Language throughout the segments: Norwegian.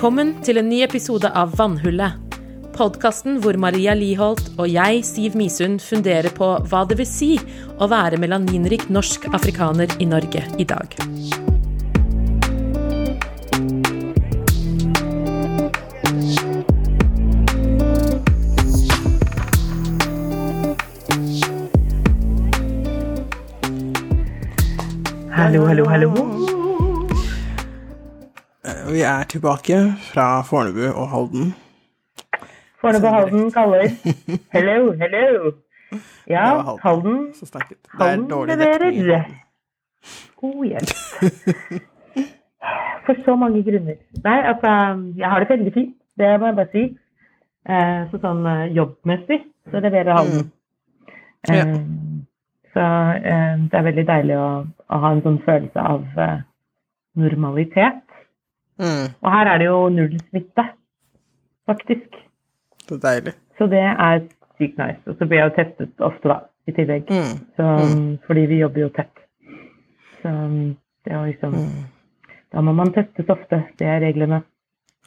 Velkommen til en ny episode av Vannhullet. Podkasten hvor Maria Liholt og jeg, Siv Misund, funderer på hva det vil si å være melaninrik norsk afrikaner i Norge i dag. Hallo, hallo, Vi er tilbake fra Fornebu og Halden. Fornebu og Halden kaller. Hello, hello. Ja, Halden Halden. er leverer. God hjelp. For så mange grunner. Nei, altså, jeg har det veldig fint. Det må jeg bare si. Eh, så sånn eh, jobbmessig så leverer Halden. Ja. Eh, så eh, det er veldig deilig å, å ha en sånn følelse av normalitet. Mm, Og her er det jo null smitte, faktisk. er deilig. Så det er sykt nice. Og så blir jeg jo testet ofte, da, i tillegg. Mm, Så, Fordi vi jobber jo tett. Så det er liksom mm. Da må man testes ofte. Det er reglene.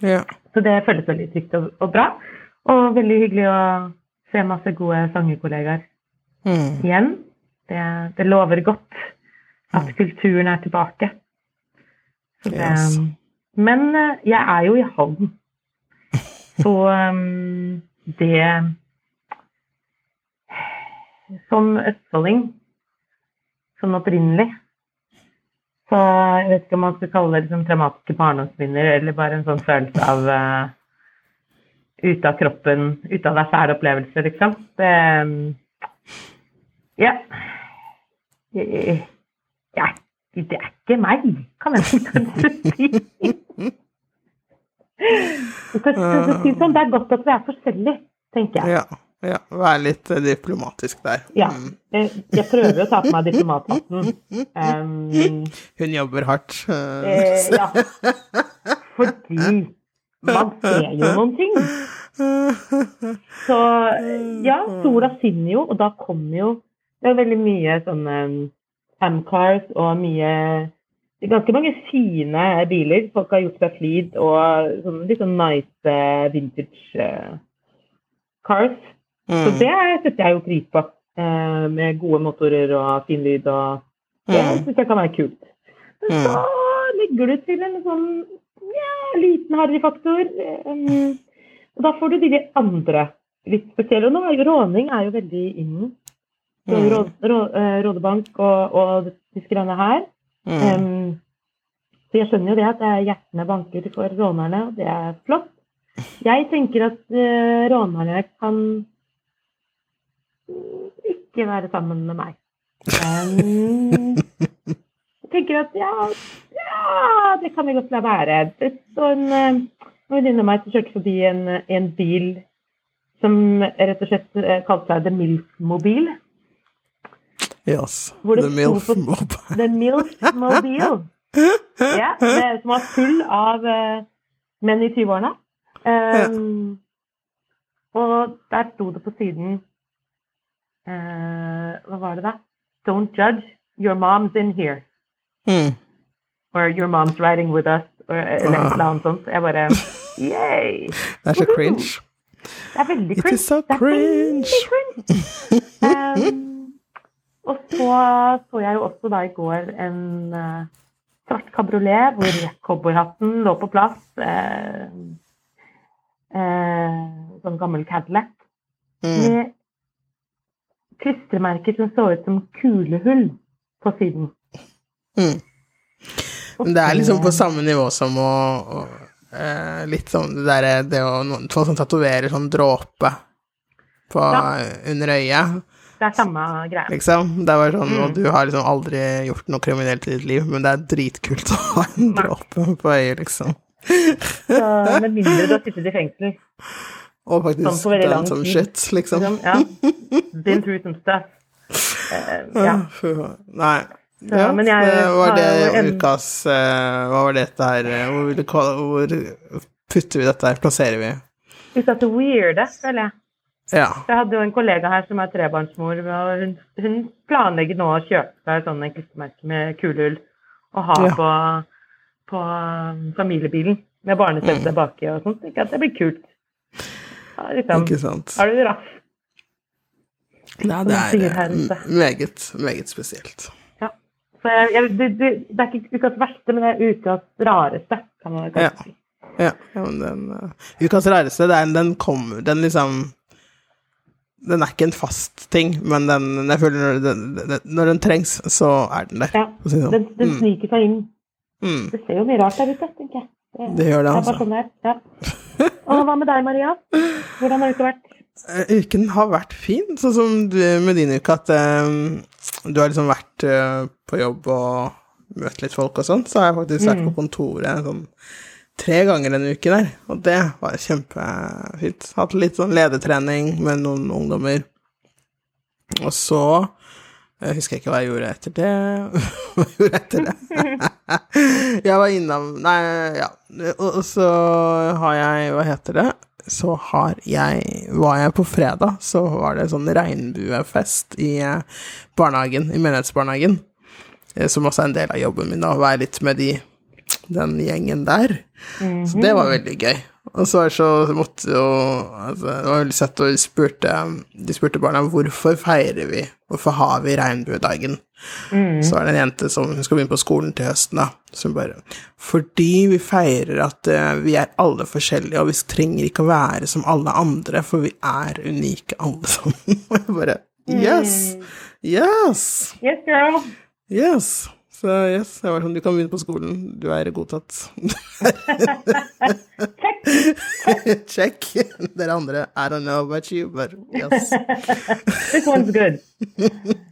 Ja. Så det føles veldig trygt og, og bra. Og veldig hyggelig å se masse gode sangerkollegaer Mm, igjen. Det, det lover godt at kulturen er tilbake. Så det, Yes. Men eh, jeg er jo i Halden. Så um, det Som østfolding, sånn opprinnelig Så jeg vet ikke om man skal kalle det liksom traumatiske barndomsminner, eller bare en sånn følelse av uh, ute av kroppen, ute av deg sjæl-opplevelse, liksom. Det um, Ja. Jeg- jeg- det er ikke meg, kan jeg kanskje si. For å si sånn, Det er godt at vi er forskjellige, tenker jeg. ja. ja. Vær litt eh, diplomatisk der. Ja, Mm. jeg, jeg prøver å ta på meg diplomathatten. Um, Hun jobber hardt. eh, eh, ja. Fordi man ser jo noen ting. Så ja, sola skinner jo, og da kommer jo Det er veldig mye sånne Amcars og mye ganske mange fine biler. Folk har gjort seg flid og sånn, litt sånn nice eh, vintage eh, cars. Så mm, det setter jeg jo pris på. eh, med gode motorer og fin lyd og Det mm, syns jeg kan være kult. Men så legger du til en sånn ja, liten harryfaktor. Um, og da får du de andre litt spesielle. Og nå er jo råning er jo veldig innen. Mm. Rå, Rå, Rådebank og, og disse greiene her. Mm, Um, så jeg skjønner jo det at er hjertene banker for rånerne, og det er flott. Jeg tenker at uh, rånerne kan ikke være sammen med meg. Um, jeg tenker at ja, ja, det kan vi godt la være. Det står en eh, venninne av meg som kjørte forbi en, en bil som rett og slett eh, kalte seg The Milf-mobil. Yes. The MILF på- The Milf Mobile. Ja, det, som var full av uh, menn i 20-årene. Um, og der sto det på siden uh, Hva var det da? Don't judge. Your mom's in here. Mm. Or your mom's riding with us. Or, eller Ah. et eller annet sånt. Jeg bare Yay! Det er så cringe. Det er veldig It is so Det er cringe. Um, og så så jeg jo også da i går en uh, svart kabriolet hvor cowboyhatten lå på plass. Uh, uh, sånn gammel Cadillac. Mm. Med klistremerker som så ut som kulehull på siden. Mm. Men det er liksom på samme nivå som å, å uh, Litt sånn det derre det å noen- Folk som tatoverer sånn dråpe på, Ja. under øyet, Det er samme greia. liksom. Det bare sånn Mm. Og du har liksom aldri gjort noe kriminelt i ditt liv, men det er dritkult å ha en dråpe på øyet, liksom. Så med mindre du har sittet i fengsel. Og faktisk Sånn for veldig lang tid. shit, liksom. Liksom, ja. Been through some stuff. Uh, ja. Ja, Nei. Så, Ja, men jeg det var det en- ukas uh, Hva var dette her Hvor, hvor putter vi dette her? Plasserer vi? Ut av det weirde, føler jeg. Ja. Jeg hadde jo en kollega her som er trebarnsmor, og hun, hun planlegger nå å kjøpe seg sånne klistremerker med kulehull og ha Ja. på, på um, familiebilen. med barnesete mm. baki og sånt. Ikke at det blir kult. Ja, liksom, Ikke sant. har du raff? Nei, det er eh, meget, meget spesielt. Ja. Så jeg, jeg, det, det, det er ikke ukas verste, men det er ukas rareste, kan man Ja. kanskje si. Ja, ja men den uh, Ukas rareste, det er, den kommer Den liksom Den er ikke en fast ting, men den Jeg føler når den, den, når den trengs, så er den der. Ja, sånn. Den, den sniker seg inn. Mm. Det ser jo mye rart der ute, tenker jeg. Det gjør det, Det er bare altså. sånn det er. Ja. Og hva med deg, Maria? Hvordan har uka vært? Eh, Uken har vært fin, sånn som du, med din uke, at um, du har liksom vært uh, på jobb og møtt litt folk og sånn, så har jeg faktisk vært på kontoret sånn tre ganger en uke der, og det var kjempefint. Hatt litt sånn ledertrening med noen ungdommer. Og så jeg husker ikke hva jeg gjorde etter det. Hva jeg gjorde etter det? jeg var innom Nei, ja. Og så har jeg Hva heter det? Så har jeg Var jeg på fredag, så var det sånn regnbuefest i eh, barnehagen, i menighetsbarnehagen. eh, Som også er en del av jobben min, da, å være litt med de, den gjengen der. Så det var veldig gøy. Og så, så måtte jo altså, Det var veldig søtt, og de spurte, de spurte barna hvorfor feirer vi, hvorfor har vi regnbuedagen. Så er det en jente som skal begynne på skolen til høsten, da, som bare Fordi vi feirer at uh, vi er alle forskjellige, og vi trenger ikke å være som alle andre, for vi er unike alle sammen. Og jeg bare Yes! Yes! Yes, girl. Yes! Så yes, jeg var sånn, du kan begynne på skolen, du er godtatt. Check. Dere andre, I don't know about you, but yes. This one's good.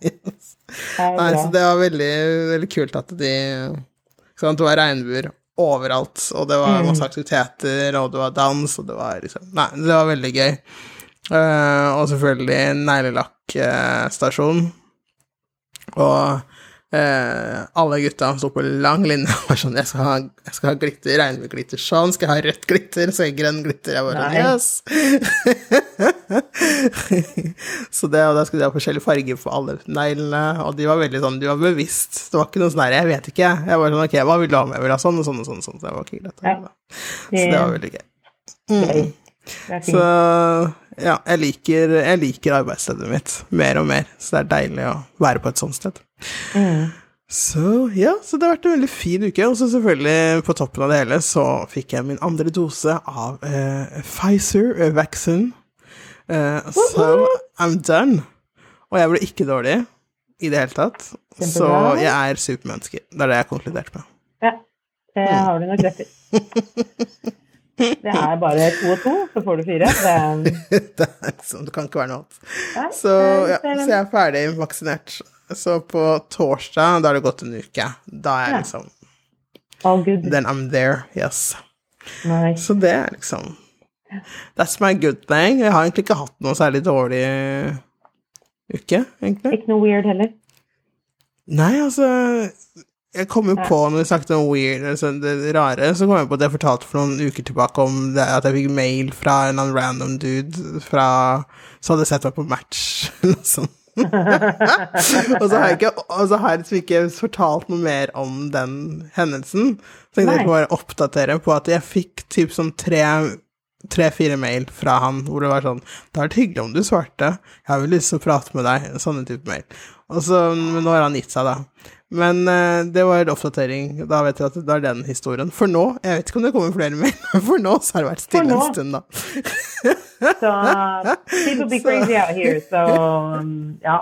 yes. Nei, så det var veldig, veldig kult at de sant, Det var regnbuer overalt, og det var masse aktiviteter, og det var dans, og det var liksom Nei, det var veldig gøy. Uh, og selvfølgelig neglelakkstasjon. Og eh, alle gutta sto på lang linje og var sånn Jeg skal ha, jeg skal ha glitter, regnbueglitter sånn, skal jeg ha rødt glitter, så jeg grønn glitter. Jeg bare Yes! så det, og da skulle de ha forskjellige farger på alle neglene, og de var veldig sånn, de var bevisst. Det var ikke noe sånn her, jeg vet ikke. Jeg var sånn, ok, hva vil du ha med? Jeg vil ha sånn og sånn og sånn, sånn. Så det var ikke greit. Ja. Så det var veldig gøy. Mm. Så. Ja, jeg liker, jeg liker arbeidsstedet mitt mer og mer, så det er deilig å være på et sånt sted. Mm. Så ja, så det har vært en veldig fin uke. Og så selvfølgelig, på toppen av det hele, så fikk jeg min andre dose av eh, Pfizer vaccine. Eh, so I'm done. Og jeg ble ikke dårlig i det hele tatt. Så jeg er supermenneske. Det er det jeg har konkludert med. Ja, det har du nok rett i. Det er bare to og to, så får du fire. Det det, er sånn, det kan ikke være noe annet. Så, ja, så jeg er ferdig vaksinert. Så på torsdag, da har det gått en uke. Da er jeg liksom All good. Then I'm there, yes. Nei. Så det er liksom That's my good thing. Jeg har egentlig ikke hatt noe særlig dårlig uke, egentlig. Ikke noe weird heller. Nei, altså Jeg kom jo på, når vi snakket om weird, altså det rare, så kom jeg på at jeg fortalte for noen uker tilbake om det, at jeg fikk mail fra en annen random dude fra som hadde sett meg på match, eller noe sånt. og så har jeg ikke, så har jeg liksom ikke fortalt noe mer om den hendelsen. Så jeg tenkte jeg bare oppdatere på at jeg fikk typ sånn tre tre-fire mail fra han hvor det var sånn 'Det har vært hyggelig om du svarte. Jeg har vel lyst til å prate med deg.' Sånne type mail. Så, men nå har han gitt seg, da. Men uh, det var en oppdatering. Da vet jeg at det er den historien. For nå Jeg vet ikke om det kommer flere mer, men for nå så har det vært stille en stund, da. Så people be crazy out here, så um, ja.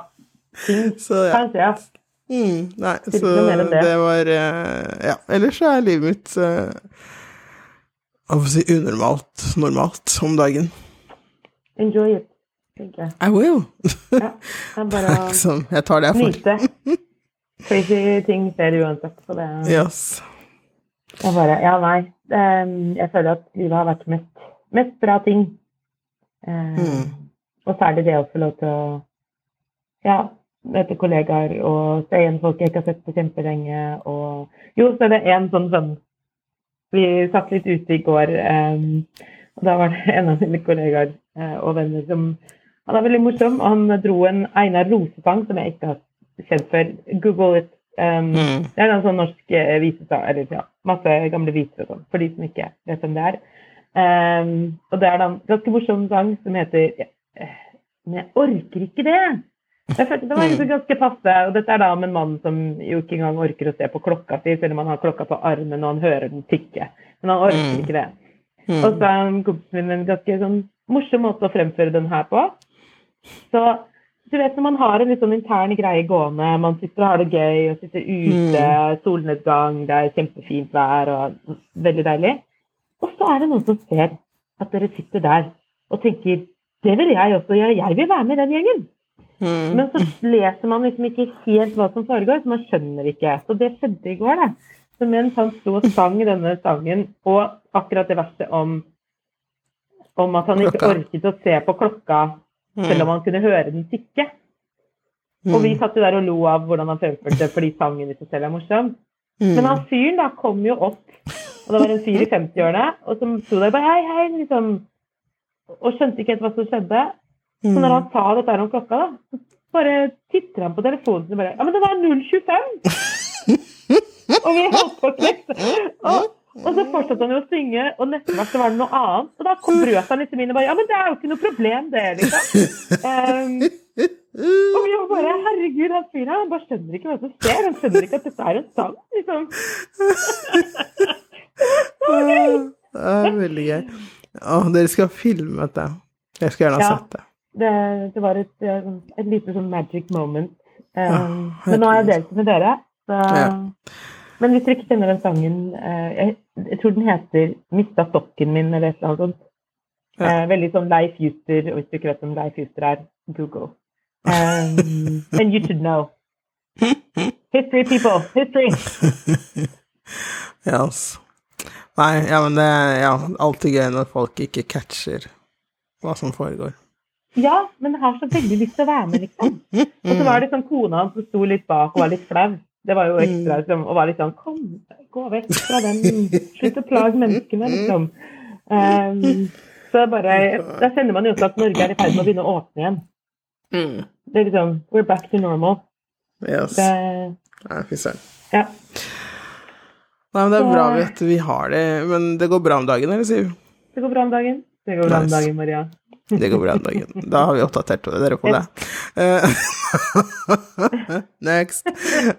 Ting Så ja. kan skje. Mm, nei, Det er så det. det var uh, Ja. Ellers så er livet mitt Hva skal jeg si unormalt normalt om dagen. Enjoy it, tenker jeg. I will. Ja, det er bare å jeg tar det jeg får. nyte. Crazy ting skjer uansett, så det Yes. Jeg bare Ja, nei. ehm, Jeg føler at livet har vært mest, mest bra ting. Eh, Mm. Og særlig det å få lov til å ja, møte kollegaer og se igjen folk jeg ikke har sett på kjempelenge. Og jo, så er det en sånn sånn Vi satt litt ute i går, um, og da var det en av mine kollegaer uh, og venner som Han er veldig morsom. Han dro en Einar Rosetang, som jeg ikke har kjent før. Google it. Um, Mm. Det er en sånn norsk eh, visesang, eller ja, Masse gamle viser og sånn, for de som ikke vet hvem det er. Um, og det er en ganske morsom sang som heter ja, Men jeg orker ikke det! Det var egentlig ganske passe. Og dette er da om en mann som jo ikke engang orker å se på klokka si, selv om han har klokka på armen og han hører den tikke. Men han orker Mm. ikke det. Mm. Og så er kompisen min en ganske sånn morsom måte å fremføre den her på. Så du vet når man har en litt sånn intern greie gående, man sitter og har det gøy og sitter ute, solnedgang, det er kjempefint vær og veldig deilig. Og så er det noen som ser at dere sitter der og tenker det vil jeg også gjøre, jeg vil være med i den gjengen. Mm. Men så leser man liksom ikke helt hva som foregår, så man skjønner ikke. Så det skjedde i går, da. Så mens han sto og sang denne sangen, og akkurat det verste om, om at han ikke orket å se på klokka selv om han kunne høre den tikke. Mm. Og vi satt jo der og lo av hvordan han fremførte fordi sangen i seg selv er morsom. Mm. Men han fyren da kom jo opp, og det var en fyr i 50-årene, og som sto der bare hei, hei, liksom, og skjønte ikke helt hva som skjedde. Så Mm. når han sa dette her om klokka, da, så bare titter han på telefonen sin og bare Ja, men det var 025! og vi holdt på å knekke. Og, og så fortsatte han jo å synge, og neste vers var det noe annet. Og da kom brøt han liksom inn og bare Ja, men det er jo ikke noe problem, det, liksom. Um, og vi var bare Herregud, han fyren her, han bare skjønner ikke hva som skjer. Han skjønner ikke at dette er en sang, liksom. Det er veldig gøy. Å, dere skal filme dette. Jeg skulle gjerne ha Ja. sett det. Det, det var et, et lite sånn magic moment. Um, Ja, men nå har jeg delt det med dere. Så, Ja. Men hvis dere ikke kjenner den sangen eh, jeg, tror den heter 'Mista stokken min' eller et eller annet sånt. Ja. Eh, veldig sånn Leif Juster, og hvis du ikke vet hvem Leif Juster er, Google. Um, and you should know. History, people. History. Ja, altså. Nei, ja, men det er ja, alltid gøy når folk ikke catcher hva som foregår. Ja, men har så veldig lyst til å være med, liksom. Og så var det sånn kona hans som sto litt bak og var litt flau. Det var jo ekstra, liksom, og var litt sånn Kom, gå vekk fra den. Slutt å plage menneskene, liksom. Um, så bare Da kjenner man jo også at Norge er i ferd med å begynne å åpne igjen. Det er liksom We're back to normal. Yes. Det, Nei, fy søren. ja. Nei, men det er bra at vi har det, men det går bra om dagen, eller, Siv? Det går bra om dagen. Det går bra om dagen, Maria. Det går bra dagen. Da har vi oppdatert dere på det. Eh, Next.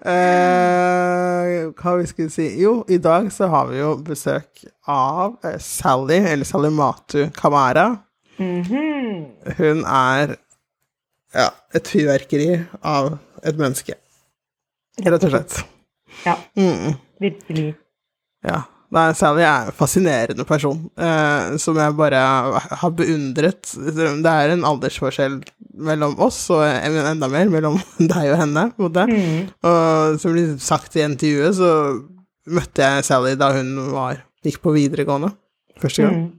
Uh, hva vi skulle si Jo, i dag så har vi jo besøk av eh, Sally, eller Salimatu Kamara. Mhm. Hun er ja, et fyrverkeri av et menneske. Rett og slett. Ja, Mm. virkelig. Ja. Nei, Sally er en fascinerende person, eh, som jeg bare har beundret. Det er en aldersforskjell mellom oss, og enda mer mellom deg og henne. Mm. Og som blir sagt i intervjuet, så møtte jeg Sally da hun var, gikk på videregående første gang. Mm.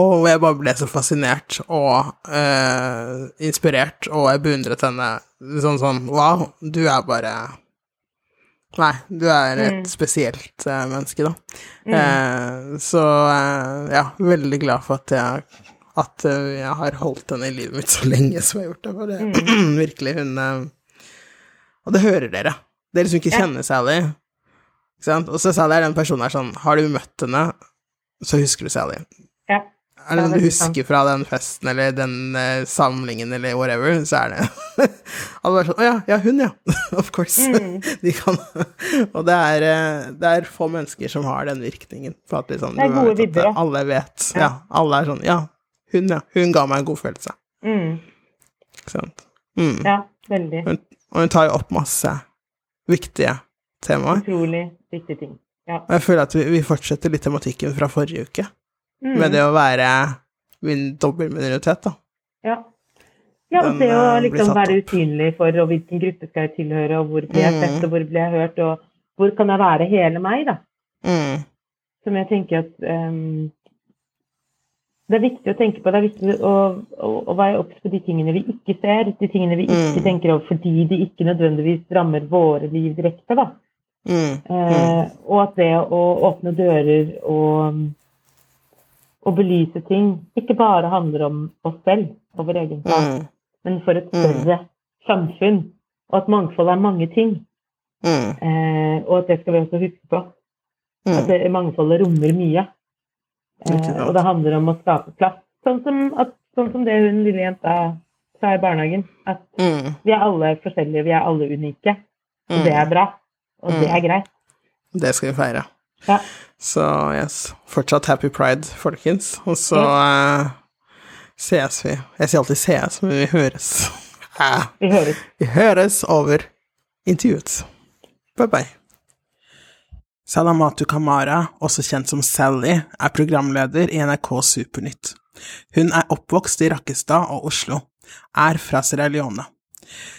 Og jeg bare ble så fascinert og eh, inspirert, og jeg beundret henne sånn sånn Wow, du er bare Nei, du er et Mm. spesielt uh, menneske, da. Mm. Eh, så uh, ja, veldig glad for at jeg at eh, jeg har holdt henne i livet mitt så lenge som jeg har gjort det. For det Mm. virkelig hun uh, Og det hører dere. Dere som ikke Ja. kjenner Sally. Ikke sant? Og så Sally er den personen her sånn Har du møtt henne, så husker du Sally. Er det Ja, du husker fra den festen eller den uh, samlingen eller whatever, så er det Alle bare sånn Å ja, ja, hun, ja. of course. Mm. De kan Og det er, eh, det er få mennesker som har den virkningen. For at liksom, Det er gode vibber, ja. Alle vet. Ja. Ja. Alle er sånn Ja, hun, ja. Hun ga meg en god følelse. Mm. Ikke sant. Mm. Ja, veldig. Hun, og hun tar jo opp masse viktige temaer. Utrolig viktige ting. Ja. Og jeg føler at vi, vi fortsetter litt tematikken fra forrige uke, Mm. med det å være min dobbeltminoritet, da. Ja. ja, og Den, det å eh, liksom være usynlig for og hvilken gruppe skal jeg tilhøre, og hvor blir jeg Mm. sett, og hvor blir jeg hørt, og hvor kan jeg være hele meg, da. Mm. Som jeg tenker at um, Det er viktig å tenke på. Det er viktig å, å, å være obs på de tingene vi ikke ser, de tingene vi ikke Mm. tenker over fordi de ikke nødvendigvis rammer våre liv direkte, da. Mm. Uh, og at det å åpne dører og, og belyse ting ikke bare handler om oss selv og vår egen sak, Mm. men for et Mm. større samfunn. Og at mangfold er mange ting. Mm. Eh, og at det skal vi også huske på. At Mm. det, mangfoldet rommer mye. Eh, og det handler om å skape plass. Sånn som, at, sånn som det hun lille jenta sa i barnehagen. At Mm. vi er alle forskjellige, vi er alle unike. Og Mm. det er bra. Og det er greit. Det skal vi feire. Ja. Så yes, fortsatt happy pride, folkens. Og så uh, ses vi. Jeg sier alltid ses, men vi høres. Eh, Vi høres. Vi høres over intervjuet. Bye bye. Salamatu Kamara, også kjent som Sally, er programleder i NRK Supernytt. Hun er oppvokst i Rakkestad og Oslo, er fra Sierra Leone.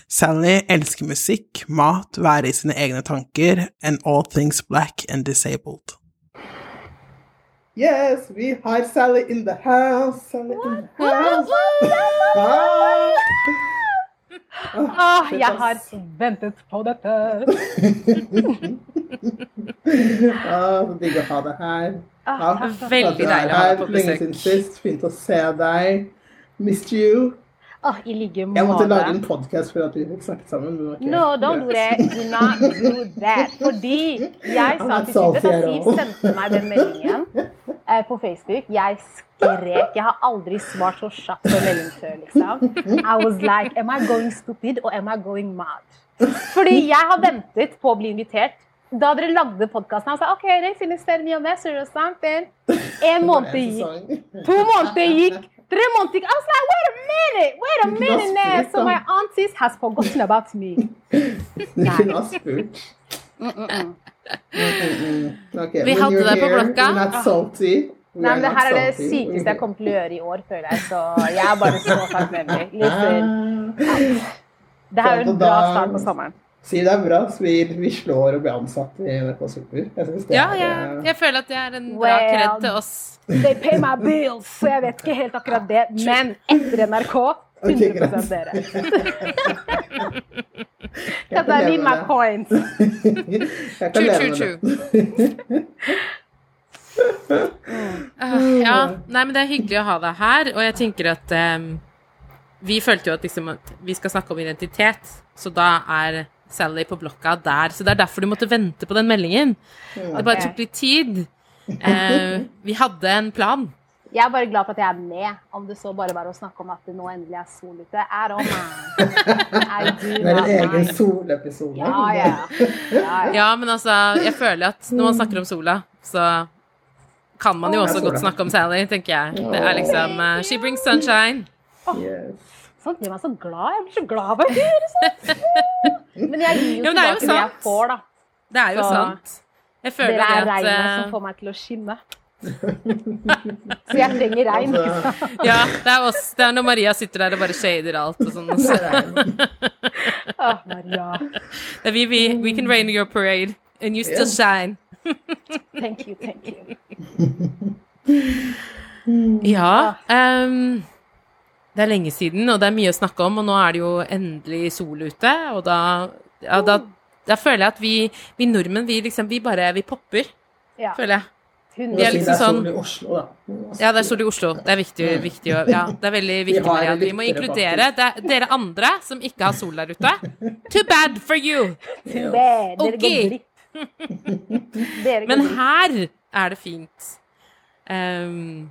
Sally elsker musikk, mat, være i sine egne tanker, and all things black and disabled. Yes, we har Sally in the house, Sally in the house. Åh, jeg har ventet på dette. Ah, så digg å ha deg her. Ah, Veldig deilig å ha deg på besøk. Lenge siden sist. Fint å se deg. Missed you. Åh, I like Jeg måtte lage en måte. podkast for at vi fikk snakket sammen. Okay. No, don't do that. Do not do that. Fordi jeg sa til Siv at Siv sendte meg den meldingen eh, på Facebook. Jeg skrek. Jeg har aldri svart så kjapt på melding før, liksom. I was like, am I going stupid or am I going mad? Fordi jeg har ventet på å bli invitert. Da dere lagde podkasten, sa OK, they finished telling mye om det. En måned gikk. To måneder gikk. Tre måneder gikk. I was like, wait a minute, wait a you minute now. So my aunties has forgotten about me. Du kunne ha spurt. Mm, mm, mm. Okay, Vi hadde det på blokka. Not salty. Nei, men Det her er det sykeste jeg kommer til å gjøre i år, føler jeg. Så jeg er bare så takknemlig. Ah. det her er en bra start på sommeren. Si det er bra, så vi, vi slår å bli ansatt i NRK Super. Jeg synes det Ja, er, jeg, eh, jeg føler at det er en bra Well, kred til oss. They pay my bills, så jeg vet ikke helt akkurat det. Men etter NRK 100 greit. dere. jeg kan leve med coins. Jeg kan leve med det. Ah, ja, nei, men det er hyggelig å ha deg her, og jeg tenker at um, vi følte jo at, liksom, at vi skal snakke om identitet, så da er Sally på blokka der. Så det er derfor du måtte vente på den meldingen. Det bare tok litt tid. Eh, vi hadde en plan. Jeg er bare glad for at jeg er med, om det så bare var å snakke om at det nå endelig er sol ute. Er don't Med er en egen solepisode. Ja, ja. ja, ja. Ja, men altså, jeg føler at når man snakker om sola, så kan man jo også godt snakke om Sally, tenker jeg. Det er liksom uh, She brings sunshine. Yes. Sånt gjør meg så glad. Jeg blir så glad av å høre sånt. Men jeg gir jo Ja, tilbake det jeg får, da. Det er jo Så- sant. Jeg føler det er regnet at regnet eh, som får meg til å skinne. Så jeg trenger regn. Altså, Ja, det er oss. Det er når Maria sitter der og bare shader alt og sånn. Så Åh, Maria. vi, vi, we can rain your parade, and you still shine. Thank you, thank you. Ja. ehm, det er lenge siden, og det er mye å snakke om, og nå er det jo endelig sol ute, og da, ja, da, da føler jeg at vi, vi nordmenn, vi liksom, vi bare, vi popper, Ja, føler jeg. Vi er liksom det er sol sånn- i Oslo, da. Ja, det er sol i Oslo. Det er viktig, viktig ja, det er veldig viktig, Maria, vi må inkludere det, dere andre som ikke har sol der ute. Too bad for you! Too bad. Dere Ok. går glipp. Men her er det fint. Ehm,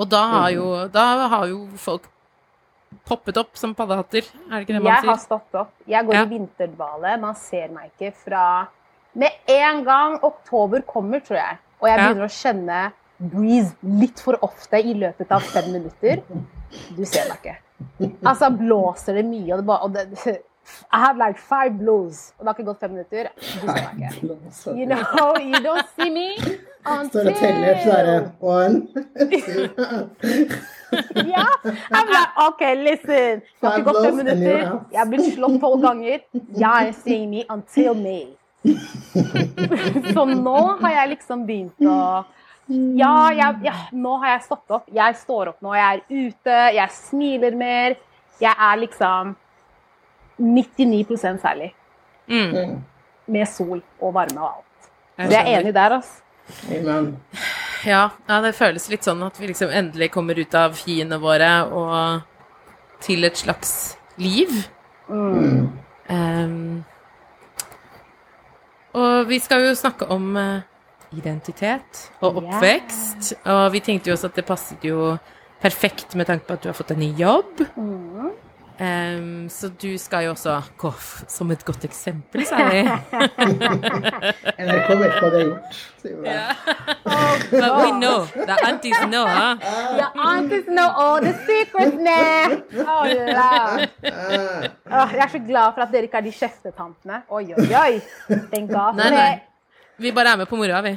og da har, jo, da har jo folk poppet opp som paddehatter, er det ikke det man Jeg har sier? stått opp. Jeg går Ja. i vinterdvale. Man ser meg ikke fra Med en gang oktober kommer, tror jeg, og jeg Ja. begynner å kjenne breeze litt for ofte i løpet av fem minutter, du ser meg ikke. Altså blåser det mye, og det bare og det, I have like five blows, og det har ikke gått fem minutter. Ser ikke. You know, you don't see me Står og teller, så er det until one, Ja. I'm like, OK, listen. Det har ikke gått fem minutter. Jeg har blitt slått tolv ganger. You ain't me until me. Så nå har jeg liksom begynt å ja, jeg, ja, nå har jeg stått opp. Jeg står opp nå. Jeg er ute, jeg smiler mer. Jeg er liksom 99% særlig. Mm, Med sol og varme og alt. Så jeg er enig der, altså. Amen. Ja, ja, det føles litt sånn at vi liksom endelig kommer ut av hiene våre og til et slags liv. Mm. Um, Og vi skal jo snakke om eh, identitet og oppvekst, og vi tenkte jo også at det passet jo perfekt med tanke på at du har fått en ny jobb. Em, så du skal jo også gå som et godt eksempel, sa jeg NRK vet hva de har gjort. sier vi. But we know. The aunties know, huh? The aunties know all the secrets now! Oh, love. Jeg er så glad for at dere ikke er de kjeftetantene. Oi, oi, oi. Thank God Nei, nei. Vi bare er med på moroa, vi.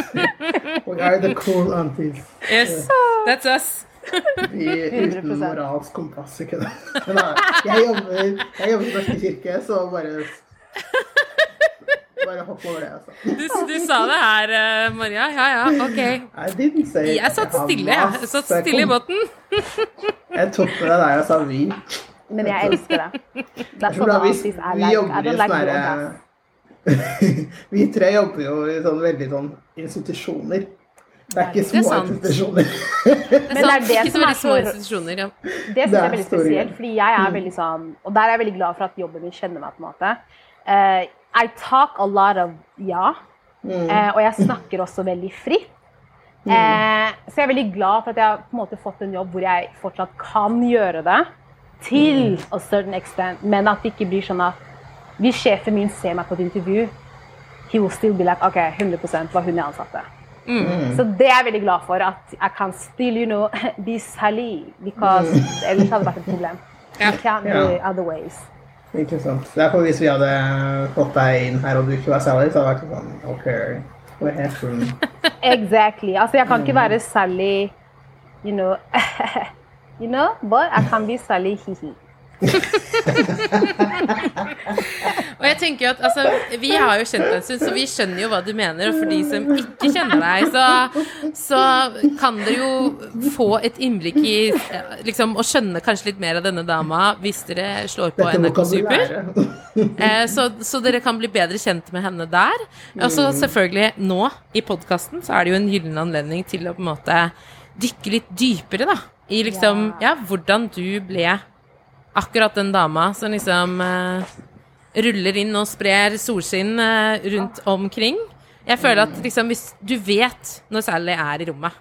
We are the cool aunties. Yes, that's us. Vi uten 100%. moralsk kompass, ikke det. Men jeg jobber, jeg jobber i Norske kirke, så bare Bare hopp over det, altså. Du, du sa det her, eh, Maria. Ja, ja, OK. I didn't say Jeg satt stille, jeg. Jeg satt stille i båten. Jeg tok med deg der jeg sa vi. Men jeg elsker det. Det er Jeg tror da vi, vi jobber i sånn like sånne the her, old Vi tre jobber jo i sånn veldig sånn institusjoner. Det er ikke Det er små sant. institusjoner. Det Men det er sant, det ikke som er veldig små institusjoner. Ja. Det syns jeg er er veldig spesielt, fordi jeg er veldig sånn Og der er jeg veldig glad for at jobben min kjenner meg, på en måte. Uh, I talk a lot of ja, Uh, og jeg snakker også veldig fritt. Uh, så jeg er veldig glad for at jeg har på en måte fått en jobb hvor jeg fortsatt kan gjøre det. Til a certain extent, men at det ikke blir sånn at hvis sjefen min ser meg på et intervju, he will still be like OK, 100% var hun jeg ansatte. Så det er jeg veldig glad for. At jeg kan still, you know, be Sally. Because ellers hadde det vært et problem. Ja. Can't do other ways. Ikke sant. Derfor hvis vi hadde fått deg inn her og du ikke var Sally, så hadde det vært sånn OK, hva happened? Exactly. Altså, jeg kan ikke være Sally, you know You know, but I can be Sally hi-hi. Og jeg tenker at altså, Vi har jo kjent deg en stund, så vi skjønner jo hva du mener. Og for de som ikke kjenner deg, så, så kan dere jo få et innblikk i eh, liksom, Å skjønne kanskje litt mer av denne dama hvis dere slår på NRK Super. Eh, så, så dere kan bli bedre kjent med henne der. Og så selvfølgelig nå i podkasten så er det jo en gyllen anledning til å på en måte dykke litt dypere, da. I liksom Ja, hvordan du ble akkurat den dama som liksom eh, ruller inn og sprer solskinn eh, rundt omkring. Jeg føler at liksom hvis Du vet når Sally er i rommet,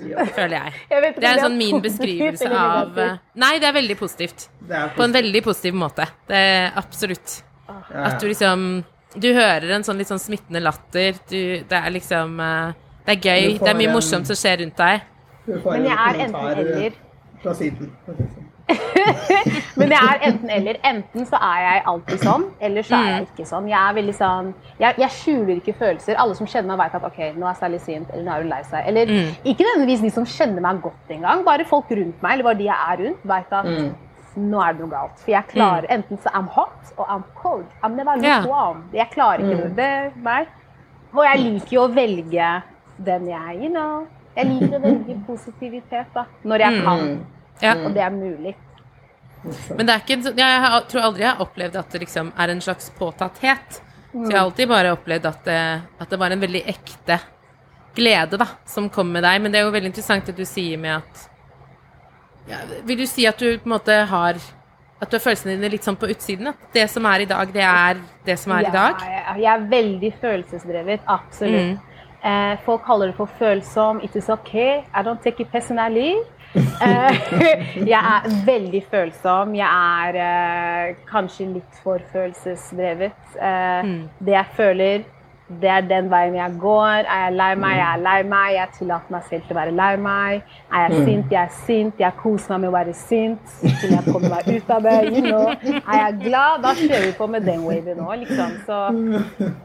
Ja, føler jeg. Jeg Det er en sånn min beskrivelse av eh, Nei, det er veldig positivt. På en veldig positiv måte. Det er absolutt. At du liksom Du hører en sånn litt sånn smittende latter. Du, det er liksom eh, Det er gøy. Det er mye morsomt som skjer rundt deg. Men jeg er enten kommentar eller. Fra siden. Men det er enten eller. Enten så er jeg alltid sånn, eller så er jeg ikke sånn. Jeg er veldig sånn Jeg, jeg skjuler ikke følelser. Alle som kjenner meg, vet at ok, nå er Sally sint, eller nå er hun lei seg. Eller ikke nødvendigvis de som kjenner meg godt engang. Bare folk rundt meg, eller bare de jeg er rundt, vet at nå er det noe galt. For jeg klarer enten så I'm hot og I'm cold. I'm never yeah. warm. Jeg klarer ikke det. Det meg. Og jeg liker jo å velge den jeg You know. Jeg liker å velge positivitet da, når jeg kan, Ja. og det er mulig. Men det er ikke en sånn Jeg tror aldri jeg har opplevd at det liksom er en slags påtatthet. Så jeg har alltid bare opplevd at det, at det var en veldig ekte glede da, som kom med deg. Men det er jo veldig interessant det du sier med at ja, Vil du si at du på en måte har At du har følelsene dine litt sånn på utsiden? At det som er i dag, det er det som er i dag? Ja, jeg, er veldig følelsesdrevet. Absolutt. Eh, folk kaller det for følsom. It is okay. I don't take it personally. Eh, jeg er veldig følsom. Jeg er eh, kanskje litt for følelsesdrevet. Eh, Det jeg føler, det er den veien jeg går. Er jeg lei meg, jeg er lei meg. Jeg tillater meg selv til å være lei meg. Er jeg sint, jeg er sint. Jeg koser meg med å være sint til jeg kommer meg ut av det. You know. Er jeg glad, da kjører vi på med den waven òg, liksom. Så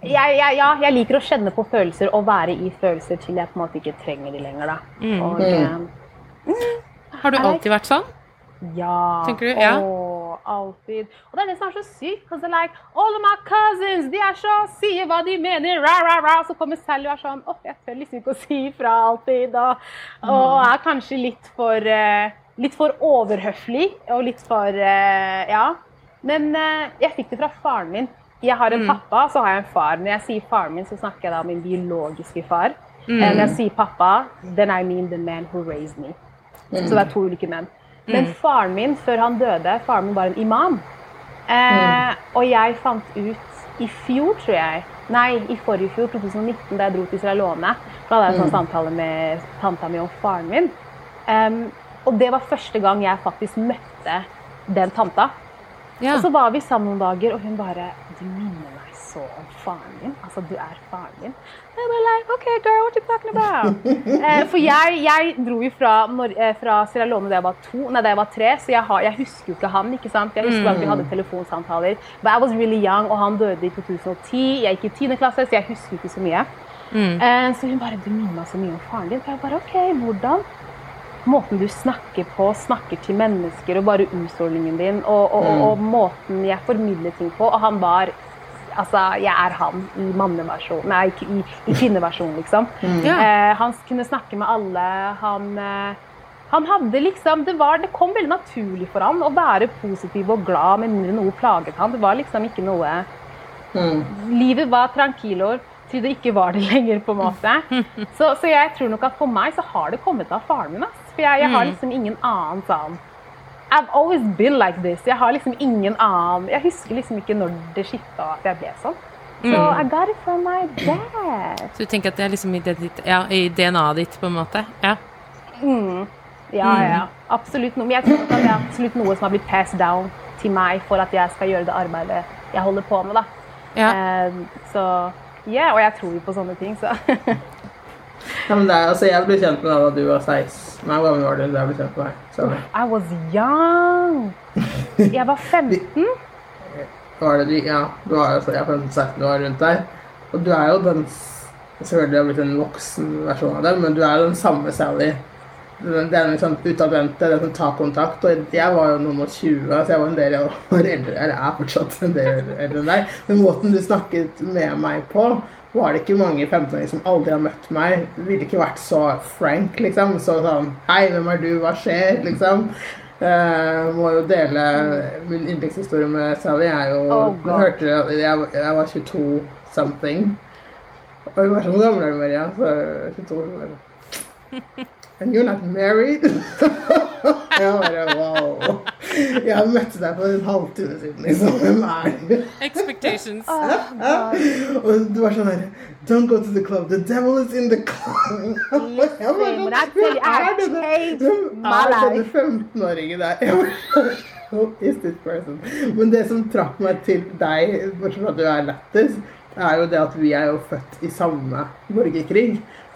jeg, jeg, ja, jeg liker å kjenne på følelser og være i følelser til jeg på en måte ikke trenger de lenger, da. Og, eh, Har du alltid vært sånn? ja. Tenker du? Ja. Åh, alltid. Og det er det som er så sykt. They're like, all of my cousins, de er så, sier hva de mener, ra, ra, ra. Så kommer Sally og er sånn, åh, jeg tør liksom ikke å si ifra alltid. Og, og er kanskje litt for, uh, litt for overhøflig, og litt for, uh, ja. Men uh, jeg fikk det fra faren min. Jeg har en pappa, så har jeg en far. Når jeg sier faren min, så snakker jeg da om min biologiske far. Mm. Når jeg sier pappa, then I mean the man who raised me. Så det er to ulike menn. Men faren min, før han døde, faren min var en imam. Eh, Og jeg fant ut i fjor, tror jeg, Nei, i forrige fjor, 2019, da jeg dro til Israelone. Da hadde jeg en sånn samtale med tanta mi om faren min. Um, og det var første gang jeg faktisk møtte den tanta. Ja. Og så var vi sammen noen dager, og hun bare Du minner meg så om faren din. Altså, du er faren din. Jeg bare like, OK, girl, what you talking about? eh, for jeg, jeg dro jo fra, eh, fra Sierra Leone da jeg var to, nei, da jeg var tre, så jeg, har, jeg husker jo ikke han. ikke sant? Jeg husker at vi hadde telefonsamtaler. But I was really young, og han døde i 2010. Jeg gikk i 10. klasse, så jeg husker ikke så mye. Eh, så hun bare Du minner meg så mye om faren din. Så jeg bare OK, hvordan? måten du snakker på, snakker til mennesker og bare utstrålingen din, og, og, og, og måten jeg formidler ting på. Og han var Altså, jeg er han i manneversjon, nei, ikke i, i kvinneversjon, liksom. Mm. Eh, han kunne snakke med alle. Han, eh, han hadde liksom det, var, det kom veldig naturlig for han å være positiv og glad med mindre noe plaget han. Det var liksom ikke noe Mm. Livet var tranquilor til det ikke var det lenger, på en måte. Så, så jeg tror nok at for meg så har det kommet av faren min. Ass. For jeg, jeg har liksom ingen annen sånn I've always been like this. Jeg har liksom ingen annen Jeg husker liksom ikke når det skifta at jeg ble sånn. Så I got it from my dad. Så du tenker at det er liksom i, ja, i DNA-et ditt, på en måte? Ja. Ja, ja. Absolutt noe. Men jeg tror det er absolutt noe som har blitt passed down til meg for at jeg skal gjøre det arbeidet jeg holder på med. da. ja. Um, så yeah, og jeg tror jo på sånne ting, så Ja, men det er, altså, jeg ble kjent med deg da du var 16. Hvor gammel var du da jeg ble kjent med deg? Sorry. I was young. Jeg var 15. Var det, ja, du var jo jeg er 15-16 år rundt der. Og du er jo den Selvfølgelig har blitt en voksen versjon av deg, men du er jo den samme Sally. Den, den liksom utadvendte, den som tar kontakt. Og jeg var jo noen og 20, så jeg var en del år eldre. Eller er fortsatt en del eldre enn deg. Men måten du snakket med meg på, var det ikke mange 15-åringer som aldri har møtt meg. Ville ikke vært så frank, liksom. Så sånn Hei, hvem er du? Hva skjer? Liksom. Uh, må jo dele min yndlingshistorie med Sally. Jeg jo Oh, hørte at jeg, jeg var 22 something. Og hun var sånn gammel Maria? Så 22 år. And you're not married? jeg bare wow. Jeg møtte deg for en halvtime siden, liksom. Hvem er du? Expectations. Og du var sånn her Don't go to the club. The devil is in the club. Jeg var sånn, when I I Hvem er denne- hvem er denne 15-åringen der? Jeg var sånn, Who is this person? Men det som trakk meg til deg, bortsett fra at du er lættis, er jo det at vi er jo født i samme borgerkrig.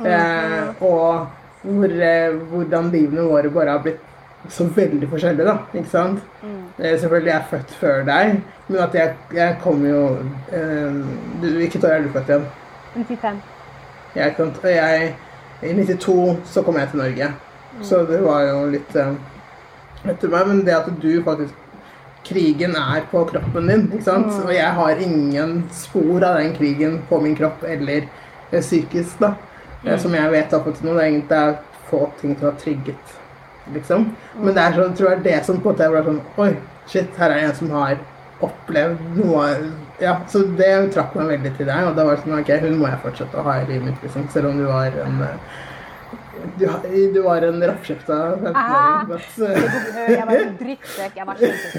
Eh, og hvor, eh, hvordan livene våre bare har blitt så veldig forskjellig, da. Ikke sant? Eh, selvfølgelig er jeg født før deg, men at jeg, jeg kommer jo eh, du, Hvilket år er du født igjen? 95. Jeg, kom, jeg, I 92 så kom jeg til Norge. Så det var jo litt eh, etter meg. Men det at du faktisk Krigen er på kroppen din, ikke sant? Og jeg har ingen spor av den krigen på min kropp eller eh, psykisk, da. Eh, Som jeg vet opp til nå. Det er egentlig det er få ting som har trigget, liksom. Men det er så, tror jeg det som på en måte var sånn Oi, shit, her er en som har opplevd noe Ja, så det trakk meg veldig til deg, og da var det sånn Ok, hun må jeg fortsette å ha i livet mitt, liksom. Selv om du var en eh, du, du var en rappkjefta 15-åring. but, eh, Jeg var en drittsekk. Jeg var kjempesøt.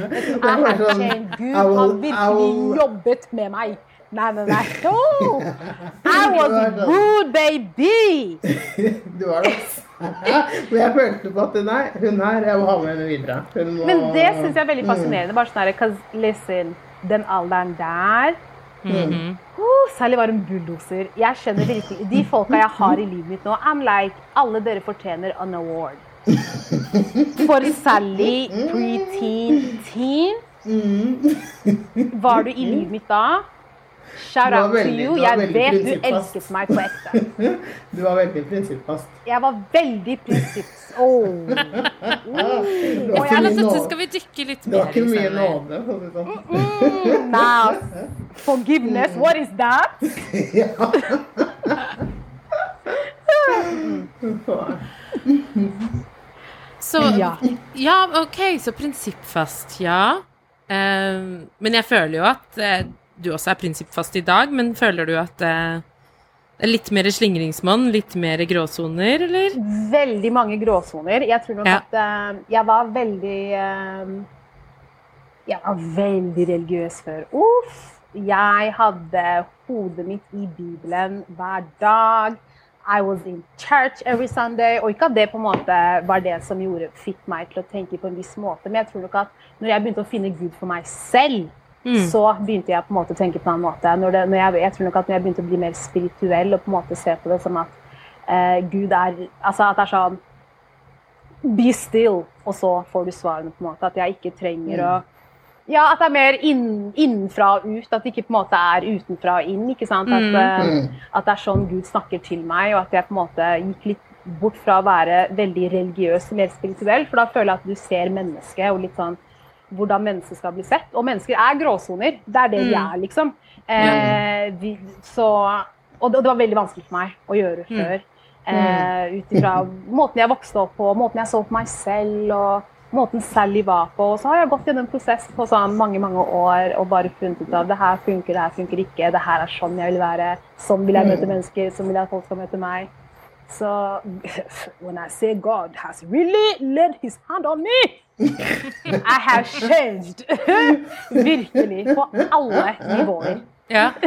Det var Jeg sånn, har Gud har virkelig jobbet med meg. Nei, nei, nei. Oh, I was good, baby! Du var det. Men jeg følte på at nei, hun her, jeg må ha med henne videre. Må, Men det syns jeg er veldig fascinerende. Bare sånn her, listen, den alderen der uh, Sally var en bulldoser. Jeg skjønner virkelig De folka jeg har i livet mitt nå, I'm like Alle dere fortjener an award. For Sally, preteen, teen Var du i livet mitt da? Shout out veldig, to you. Jeg vet du elsket meg på ekte. Du var veldig prinsippfast. Jeg var veldig prinsipps... Oh. Ja, ikke men dette skal vi dykke litt Det var har ikke mye senere. nåde. Sånn. Mm. Now, forgiveness, what is that? Så, Ja. ja, ok, så prinsippfast, ja. Um, men jeg føler jo at eh, du også er prinsippfast i dag, men føler du at eh, det er litt mer slingringsmonn, litt mer gråsoner, eller? Veldig mange gråsoner. Jeg tror nok Ja. at eh, jeg var veldig eh, Jeg var veldig religiøs før. Uff! jeg hadde hodet mitt i Bibelen hver dag. I was in church every Sunday. Og ikke at det på en måte var det som gjorde, fikk meg til å tenke på en viss måte, men jeg tror nok at når jeg begynte å finne Gud for meg selv, så begynte jeg på en måte å tenke på en annen måte. Når det, når jeg, jeg tror nok at når jeg begynte å bli mer spirituell og på en måte se på det som at eh, Gud er Altså at det er sånn Be still, og så får du svarene, på en måte. At jeg ikke trenger å ja, at det er mer inn, innenfra og ut. At det ikke på en måte er utenfra og inn. ikke sant? At, eh, at det er sånn Gud snakker til meg, og at jeg på en måte gikk litt bort fra å være veldig religiøs og mer spirituell. For da føler jeg at du ser mennesket og litt sånn hvordan mennesker skal bli sett. Og mennesker er gråsoner. Det er det de er, liksom. Eh, vi, så, og det, det var veldig vanskelig for meg å gjøre før. Eh, Ut ifra måten jeg vokste opp på, måten jeg så på meg selv og måten Sally var på. Og så har jeg gått gjennom en prosess på sånn mange mange år og bare funnet ut av det her funker, det her funker ikke, det her er sånn jeg vil være, sånn vil jeg møte mennesker, sånn vil jeg at folk skal møte meg. Så when I say God has really laid his hand on me, I have changed. Virkelig. På alle nivåer. Ja.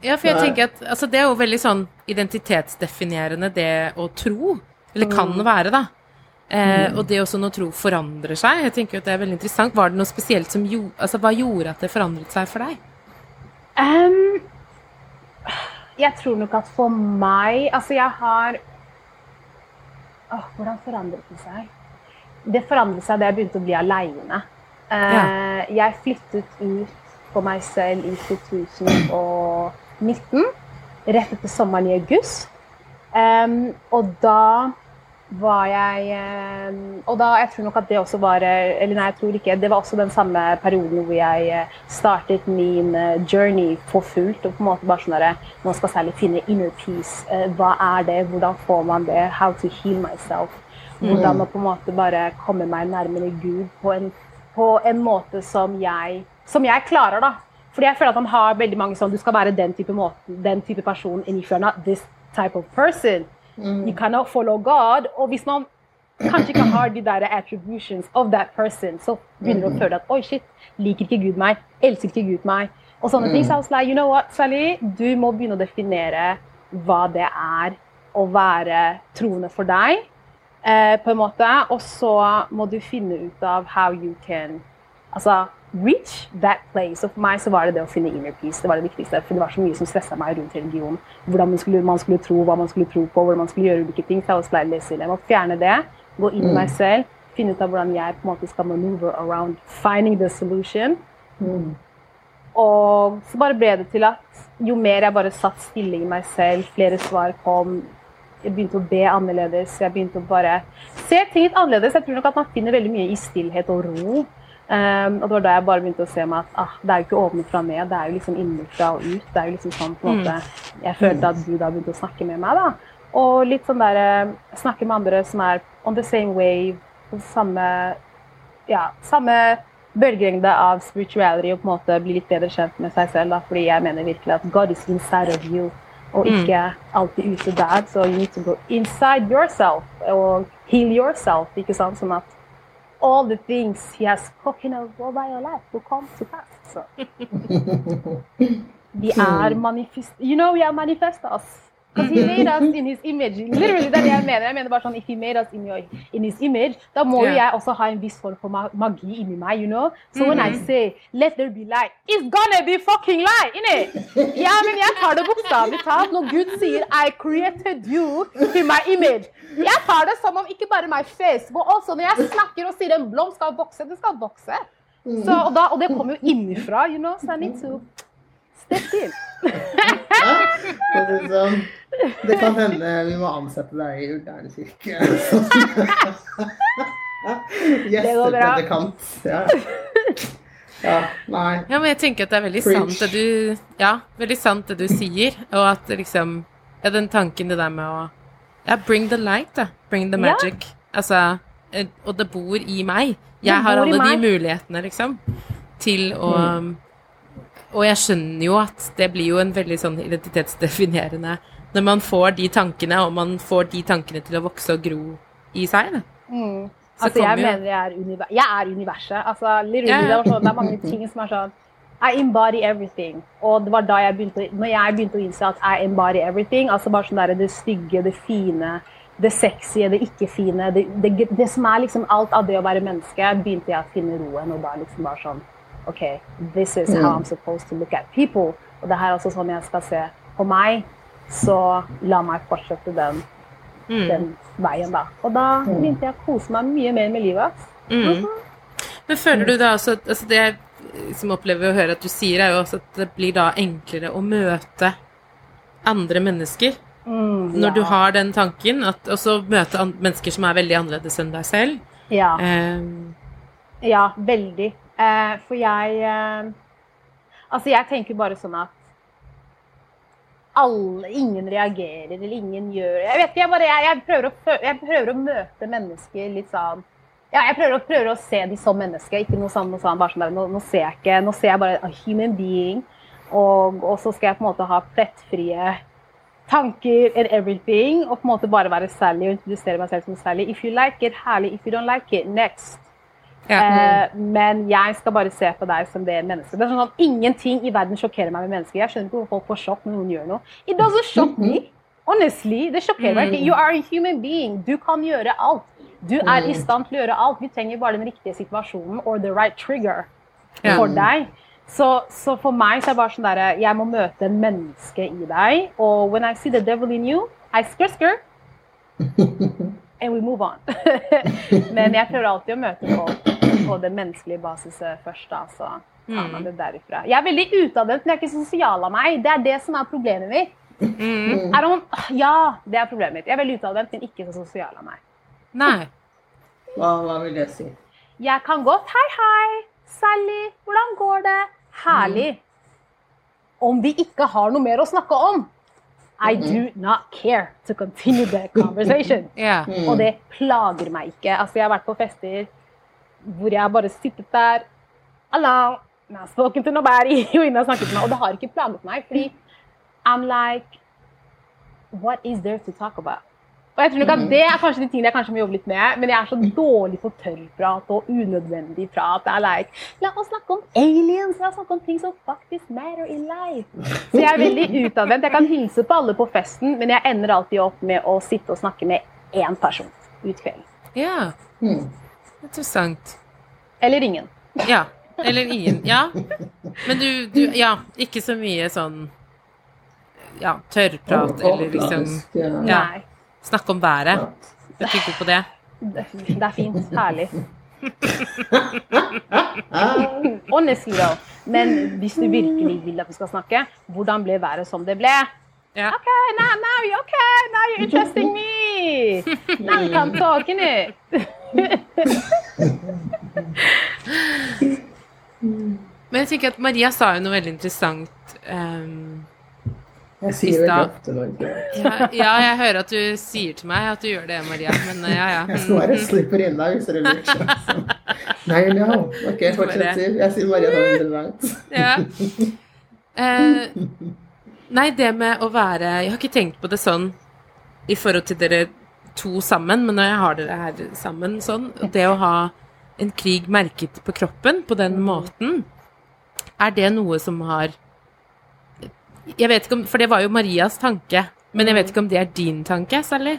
ja, for jeg tenker at altså, det er jo veldig sånn identitetsdefinerende, det å tro. Eller kan være, da. Eh, og det også når tro forandrer seg. Jeg tenker jo at det er veldig interessant. Var det noe spesielt som gjorde Altså, hva gjorde at det forandret seg for deg? Ehm, jeg tror nok at for meg Altså, jeg har Åh, Hvordan forandret det seg? Det forandret seg da jeg begynte å bli aleine. Jeg flyttet ut for meg selv i 2019, rett etter sommeren i august. Og da var jeg ehm, Og da, jeg tror nok at det også var Eller nei, jeg tror ikke. Det var også den samme perioden hvor jeg eh, startet min eh, journey for fullt. Og på en måte bare sånn derre Nå skal særlig finne inner peace. Eh, Hva er det? Hvordan får man det? How to heal myself. Hvordan å på en måte bare komme meg nærmere Gud på en, på en måte som jeg, som jeg klarer, da. Fordi jeg føler at han har veldig mange sånn Du skal være den type, måten, den type person. Not this type of person, you cannot follow God. Og hvis man kanskje ikke har de der attributions of that person, så begynner du å føle at oi, shit, liker ikke Gud meg? Elsker ikke Gud meg? Og sånne ting. Så jeg like, you know what, Sally, du må begynne å definere hva det er å være troende for deg, eh, på en måte. Og så må du finne ut av how you can altså, reach that place. Og for meg så var det det å finne inner peace. Det var det viktigste. For det var så mye som stressa meg rundt religion. Hvordan man skulle, man skulle tro, hva man skulle tro på, hvordan man skulle gjøre ulike ting. Så jeg jeg må fjerne det. Gå inn i meg selv. Finne ut av hvordan jeg på en måte skal maneuver around finding the solution. Og så bare ble det til at jo mer jeg bare satt stille i meg selv, flere svar kom. Jeg begynte å be annerledes. Jeg begynte å bare se ting litt annerledes. Jeg tror nok at man finner veldig mye i stillhet og ro. Um, og det var da jeg bare begynte å se meg at ah, det er jo ikke ovenfra ned, det er jo liksom innenfra og ut. Det er jo liksom sånn på en måte Jeg følte at du da begynte å snakke med meg, da. Og litt sånn der eh, Snakke med andre som er on the same wave, på samme Ja, samme bølgelengde av spirituality og på en måte bli litt bedre kjent med seg selv. Da, fordi jeg mener virkelig at God is inside of you, og ikke alltid ute der. Så you need to go inside yourself og heal yourself. ikke sant? Sånn at all the things he has spoken of over your life will come to pass. So. we hmm. are manifest. You know, we are manifestors. Because he made us in his image. Literally, det er det jeg mener. Jeg mener bare sånn, If he made us in, your, in his image, da må jo Ja. jeg også ha en viss form for magi inni meg. you know? So when I say 'let there be light', it's gonna be fucking light! Inni! Ja, men jeg tar det bokstavelig talt. Når Gud sier 'I created you in my image', jeg tar det som om ikke bare my face, men også når jeg snakker og sier en blomst skal vokse, det skal vokse. Så, og, da, og det kommer jo innenfra, you know, so I need to in. For å det sånn, Det kan hende vi må ansette deg i Ullern kirke. Det. Gjestepredikant. Ja. ja. Nei. Ja, men jeg tenker at det er veldig Preach. sant det du Ja, veldig sant det du sier, og at det liksom Ja, den tanken det der med å Ja, bring the light, da. Bring the Ja. magic. Altså eh, Og det bor i meg. Jeg har alle de mulighetene, liksom, til å Og jeg skjønner jo at det blir jo en veldig sånn identitetsdefinerende når man får de tankene, og man får de tankene til å vokse og gro i seg. Mm. Altså, jeg jo mener jeg er, univer jeg er universet. Altså, Ja, ja. Det, var sånn, det er mange ting som er sånn I embody everything. Og det var da jeg begynte, når jeg begynte å innse at I embody everything, altså bare sånn der, det stygge, det fine, det sexy, det ikke-fine, det, det, det som er liksom alt av det å være menneske, begynte jeg å finne roen. Og da liksom bare sånn OK, this is how I'm supposed to look at people. Og det her er også sånn jeg skal se på meg. Så la meg fortsette den, Mm. den veien, da. Og da begynte jeg å kose meg mye mer med livet. Mm. Men føler du da også at altså Det jeg liksom opplever å høre at du sier, er jo også at det blir da enklere å møte andre mennesker. Mm, Når ja. du har den tanken, at også møte an mennesker som er veldig annerledes enn deg selv. Ja, Um, ja veldig. Eh, for jeg eh, Altså, jeg tenker bare sånn at alle, ingen reagerer, eller ingen gjør Jeg vet ikke, jeg bare jeg, jeg, prøver, å, jeg prøver å møte mennesker litt sånn ja, jeg prøver, å- prøver å se dem som mennesker, ikke noe sånn, noe sånn bare sånn der, nå, nå ser jeg ikke Nå ser jeg bare a human being, og, og så skal jeg på en måte ha plettfrie tanker and everything, og på en måte bare være Sally og introdusere meg selv som Sally. If you like it, herlig. If you don't like it, next. Ja. Eh, men jeg skal bare se på deg som det mennesket. Det er sånn at Ingenting i verden sjokkerer meg med mennesker. Jeg skjønner ikke hvorfor folk får sjokk når noen gjør noe. It doesn't shock me. Honestly, det sjokkerer meg ikke. You are a human being. Du kan gjøre alt. Du er i stand til å gjøre alt. Vi trenger bare den riktige situasjonen or the right trigger Ja. for deg. Så, så for meg så er det bare sånn derre Jeg må møte en menneske i deg. Og when I see the devil in you, I skr skr. And we move on. Men jeg prøver alltid å møte folk på det menneskelige basiset først. da, så tar man det derifra. Jeg er veldig utadvendt, men jeg er ikke sosial av meg. Det er det som er problemet mitt. Mm. Er hun, ja, det er problemet mitt. Jeg er veldig utadvendt, men ikke så sosial av meg. Nei. Hva, hva vil det si? Jeg kan godt Hei, hei, Sally, hvordan går det? Herlig. Om vi ikke har noe mer å snakke om. I do not care to continue the conversation. Ja. Og det plager meg ikke. Altså, jeg har vært på fester hvor jeg bare sittet der Hello, not spoken to nobody, og ingen har snakket med meg. Og det har ikke plaget meg, fordi I'm like What is there to talk about? Og jeg tror nok at Det er kanskje de tingene jeg kanskje må jobbe litt med, men jeg er så dårlig på tørrprat og unødvendig prat. Det er like, La oss snakke om aliens, la oss snakke om ting som faktisk matter in life. Så jeg er veldig utadvendt. Jeg kan hilse på alle på festen, men jeg ender alltid opp med å sitte og snakke med én person ut kvelden. Yeah. Hmm. Interessant. Eller ingen. Ja. Eller ingen. Ja. Men du, du Ja, ikke så mye sånn Ja, tørrprat eller liksom ja. Snakke om været. Du er ikke på det? Det, er fint. Herlig. Honestly, though. Men hvis du virkelig vil at vi skal snakke, hvordan ble været som det ble? Ja. Okay, now, now, you- okay, now you're interesting me. Now we can talk, innit? Men jeg tenker at Maria sa jo noe veldig interessant. um, Jeg sier det veldig ofte noe. ja, ja, jeg hører at du sier til meg at du gjør det, Maria. Men eh, ja, ja. Jeg skal bare slipper inn deg hvis dere lurer. Altså. Nei, no. Ok, fortsett. Jeg sier Maria mindre langt. ja. Eh, nei, det med å være Jeg har ikke tenkt på det sånn i forhold til dere to sammen, men når jeg har dere her sammen sånn Det å ha en krig merket på kroppen på den måten, er det noe som har Jeg vet ikke om For det var jo Marias tanke, men jeg vet ikke om det er din tanke, Sally?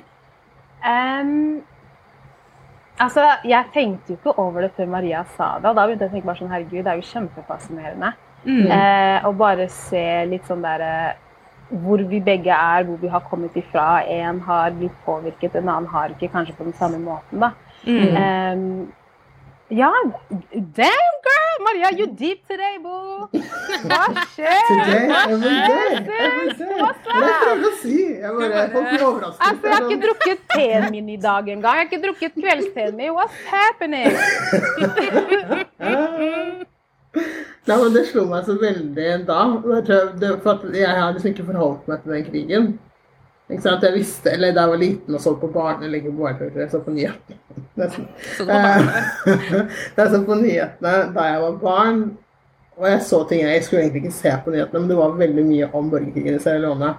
Um, altså, jeg tenkte jo ikke over det før Maria sa det, og da begynte jeg å tenke bare sånn, herregud, det er jo kjempefascinerende. Mm. Eh, og bare se litt sånn der eh, hvor vi begge er, hvor vi har kommet ifra. En har blitt påvirket, en annen har ikke, kanskje på den samme måten, da. Mm. Um, ja, damn girl! Maria, you deep today, boo! Hva skjer? Today, every day, every day. What's Det er up? prøvd å si. Jeg bare, folk blir overrasket. Altså, jeg har ikke drukket teen min i dag engang. Jeg har ikke drukket kveldsteen min. What's happening? Nei, men Det slo meg så veldig da. Det, for jeg har liksom ikke forholdt meg til den krigen. Ikke sant? Jeg visste, eller Da jeg var liten og så på barne, eller ikke barne, jeg så på nyhetene. Nesten. Så det var Eh, jeg så på nyhetene da jeg var barn, og jeg så ting jeg skulle egentlig ikke se på nyhetene, men det var veldig mye om borgerkrigen i Sierra Leone.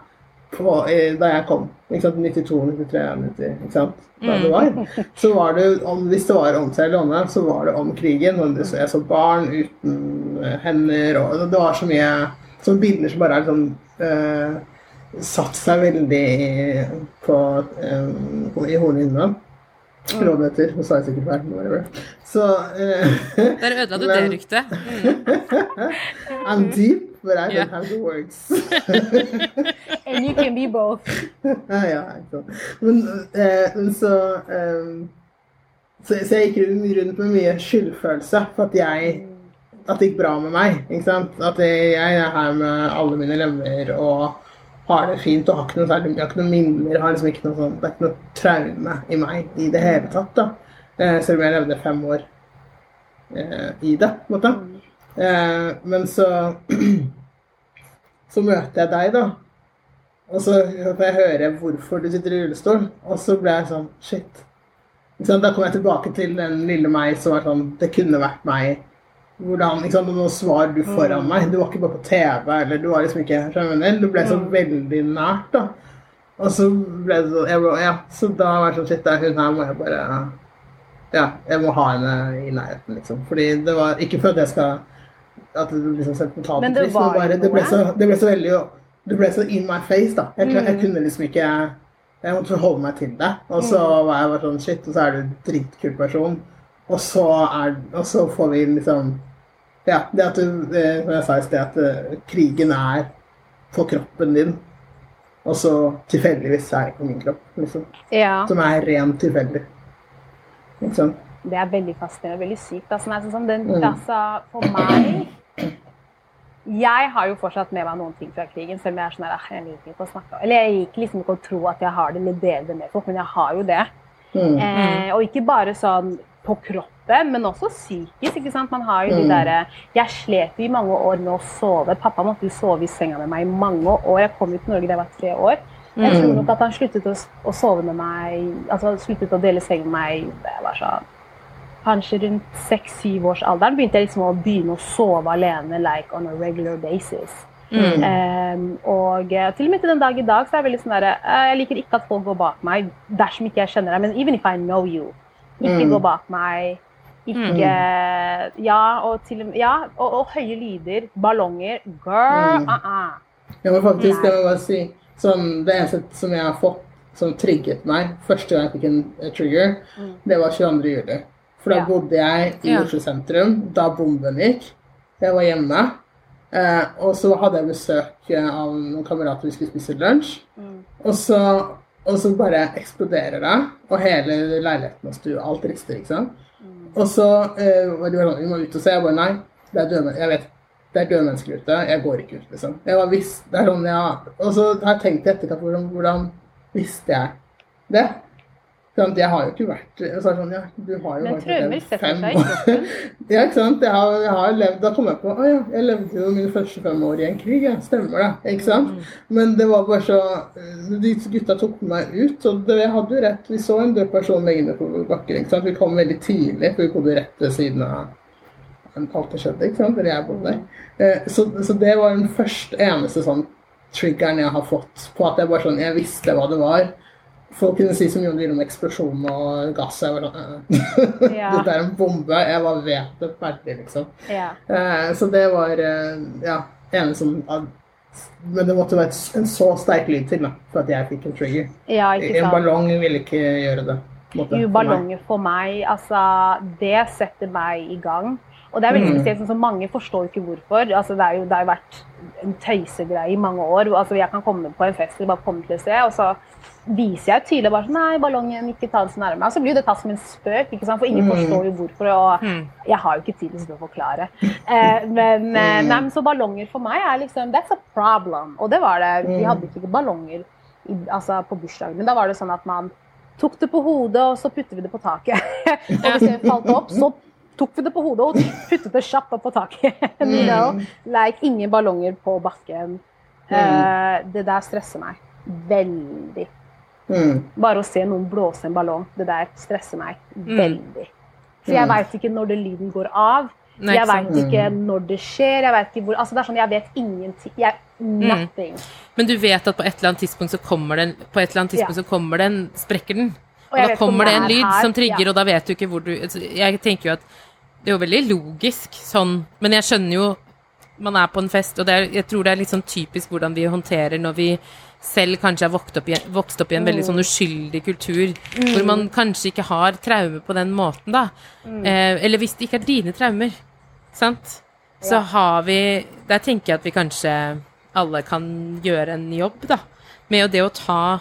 På, i- da jeg kom. Ikke sant? 92, 93, 90, ikke sant? Da det var. Så var det, om, hvis det var om Sierra låne, så var det om krigen. Og det- så jeg så barn uten eh, hender, og det var så mye sånne bilder som bare er sånn eh, Satt seg veldig i- på, eh, i hornhinna. Rådheter. Nå sa jeg sikkert feil. Så eh, Der ødela du det ryktet. I'm deep, but I don't Ja. have the words. And you can be both. ja, ja. Men, eh, men så, um, så Så jeg gikk rundt med mye skyldfølelse for at jeg At det gikk bra med meg. ikke sant? At jeg, jeg er her med alle mine lemmer og har det fint og har ikke noe, særlig, jeg har ikke noe minner. Har liksom ikke noe sånn, det er ikke noe traume i meg i det hele tatt. da. Eh, selv om jeg levde fem år eh, i det. på en måte. Eh, men så så møter jeg deg, da. Og så får jeg høre hvorfor du sitter i rullestol, og så ble jeg sånn Shit. Så? Da kom jeg tilbake til den lille meg som var sånn Det kunne vært meg. Hvordan, ikke sant? Nå svarer du foran meg. Du var ikke bare på TV, eller du var liksom ikke skjønner du? Du ble så veldig nært, da. Og så ble det sånn jeg, Ja, så da var det sånn Shit, det er hun her må jeg bare Ja, jeg må ha henne i nærheten, liksom. Fordi det var Ikke for at jeg skal at det blir sentimentalt og trist, bare det ble, så, det ble så veldig Det ble så in my face, da. Jeg, jeg kunne liksom ikke Jeg måtte forholde meg til det. Og så var jeg bare sånn Shit, og så er du en dritkul person. Og så, er, og så får vi liksom Ja, det at du Som jeg sa i sted, at eh, krigen er på kroppen din. Og så tilfeldigvis er det på min kropp, liksom. Ja. Som er rent tilfeldig. Sant? Det er veldig fascinerende og veldig sykt. Altså, sånn, den, Mm. altså, for meg Jeg har jo fortsatt med meg noen ting fra krigen, selv om jeg er sånn her, «Ah, jeg liker ikke å snakke Eller jeg liker liksom ikke å tro at jeg har det eller deler det med folk, men jeg har jo det. Mm. Eh, og ikke bare sånn på kroppen, men også psykisk. ikke sant? Man har jo de Mm. derre Jeg slet i mange år med å sove. Pappa måtte jo sove i senga med meg i mange år. Jeg kom jo til Norge da jeg var tre år. Jeg tror nok at han sluttet å, å sove med meg Altså sluttet å dele seng med meg da jeg var sånn Kanskje rundt seks-syv års alderen begynte jeg liksom å begynne å sove alene like on a regular basis. Um, og eh, til og med til den dag i dag så er jeg veldig sånn derre eh, Jeg liker ikke at folk går bak meg dersom ikke jeg kjenner deg. Men even if I know you, ikke Mm. gå bak meg. Ikke Ja, og til og med Ja, og, og høye lyder. Ballonger. Girl, Mm. uh-uh. Ja, men faktisk, jeg må bare si sånn, Det eneste som jeg har fått som trigget meg første gang jeg fikk en eh, trigger, det var 22. juli. For da Ja. bodde jeg i. Oslo sentrum da bomben gikk. Jeg var hjemme. Eh, og så hadde jeg besøk av noen kamerater vi skulle spise lunsj. Og, så, og så bare eksploderer det, og hele leiligheten og stua, alt rister, ikke sant. Og så eh, var de sånn, vi må ut og se. Jeg bare nei, det er døde, jeg vet, det er døde mennesker ute. Jeg går ikke ut, liksom. Jeg var visst, det er sånn, ja. Og så har jeg tenkt i etterkant hvordan, hvordan visste jeg det? Sånn, jeg har jo ikke vært Jeg så er sånn, ja, du har jo Men traumer setter fem seg i kroppen. ja, ikke sant. Jeg har, jeg har levd, Da kom jeg på å ja, jeg levde jo mine første fem år i en krig. Ja, stemmer det. ikke sant? Men det var bare så De gutta tok meg ut, og det, jeg hadde jo rett. Vi så en død person liggende på bakken. ikke sant? Vi kom veldig tidlig, for vi bodde rett ved siden av alt det skjedde. ikke sant? Eller jeg bodde der. Eh, Så, så det var den første eneste sånn triggeren jeg har fått på at jeg bare sånn, jeg visste hva det var. Folk kunne si så mye om det om eksplosjon og gass. Jeg var sånn. Ja. Dette er en bombe. Jeg bare vet det ferdig, liksom. Ja. Eh, Så det var eh, ja, ene som Men det måtte være en så sterk lyd til da, for at jeg fikk en trigger. ja, En ballong ville ikke gjøre det. måte, Jo, ballonger for meg, altså Det setter meg i gang. Og det er veldig Mm. spesielt, sånn mange forstår ikke hvorfor. Altså, det, jo, det har jo vært en tøysegreie i mange år. Altså, jeg kan komme på en fest eller bare komme til et sted, og så viser jeg tydelig bare sånn Nei, ballongen, ikke ta den så nærme. Og så blir jo det tatt som en spøk, ikke sant? for ingen Mm. forstår jo hvorfor. Og jeg har jo ikke tid til å forklare. Eh, men, eh, Mm. nei, men så ballonger for meg er liksom That's a problem. Og det var det. Vi Mm. hadde ikke ballonger i, altså, på bursdagen, men da var det sånn at man tok det på hodet, og så puttet vi det på taket. og hvis det falt opp, så tok vi det på hodet og puttet det kjapt opp på taket. you know? Like, ingen ballonger på bakken. Eh, det der stresser meg veldig. Mm. Bare å se noen blåse en ballong, det der stresser meg veldig. For jeg veit ikke når det lyden går av. Nei, jeg veit ikke når det skjer. Jeg vet ikke hvor Altså, det er sånn, jeg vet ingenting. Jeg, nothing. Men du vet at på et eller annet tidspunkt så kommer den På et eller annet tidspunkt Ja. så kommer den Sprekker den. Og, Og da kommer det en lyd her, som trigger, ja. og da vet du ikke hvor du altså, Jeg tenker jo at det er jo veldig logisk sånn, men jeg skjønner jo Man er på en fest, og det er, jeg tror det er litt sånn typisk hvordan vi håndterer når vi selv kanskje har vokst opp i, vokst opp i en veldig sånn uskyldig kultur, hvor man kanskje ikke har traumer på den måten, da. Eh, eller hvis det ikke er dine traumer, sant, så Ja. har vi Der tenker jeg at vi kanskje alle kan gjøre en jobb, da, med det å ta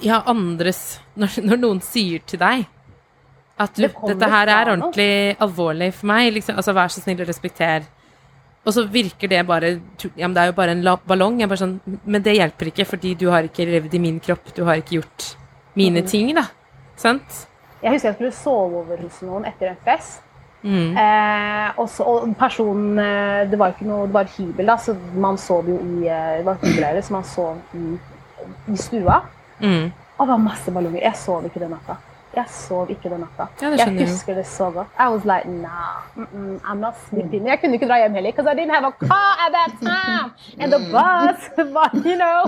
ja, andres når, når noen sier til deg at du, Det dette her er ordentlig alvorlig for meg, liksom, altså vær så snill å respektere og så virker det bare Ja, men det er jo bare en ballong. Jeg bare sånn Men det hjelper ikke, fordi du har ikke levd i min kropp. Du har ikke gjort mine ting, da. Sant? Jeg husker jeg skulle sove over hos noen etter en fest. Mm. Eh, og, så, og personen eh, Det var ikke noe, det var hybel, da, så man sov jo i eh, Det var hybelleire, så man sov i, i stua. Mm. Og det var masse ballonger. Jeg sov ikke den natta. Jeg sov ikke den natta. Ja, jeg husker det så godt. I was like, nah, mm -mm, I'm not sleeping. Jeg kunne ikke dra hjem heller, because I didn't have a car at that time. And the bus, but you know.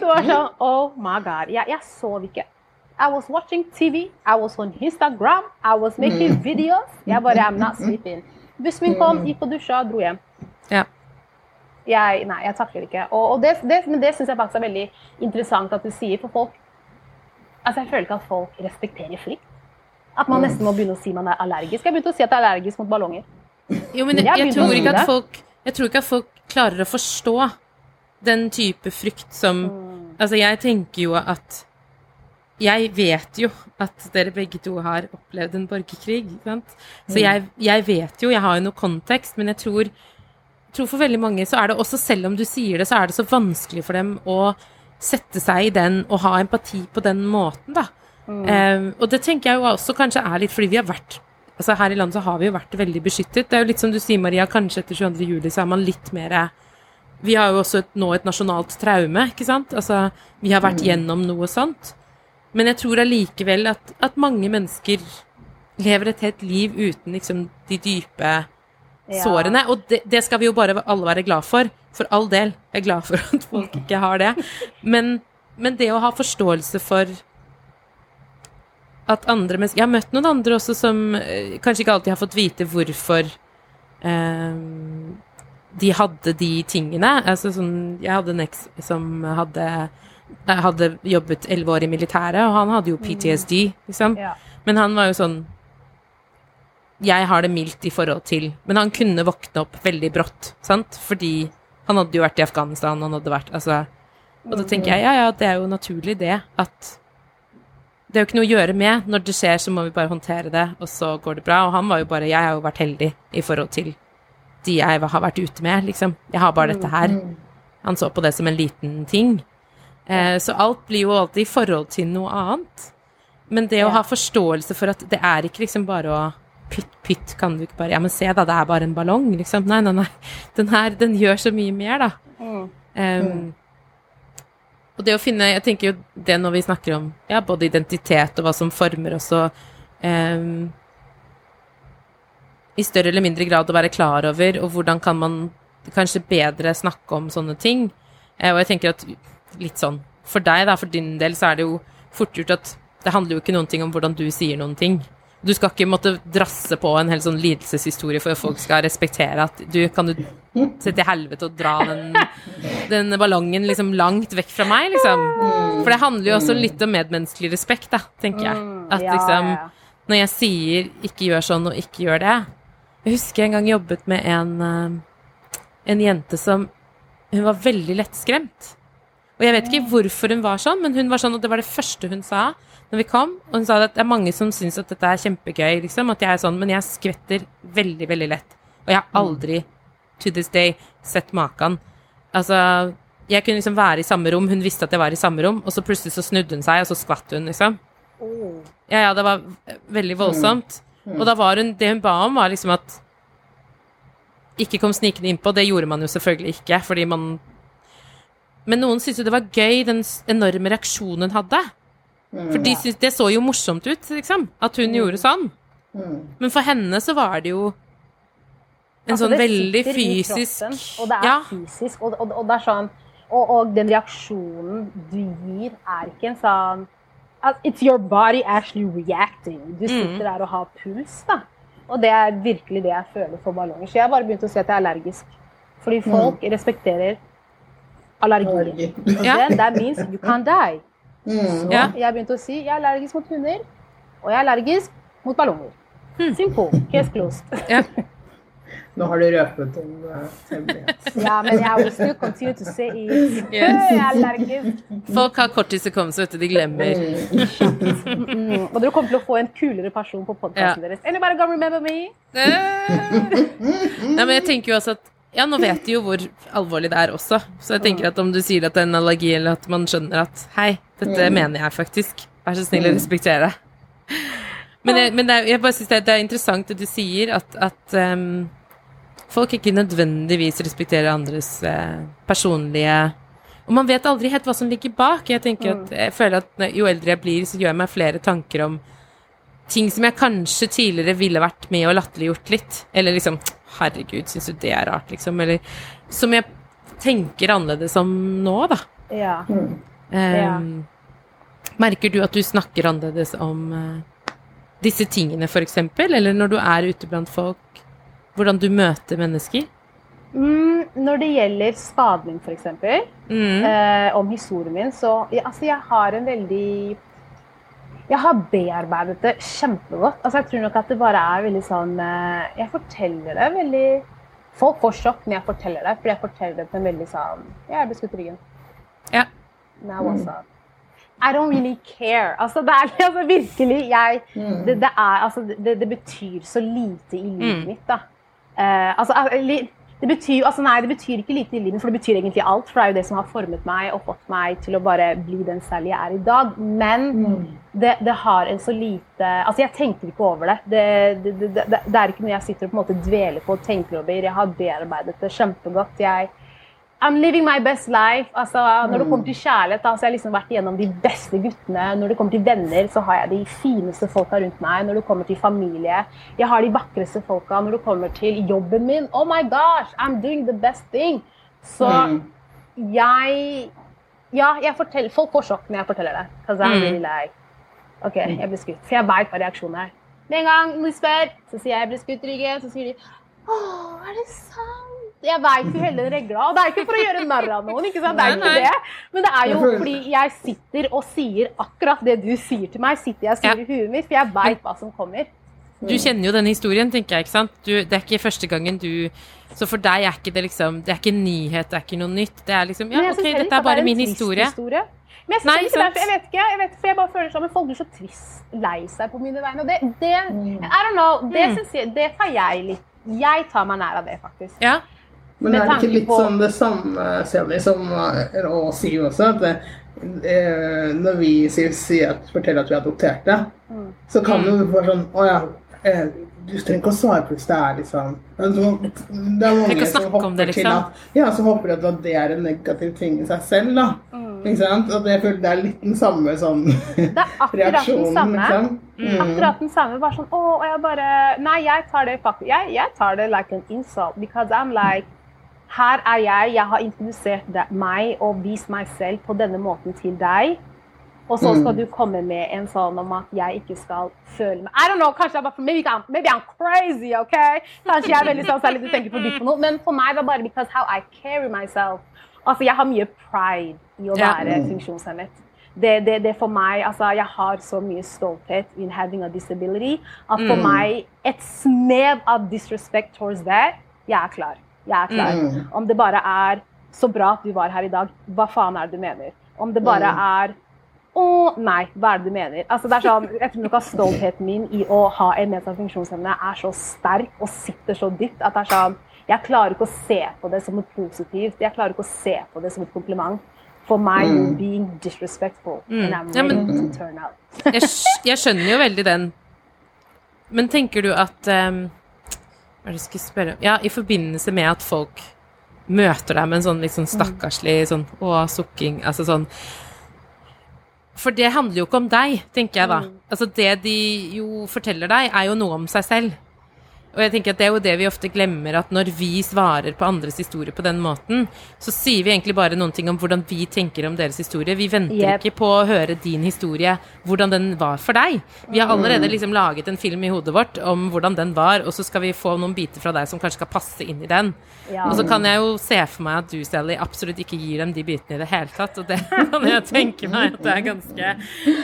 Så var sånn, oh my god. Jeg, jeg sov ikke. I was watching TV, I was on Instagram, I was making videos. Jeg bare, I'm not sleeping. Bussen min kom, gikk og dusja, dro hjem. Ja. Jeg, nei, jeg takler ikke. Og, og det, det, men det syns jeg faktisk er veldig interessant at du sier, for folk Altså, jeg føler ikke at folk respekterer fritt. At man nesten må begynne å si man er allergisk. Jeg begynte å si at jeg er allergisk mot ballonger. Jo, men Jeg jeg, jeg, tror ikke at folk Jeg tror ikke at folk klarer å forstå den type frykt som Altså, jeg tenker jo at Jeg vet jo at dere begge to har opplevd en borgerkrig, ikke sant? Så jeg, jeg vet jo, jeg har jo noe kontekst, men jeg tror, tror for veldig mange så er det også, selv om du sier det, så er det så vanskelig for dem å sette seg i den og ha empati på den måten, da. Eh, og det tenker jeg jo også kanskje er litt fordi vi har vært Altså Her i landet så har vi jo vært veldig beskyttet. Det er jo litt som du sier, Maria, kanskje etter 22. juli så er man litt mer Vi har jo også et, nå et nasjonalt traume, ikke sant? Altså, vi har vært gjennom noe sånt. Men jeg tror allikevel at, at mange mennesker lever et helt liv uten liksom de dype Ja. sårene. Og det, det skal vi jo bare alle være glad for. For all del. Jeg er glad for at folk ikke har det. Men, men det å ha forståelse for at andre mennesker Jeg har møtt noen andre også som eh, kanskje ikke alltid har fått vite hvorfor eh, de hadde de tingene. Altså sånn Jeg hadde en eks som hadde jeg hadde jobbet elleve år i militæret, og han hadde jo PTSD, liksom. Ja. Men han var jo sånn Jeg har det mildt i forhold til Men han kunne våkne opp veldig brått, sant? Fordi han hadde jo vært i Afghanistan, han hadde vært Altså Og da tenker jeg ja, ja, det er jo naturlig, det. At det er jo ikke noe å gjøre med. Når det skjer, så må vi bare håndtere det, og så går det bra. Og han var jo bare Jeg har jo vært heldig i forhold til de jeg har vært ute med, liksom. Jeg har bare dette her. Han så på det som en liten ting. Eh, så alt blir jo alltid i forhold til noe annet. Men det å ha forståelse for at det er ikke liksom bare å Pytt, pytt, kan du ikke bare Ja, men se da, det er bare en ballong, liksom. Nei, nei, nei. Den her, den gjør så mye mer, da. Um, og det å finne Jeg tenker jo det når vi snakker om ja, både identitet og hva som former oss, og um, i større eller mindre grad å være klar over, og hvordan kan man kanskje bedre snakke om sånne ting. Eh, og jeg tenker at litt sånn For deg, da, for din del, så er det jo fort gjort at det handler jo ikke noen ting om hvordan du sier noen ting. Du skal ikke måtte drasse på en hel sånn lidelseshistorie for at folk skal respektere at du kan du se til helvete og dra den, den ballongen liksom langt vekk fra meg, liksom. For det handler jo også litt om medmenneskelig respekt, da, tenker jeg. At liksom når jeg sier 'ikke gjør sånn' og 'ikke gjør det' Jeg husker jeg en gang jobbet med en, eh, en jente som Hun var veldig lettskremt. Og jeg vet ikke hvorfor hun var sånn, men hun var sånn, og det var det første hun sa når vi kom. Og hun sa at det er mange som syns at dette er kjempegøy, liksom, at jeg er sånn, men jeg skvetter veldig, veldig lett. Og jeg har aldri, to this day, sett maken. Altså, jeg kunne liksom være i samme rom, hun visste at jeg var i samme rom, og så plutselig så snudde hun seg, og så skvatt hun, liksom. Ja, ja, det var veldig voldsomt. Og da var hun Det hun ba om, var liksom at ikke kom snikende innpå. Det gjorde man jo selvfølgelig ikke, fordi man Men noen syntes jo det var gøy, den enorme reaksjonen hun hadde. For de synes, det så jo morsomt ut, liksom. At hun gjorde sånn. Men for henne så var det jo en Altså, sånn veldig fysisk kroppen, Og det er Ja. fysisk, og, og, og det er sånn og, og den reaksjonen du gir, er ikke en sånn It's your body actually reacting. Du Mm. sitter der og har puls, da. Og det er virkelig det jeg føler for ballonger. Så jeg har bare begynt å si at jeg er allergisk. Fordi folk respekterer allergi. Allergi. Ja. then that means you can die. Mm. Ja. Jeg begynte å si jeg er allergisk mot hunder, og jeg er allergisk mot ballonger. Simple. Case closed. Ja. Nå har du røpet om uh. Ja, men jeg will still continue to say it. Yes. Jeg er allergisk. Folk har kort korttidshukommelse, vet du. De glemmer. Mm. Og dere kommer til å få en kulere person på podkasten Ja. deres. Anybody gonna remember me? Nei, men jeg tenker jo også at Ja, nå vet de jo hvor alvorlig det er også. Så jeg tenker at om du sier at det er en allergi, eller at man skjønner at Hei, dette mener jeg faktisk. Vær så snill å respektere det. Men, jeg, men det er, jeg bare synes det, er- det er interessant det du sier, at, at um, folk ikke nødvendigvis respekterer andres uh, personlige Og man vet aldri helt hva som ligger bak. Jeg at jeg føler at jo eldre jeg blir, så gjør jeg meg flere tanker om ting som jeg kanskje tidligere ville vært med og latterliggjort litt. Eller liksom Herregud, syns du det er rart, liksom? Eller som jeg tenker annerledes om nå, da. Ja. Ehm, Merker du at du snakker annerledes om uh, disse tingene, eksempel? Eller når du er ute blant folk, hvordan du møter mennesker? Mm, når det gjelder min, f.eks., Mm. eh, om historien min, så ja, Altså, jeg har en veldig Jeg har bearbeidet det kjempegodt. Altså, jeg tror nok at det bare er veldig sånn eh, Jeg forteller det veldig Folk får sjokk når jeg forteller det, fordi jeg forteller det på en veldig sånn jeg ble skutt i ryggen. Ja. Now what's up? I don't really care. Altså, det er altså, virkelig jeg, det, det, er, altså, det, det betyr så lite i livet Mm. mitt, da. Uh, altså, det betyr, altså, nei, det betyr ikke lite i livet, for det betyr egentlig alt. For det er jo det som har formet meg og fått meg til å bare bli den Sally jeg er i dag. Men det, det har en så lite Altså, jeg tenker ikke over det. Det, det, det, det. det er ikke noe jeg sitter og på en måte dveler på og tenker over. Jeg har bearbeidet det kjempegodt. Jeg I'm living my best life. Altså, når det kommer til kjærlighet, da, så har jeg liksom vært igjennom de beste guttene. Når det kommer til venner, så har jeg de fineste folka rundt meg. Når det kommer til familie, jeg har de vakreste folka. Når det kommer til jobben min, oh my gosh, I'm doing the best thing. Så jeg Ja, jeg forteller, folk får sjokk når jeg forteller det. Because I'm really like OK, jeg blir skutt. For jeg veit hva reaksjonen er. Med en gang de spør, så sier jeg jeg ble skutt i ryggen, så sier de Åh, er det sant? Jeg veit jo hele den regla. Og det er ikke for å gjøre narr av noen, ikke sant? det er Nei, ikke nei. det. Men det er jo fordi jeg sitter og sier akkurat det du sier til meg, sitter jeg og sier Ja. i huet mitt, for jeg veit hva som kommer. Du kjenner jo denne historien, tenker jeg, ikke sant? Du, det er ikke første gangen du Så for deg er ikke det liksom Det er ikke nyhet, det er ikke noe nytt. Det er liksom Ja, ok, dette er bare er min historie. historie. Men jeg Nei, ikke det, jeg vet ikke, jeg vet, for jeg bare føler sånn, men folk blir så trist, lei seg på mine vegne. Og det, det I don't know, det Mm. jeg, det tar jeg litt Jeg tar meg nær av det, faktisk. Ja. Men er det ikke litt på- sånn det samme, Sally, som Rå sier også, at eh, når vi sier, sier at, forteller at vi er adopterte, Mm. så kan du jo være sånn Å ja, eh, du trenger ikke å svare på hvis det er liksom Det er mange som hopper det, til liksom. at Ja, så håper de at det er en negativ ting i seg selv, da. Mm. Ikke sant? Og det, det er litt den samme sånn Det er akkurat den samme. liksom. Mm. Akkurat den samme. Bare sånn, å, og jeg bare Nei, jeg tar det faktisk Jeg, jeg tar det like an insult. Because I'm like Her er jeg. Jeg har introdusert deg- meg og vist meg selv på denne måten til deg. Og så skal du komme med en sånn om at jeg ikke skal føle meg I don't know, kanskje jeg bare, maybe, I'm, maybe I'm crazy, OK? Kanskje jeg er veldig sånn særlig du tenker for dypt på noe. Men for meg det er bare because how I carry myself. Altså, jeg har mye pride i å være funksjonshemmet. Det, det, det for meg, altså Jeg har så mye stolthet in having a disability at for meg et snev av disrespect towards that Jeg er klar. Jeg er klar. Mm. Om det bare er 'så bra at du var her i dag', hva faen er det du mener? Om det bare er 'å, nei, hva er det du mener'? Altså det er sånn, Jeg tror nok at stoltheten min i å ha en nedsatt funksjonsevne er så sterk og sitter så dypt at det er sånn Jeg klarer ikke å se på det som noe positivt. Jeg klarer ikke å se på det som et kompliment. For meg, mm. being disrespectful. And I'm Mm. Ja, men- to turn out. Jeg, jeg skjønner jo veldig den. Men tenker du at ehm, Hva er det jeg skulle spørre om? Ja, i forbindelse med at folk møter deg med en sånn litt sånn stakkarslig sånn å, sukking Altså sånn For det handler jo ikke om deg, tenker jeg da. Altså det de jo forteller deg, er jo noe om seg selv. Og jeg tenker at det er jo det vi ofte glemmer, at når vi svarer på andres historie på den måten, så sier vi egentlig bare noen ting om hvordan vi tenker om deres historie. Vi venter Yep. ikke på å høre din historie, hvordan den var for deg. Vi har allerede liksom laget en film i hodet vårt om hvordan den var, og så skal vi få noen biter fra deg som kanskje skal passe inn i den. Ja. Og så kan jeg jo se for meg at du, Sally, absolutt ikke gir dem de bitene i det hele tatt, og det kan jeg tenke meg at det er ganske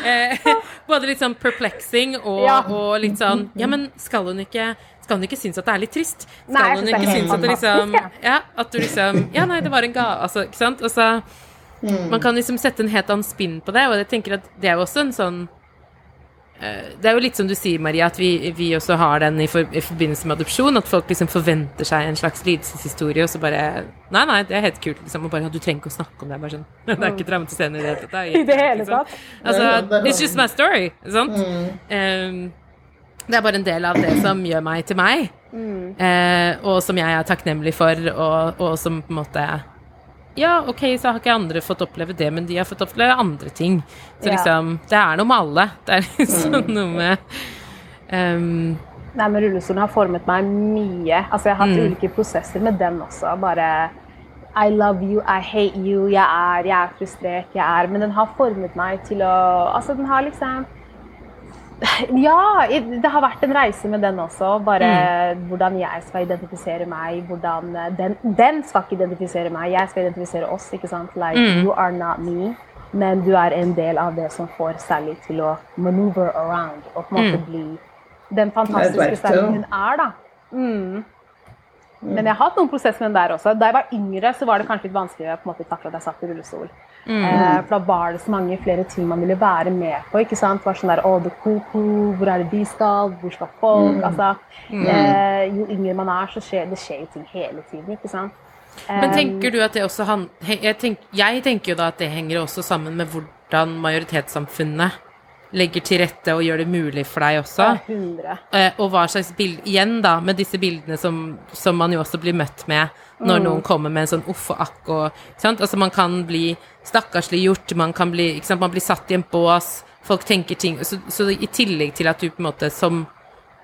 eh, Både litt sånn perplexing og, og litt sånn Ja, men skal hun ikke skal hun ikke synes at det er litt trist? Skal Nei, hun ikke synes at det liksom Ja, at du liksom Ja, nei, det var en gave, altså, ikke sant? Og så Man kan liksom sette en helt annen spinn på det, og jeg tenker at det er jo også en sånn eh, det er jo litt som du sier, Maria, at vi, vi også har den i, for, i forbindelse med adopsjon. At folk liksom forventer seg en slags lidelseshistorie, og så bare Nei, nei, det er helt kult, liksom. Og bare Du trenger ikke å snakke om det. Bare sånn. Det er ikke traumatiserende i det hele tatt. er I det hele tatt. Altså, it's just my story, sant? Um, det er bare en del av det som gjør meg til meg, eh, og som jeg er takknemlig for, og, og som på en måte Ja, OK, så har ikke andre fått oppleve det, men de har fått oppleve andre ting. Så Ja. liksom Det er noe med alle. Det er liksom noe med um, Nei, men rullestolen har formet meg mye. Altså, jeg har hatt ulike prosesser med den også. Bare I love you, I hate you, jeg er, jeg er frustrert, jeg er Men den har formet meg til å Altså, den har liksom Ja, det har vært en reise med den også. Bare hvordan jeg skal identifisere meg. Hvordan eh, den, den skal ikke identifisere meg, jeg skal identifisere oss. ikke sant? Like, you are not me. Men du er en del av det som får Sally til å maneuver around og på en måte bli den fantastiske Sally hun er, da. Mm. Men jeg har hatt noen prosesser med den der også. Da jeg var yngre, så var det kanskje litt vanskeligere på en måte takle at jeg satt i rullestol. Eh, for da var det så mange flere ting man ville være med på. ikke sant? Det var sånn der, å, det koko, Hvor er det de skal? Hvor skal folk? Altså, eh, jo yngre man er, så skjer det skjer jo ting hele tiden. ikke sant? Men Eh, tenker du at det også han, jeg, tenk, jeg tenker jo da at det henger også sammen med hvordan majoritetssamfunnet legger til rette og gjør det mulig for deg også. 100. Eh, og hva slags bild Igjen, da, med disse bildene som, som man jo også blir møtt med når noen kommer med en sånn uff og akk og sant? Altså, man kan bli stakkarsliggjort, man kan bli? Man blir satt i en bås, folk tenker ting så, så i tillegg til at du på en måte som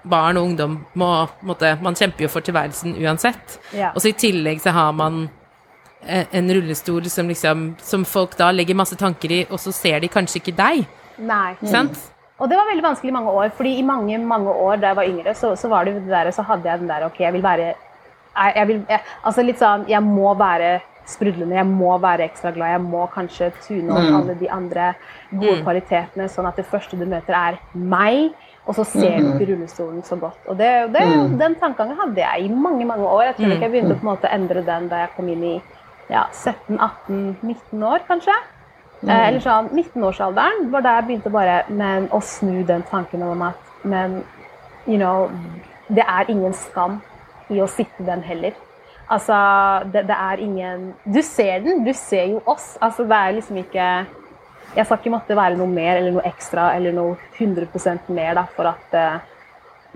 barn og ungdom må måte, Man kjemper jo for tilværelsen uansett. Ja. Og så i tillegg så har man eh, en rullestol som liksom Som folk da legger masse tanker i, og så ser de kanskje ikke deg. Nei. Sant? Og det var veldig vanskelig i mange år, fordi i mange mange år da jeg var yngre, så, så var det det der, så hadde jeg den der OK, jeg vil være jeg, jeg vil, jeg, Altså litt sånn Jeg må være sprudlende, jeg må være ekstra glad, jeg må kanskje tune opp alle de andre gode kvalitetene, sånn at det første du møter, er meg. Og så ser du ikke rullestolen så godt. Og det, det, Den tankegangen hadde jeg i mange mange år. Jeg tror ikke jeg begynte å på en måte endre den da jeg kom inn i ja, 17-18-19 år, kanskje. Eh, eller sånn 19-årsalderen var da jeg begynte bare men, å snu den tanken om at men, you know, det er ingen skam i å sitte den heller. Altså, det, det er ingen Du ser den, du ser jo oss. Altså, det er liksom ikke Jeg skal ikke måtte være noe mer eller noe ekstra eller noe 100% mer da, for at uh,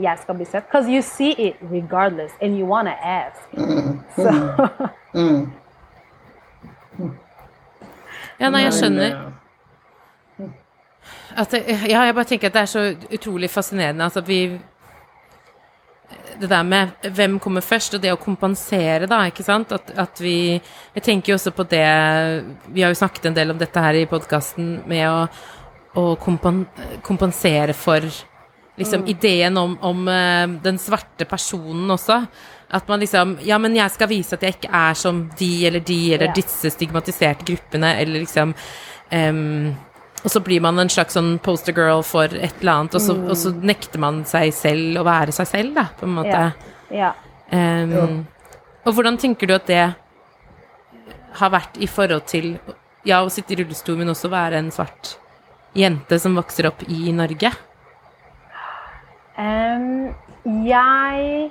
jeg skal bli sett. Because you see it regardless, and you wanna ask. Så, Ja, nei, jeg skjønner. Men, At ja, jeg bare tenker at det er så utrolig fascinerende altså at vi Det der med hvem kommer først, og det å kompensere, da, ikke sant? At, at vi Jeg tenker jo også på det Vi har jo snakket en del om dette her i podkasten, med å, å kompen, kompensere for liksom ideen om, om eh, den svarte personen også. At man liksom Ja, men jeg skal vise at jeg ikke er som de eller de eller Ja. disse stigmatiserte gruppene, eller liksom em, og så blir man en slags sånn poster girl for et eller annet, og så, og så nekter man seg selv å være seg selv, da, på en måte. ja. ja. Um, Og hvordan tenker du at det har vært i forhold til ja, å sitte i rullestol, men også være en svart jente som vokser opp i Norge? Um, jeg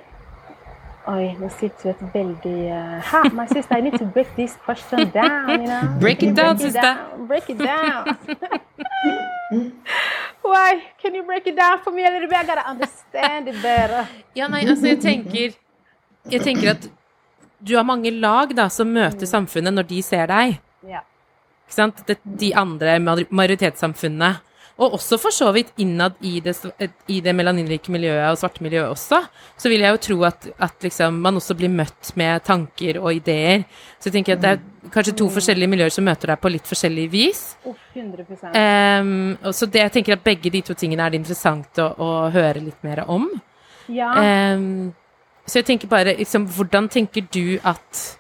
Oi, nå sitter du et veldig uh, ha, My sister, I need to break this question down, you know? Break it down, sister. down, Break it down. Why? Can you break it down for me a little bit? I gotta understand it better. Ja, nei, altså, jeg tenker Jeg tenker at du har mange lag da, som møter samfunnet når de ser deg. Ja. Ikke sant? Det, de andre major- majoritetssamfunnene. Og også for så vidt innad i det, i det melaninrike miljøet og svarte miljøet også, så vil jeg jo tro at, at liksom man også blir møtt med tanker og ideer. Så jeg tenker at det er kanskje to forskjellige miljøer som møter deg på litt forskjellig vis. Uff, 100% Ehm, og så det, jeg tenker at begge de to tingene er det interessant å, å høre litt mer om. Ja. Um, så jeg tenker bare liksom, Hvordan tenker du at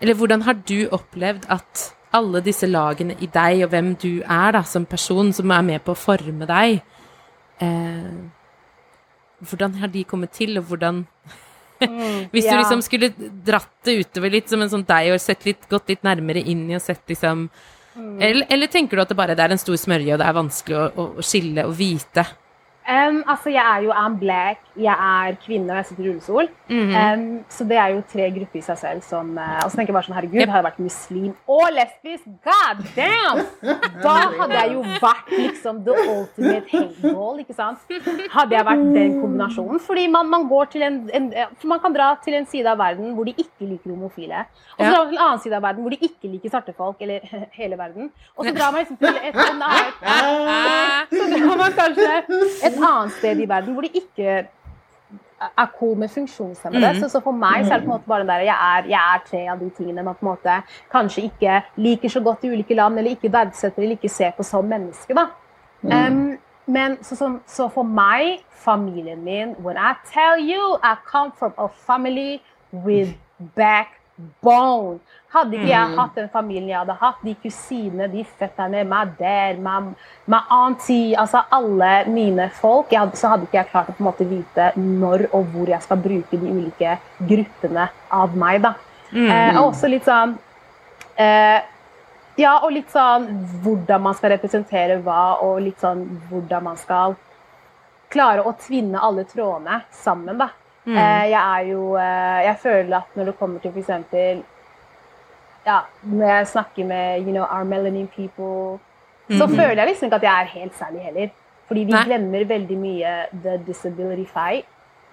Eller hvordan har du opplevd at alle disse lagene i deg, og hvem du er da, som person, som er med på å forme deg. Eh, Hvordan har de kommet til, og hvordan Hvis du liksom skulle dratt det utover litt som en sånn deg, og litt, gått litt nærmere inn i og sett liksom eller, eller tenker du at det bare det er en stor smørje, og det er vanskelig å, å, å skille og vite? Um, altså, jeg er jo I'm black, jeg er kvinne og jeg sitter i rullestol. Mhm. um, så det er jo tre grupper i seg selv som uh, Og så tenker jeg bare sånn, herregud, Yep. hadde jeg vært muslim og lesbisk, god damn! Da hadde jeg jo vært liksom the ultimate hateball, ikke sant? Hadde jeg vært den kombinasjonen. Fordi man, man går til en, en Man kan dra til en side av verden hvor de ikke liker homofile. Og så Ja. drar man til en annen side av verden hvor de ikke liker svarte folk, eller hele verden. Og så drar man liksom til et, annen så drar man kanskje et annet sted i verden hvor de ikke er cool med funksjonshemmede. Så, så for meg så er det på en måte bare den der jeg er, jeg er tre av de tingene man på en måte kanskje ikke liker så godt i ulike land, eller ikke verdsetter eller ikke ser på som menneske. da. Um, men så, så, så for meg, familien min When I tell you I come from a family with backbone. Hadde ikke jeg hatt den familien jeg hadde hatt, de kusinene, de fetterne, meg der, meg, auntie, altså alle mine folk, hadde, så hadde ikke jeg klart å på en måte vite når og hvor jeg skal bruke de ulike gruppene av meg. da. Eh, og også litt sånn eh, ja, og litt sånn hvordan man skal representere hva, og litt sånn hvordan man skal klare å tvinne alle trådene sammen, da. Eh, jeg er jo eh, Jeg føler at når det kommer til f.eks. Ja, når jeg snakker med you know, our melanin people, så føler jeg liksom ikke at jeg er helt særlig heller. Fordi vi Nei. glemmer veldig mye the disability fight.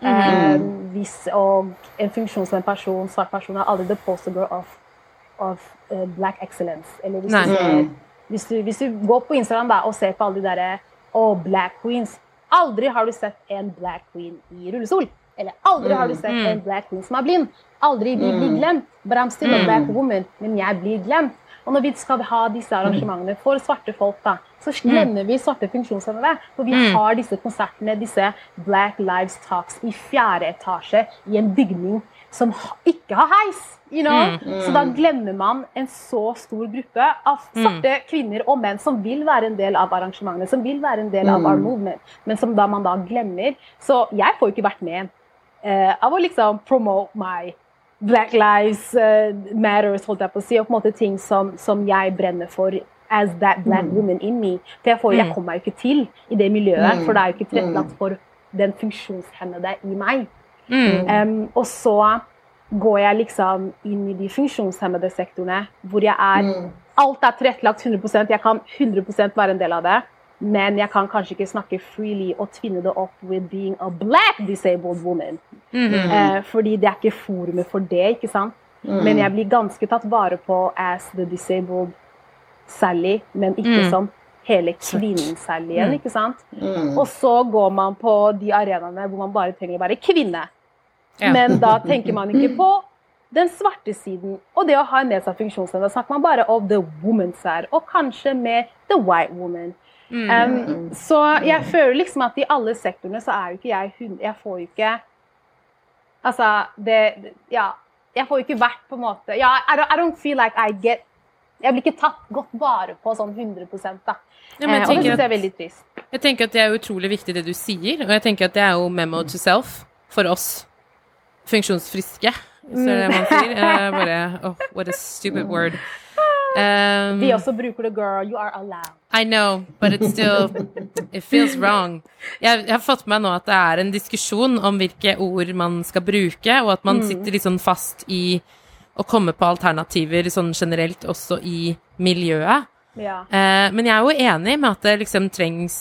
Eh, hvis, og en funksjonshemmet person, svart person, er aldri the poster of, of uh, black excellence. Eller hvis du, ser, hvis, du, hvis du går på Instagram da, og ser på alle de derre oh, black queens Aldri har du sett en black queen i rullestol. Eller aldri har du sett en black queen som er blind. Aldri vi blir glemt. But I'm still a black woman. Men jeg blir glemt. Og når vi skal ha disse arrangementene for svarte folk, da, så glemmer vi svarte funksjonshemmede. For vi har disse konsertene, disse Black Lives Talks i fjerde etasje i en bygning som ikke har heis. You know? Så da glemmer man en så stor gruppe av svarte kvinner og menn som vil være en del av arrangementene, som vil være en del av our movement, men som da man da glemmer. Så jeg får jo ikke vært med av å liksom promote my Black Lives eh, Matters, holdt jeg på å si, og på en måte ting som, som jeg brenner for as that black woman in me. For jeg, får, jeg kommer meg jo ikke til i det miljøet, for det er jo ikke tilrettelagt for den funksjonshemmede i meg. Em, og så går jeg liksom inn i de funksjonshemmede sektorene, hvor jeg er Alt er tilrettelagt 100% Jeg kan 100 være en del av det. Men jeg kan kanskje ikke snakke freely og tvinne det opp with being a black disabled woman. Eh, fordi det er ikke forumet for det, ikke sant? Men jeg blir ganske tatt vare på as the disabled Sally, men ikke som hele kvinnen Sallyen, ikke sant? Og så går man på de arenaene hvor man bare trenger å være kvinne. Ja. Men da tenker man ikke på den svarte siden og det å ha en nedsatt funksjonsevne. Da snakker man bare om the woman side, og kanskje med the white woman. Um, så jeg føler liksom at i alle sektorene så er jo ikke jeg. Jeg får jo ikke Altså, det Ja. Jeg får jo ikke vært på en måte ja, I, don't, I don't feel like I get Jeg blir ikke tatt godt vare på sånn 100 da. Ja, eh, og det syns jeg er veldig trist. Jeg tenker at det er utrolig viktig det du sier, og jeg tenker at det er jo memo to self for oss funksjonsfriske, Så er det man sier. Jeg bare, oh, what a stupid word. Um, Vi også bruker det, girl. You are allowed. I know, but it's still It feels wrong. Jeg, jeg har fått med meg nå at det er en diskusjon om hvilke ord man skal bruke, og at man sitter litt sånn fast i å komme på alternativer sånn generelt også i miljøet. Ja. Eh, men jeg er jo enig med at det liksom trengs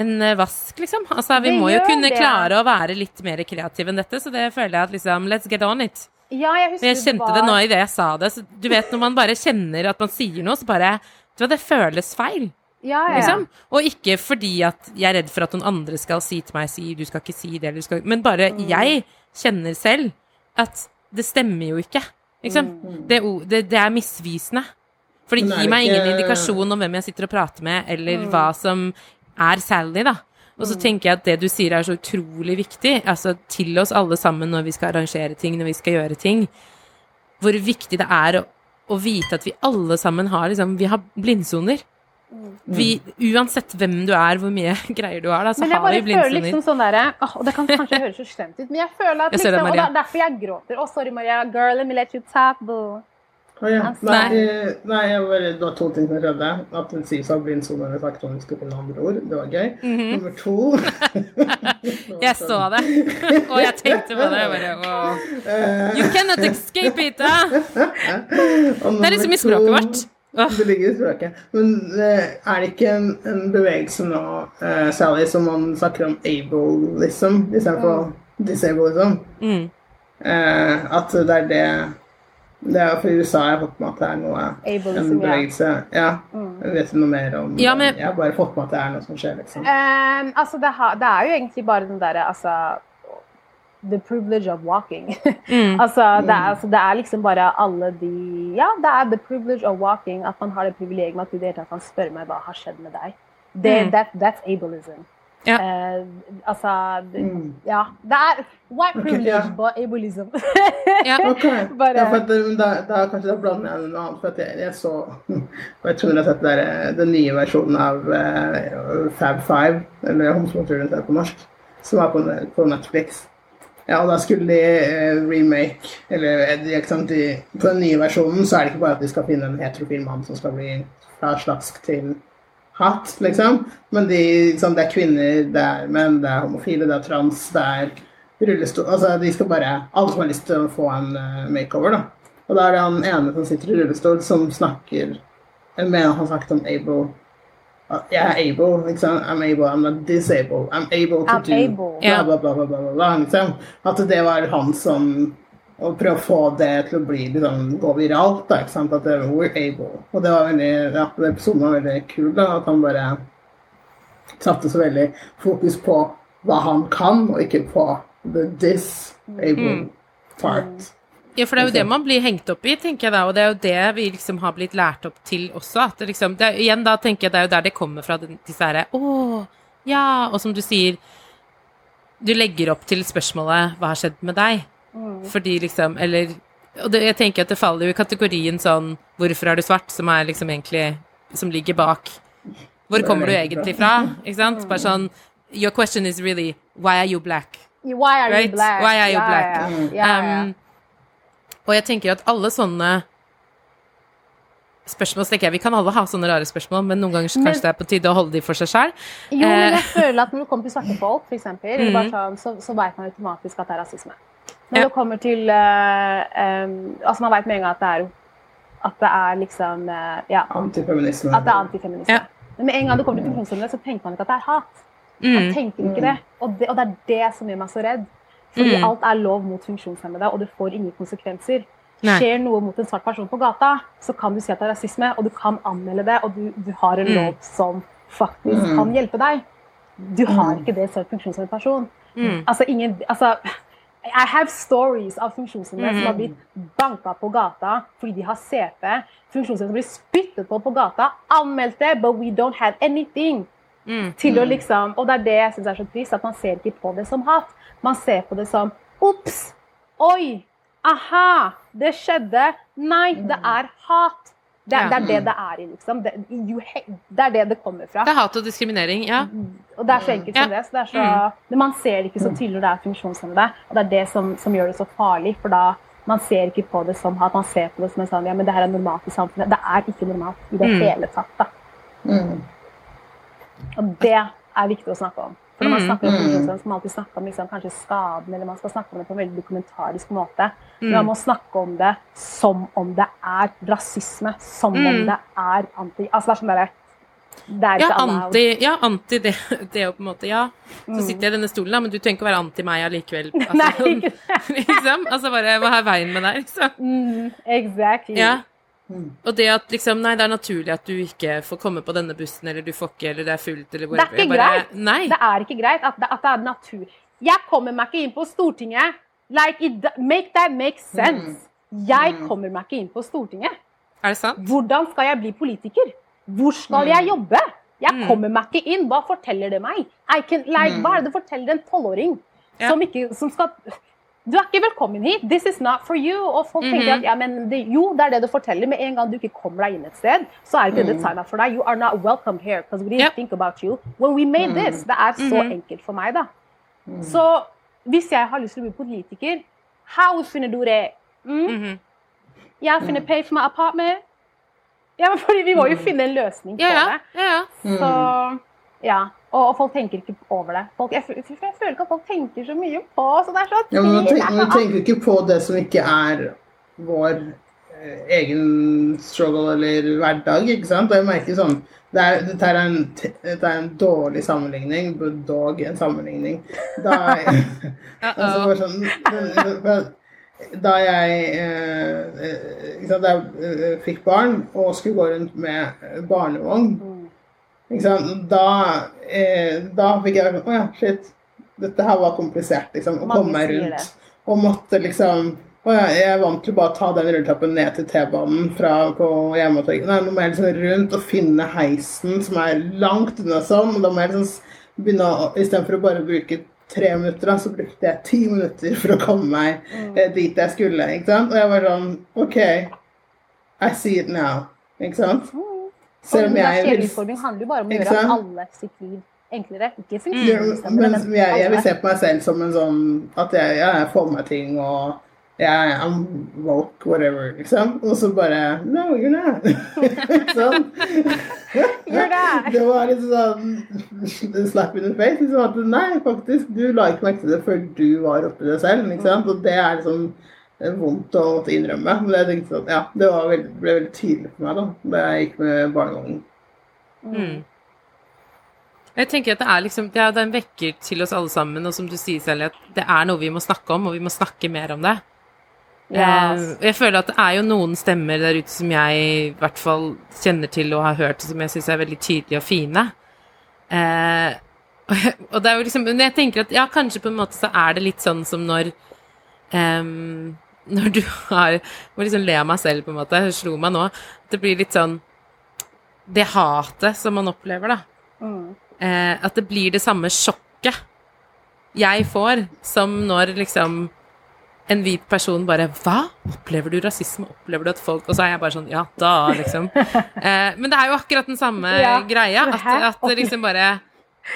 en eh, vask, liksom. Altså, vi Det må jo kunne det. klare å være litt mer kreative enn dette, så det føler jeg at liksom Let's get on it. Ja, jeg husker Men jeg kjente det var- nå idet jeg sa det. Så du vet når man bare kjenner at man sier noe, så bare Du vet, det føles feil. Ja, ja. Liksom. Og ikke fordi at jeg er redd for at noen andre skal si til meg si, du skal ikke si det, eller du skal Men bare Mm. jeg kjenner selv at det stemmer jo ikke. Liksom. Mm. Det, det, det er misvisende. For det gir det meg ingen indikasjon om hvem jeg sitter og prater med, eller Mm. hva som er Sally, da. Og så tenker jeg at det du sier er så utrolig viktig, altså til oss alle sammen når vi skal arrangere ting, når vi skal gjøre ting, hvor viktig det er å, å vite at vi alle sammen har liksom, vi har blindsoner. Vi, uansett hvem du er, hvor mye greier du har, da, så Men jeg har vi bare føler liksom sånn derre oh, det kan kanskje høres så slemt ut, men jeg føler at Jeg ser det, liksom Og da, er derfor jeg gråter. Å, sorry, Maria. Girl, let me let you tap, boo. Å ja. Altså- Nei, eh, nei jeg bare, det var to ting som skjedde. At hun blindsone når hun sagt om vi skulle finne andre ord. Det var gøy. Mhm. Nummer to Jeg så det, og jeg tenkte på det. Bare, åh. You cannot escape it! Da. Det er liksom i språket vårt. Det ligger i språket. Men eh, er det ikke en, en bevegelse nå, uh, Sally, som man snakker om ableism istedenfor disableism? Mm. Uh, at det er det Det er for i USA jeg har fått med at det er noe Ableism, En. Mm. bevegelse. Ja. Jeg vet noe mer om Ja, men- Jeg har bare fått med at det er noe som skjer, liksom. Um, altså, det, har, det er jo egentlig bare den derre altså The privilege of walking. Mm. altså, det er, altså, det er liksom bare alle de Ja, det er the privilege of walking. At man har det privilegiet med at du i det hele tatt kan spørre meg hva har skjedd med deg. Det, Mm. that, that's ableism. Ja. Eh, altså Mm. Ja. Det er white privilege privilege, ja. but ableism. Ja. Okay. Bare- ja, for det, da, da kanskje da blander jeg noe annet. For at jeg, jeg så og Jeg tror jeg har sett der, eh, den nye versjonen av uh, Fab Five, eller Homsmoturen på norsk, som er på, på Netflix. Ja, og da skulle de uh, remake Eller ikke sant, de, på den nye versjonen så er det ikke bare at de skal finne en heterofil mann som skal bli fra slask til hatt, liksom. Men de, liksom, det er kvinner, det er menn, det er homofile, det er trans, det er rullestol Altså, de skal bare Alle som har lyst til å få en eh, makeover, da. Og da er det han ene som sitter i rullestol, som snakker Jeg mener han snakket om able Jeg er able, ikke sant? I'm able, I'm not disabled. I'm able to I'm do able. bla, bla, bla, bla, bla, bla, liksom. At det var han som Å prøve å få det til å bli liksom, gå viralt, da, ikke sant. At det, we're able. Og det var veldig Ja, den episoden var veldig kul, da. At han bare satte så veldig fokus på hva han kan, og ikke på the disable part. Ja, for det er jo det man blir hengt opp i, tenker jeg da, og det er jo det vi liksom har blitt lært opp til også. At det liksom, det er, igjen da tenker jeg det er jo der det kommer fra, den- disse herre Å, ja, og som du sier, du legger opp til spørsmålet Hva har skjedd med deg? Fordi liksom, eller Og det, jeg tenker at det faller jo i kategorien sånn Hvorfor er du svart? Som er liksom egentlig Som ligger bak. Hvor kommer du egentlig fra? Ikke sant? Bare sånn Your question is really Why are you black? Why are Right? you black? Why are you black? Yeah, yeah. Yeah. Um, og jeg tenker at alle sånne spørsmål så tenker jeg, Vi kan alle ha sånne rare spørsmål, men noen ganger så kanskje Men- det er på tide å holde de for seg sjøl. Jo, men Eh. jeg føler at når du kommer til svarte folk, for eksempel, -hmm. Sånn, så, så vet man automatisk at det er rasisme. Når Ja. det kommer til uh, um, Altså, man vet med en gang at det er at det er liksom uh, Ja, Antifeminisme. at det er antifeminisme. Ja. Men med en gang det kommer til funksjonshemmede, så tenker man ikke at det er hat. Mm. Man tenker ikke det. Og, det. og det er det som gjør meg så redd. Fordi Mm. alt er lov mot funksjonshemmede, og det får ingen konsekvenser. Nei. Skjer noe mot en svart person på gata, så kan du si at det er rasisme, og du kan anmelde det, og du, du har en Mm. lov som faktisk Mm. kan hjelpe deg. Du har ikke det som funksjonshemmet person. Mm. Altså, ingen, altså, I have stories av funksjonshemmede som har blitt banka på gata fordi de har CP. Funksjonshemmede som blir spyttet på på gata. Anmeldte, but we don't have anything. Mm. Til å liksom, og det er det jeg syns er så trist, at man ser ikke på det som hat. Man ser på det som ops! Oi! Aha! Det skjedde! Nei, det er hat! Det, Ja. det er det det er i, liksom. Det, det er det det kommer fra. Det er hat og diskriminering, ja. Og det er så enkelt som Ja. det. Så det er så, mm. man ser det ikke så tydelig når det er funksjonshemmede. Og det er det som, som gjør det så farlig. For da man ser ikke på det som at man ser på det som en sånn Ja, men det her er normalt i samfunnet. Det er ikke normalt i det Mm. hele tatt. da. Mm. Og det er viktig å snakke om. For når man Mm. snakker om Mm. funksjonshemmede, så skal man alltid snakke om liksom, kanskje skaden, eller man skal snakke om det på en veldig dokumentarisk måte. Men Mm. man må snakke om det som om det er rasisme. Som om Mm. det er anti... Altså det er sånn derre Det er Ja, anti, ja, anti det, det jo på en måte Ja, så sitter jeg i denne stolen, da, men du trenger ikke å være anti meg allikevel. Altså, Nei, sånn, liksom. Altså bare Hva er veien med deg, liksom? Mm, exactly. Ja. Og det at liksom Nei, det er naturlig at du ikke får komme på denne bussen, eller du får ikke, eller det er fullt, eller Det er ikke bare- greit. Nei. Det er ikke greit at det, at det er natur. Jeg kommer meg ikke inn på Stortinget. Like, it, make that make sense. Jeg kommer meg ikke inn på Stortinget. Er det sant? Hvordan skal jeg bli politiker? Hvor skal jeg jobbe? Jeg kommer meg ikke inn. Hva forteller det meg? I can, like, Hva er det det forteller en tolvåring Ja. som som skal Du er ikke velkommen hit. This is not for you. Og folk tenker at ja, men det, jo, det er det du forteller. Med en gang du ikke kommer deg inn et sted, så er ikke det designet for deg. You are not welcome here because we didn't yep. think about you when we made this. Det er så enkelt for meg, da. Så hvis jeg har lyst til å bli politiker, how finner du det? Mm? Mhm. Jeg finner pay for my apartment. Ja, fordi vi må jo finne en løsning på Ja, ja. det. ja, ja. Så ja. Og, og folk tenker ikke over det. Folk, jeg, jeg føler ikke at folk tenker så mye på så det er så Ja, men man er tenker, man tenker ikke på det som ikke er vår eh, egen struggle eller hverdag, ikke sant? Og jeg merker sånn, det er, dette, er en, dette er en dårlig sammenligning, but dog en sammenligning. Da, altså, bare sånn, men- men- da jeg, eh, eh, ikke sant, da jeg eh, fikk barn og skulle gå rundt med eh, barnevogn, sant? Da, eh, da fikk jeg Å ja, shit. Dette her var komplisert, liksom. Å komme meg rundt. Og måtte liksom Å ja, jeg er vant til bare å ta den rulletrappen ned til T-banen fra på Hjemmetorget. Nei, nå må jeg liksom rundt og finne heisen som er langt unna sånn. Og da må jeg liksom begynne å Istedenfor å bare bruke tre minutter, da, så brukte jeg ti minutter for å komme meg eh, dit jeg skulle. ikke sant? Og jeg var sånn OK, I see it now. Ikke sant? Selv om jeg vil handler jo bare om å gjøre alle sitt liv enklere. Ikke Ja, funksjonshemmede, men men jeg, jeg vil se på meg selv som en sånn At jeg, jeg får med ting og jeg I'm woke, whatever, liksom. Og så bare No, you're not. sånn. You're not. Det var litt sånn slap in the face. Liksom, at nei, faktisk, du la ikke merke til det før du var oppi det selv. Ikke sant? Og det er liksom vondt å måtte innrømme. Men jeg tenkte at ja, det var veldig, ble veldig tydelig for meg da da jeg gikk med barnevognen. Mm. Jeg tenker at det er liksom ja, det er en vekker til oss alle sammen, og som du sier selv, at det er noe vi må snakke om, og vi må snakke mer om det. Yes. Eh, jeg føler at det er jo noen stemmer der ute som jeg i hvert fall kjenner til og har hørt, som jeg syns er veldig tydelige og fine. Eh, og det er jo liksom Men jeg tenker at ja, kanskje på en måte så er det litt sånn som når ehm, Når du har Må liksom le av meg selv, på en måte. Hun slo meg nå. Det blir litt sånn Det hatet som man opplever, da. Mm. Eh, at det blir det samme sjokket jeg får, som når liksom en hvit person bare Hva? Opplever du rasisme? Opplever du at folk Og så er jeg bare sånn Ja, da, liksom. Eh, men det er jo akkurat den samme Ja. greia. At, at liksom bare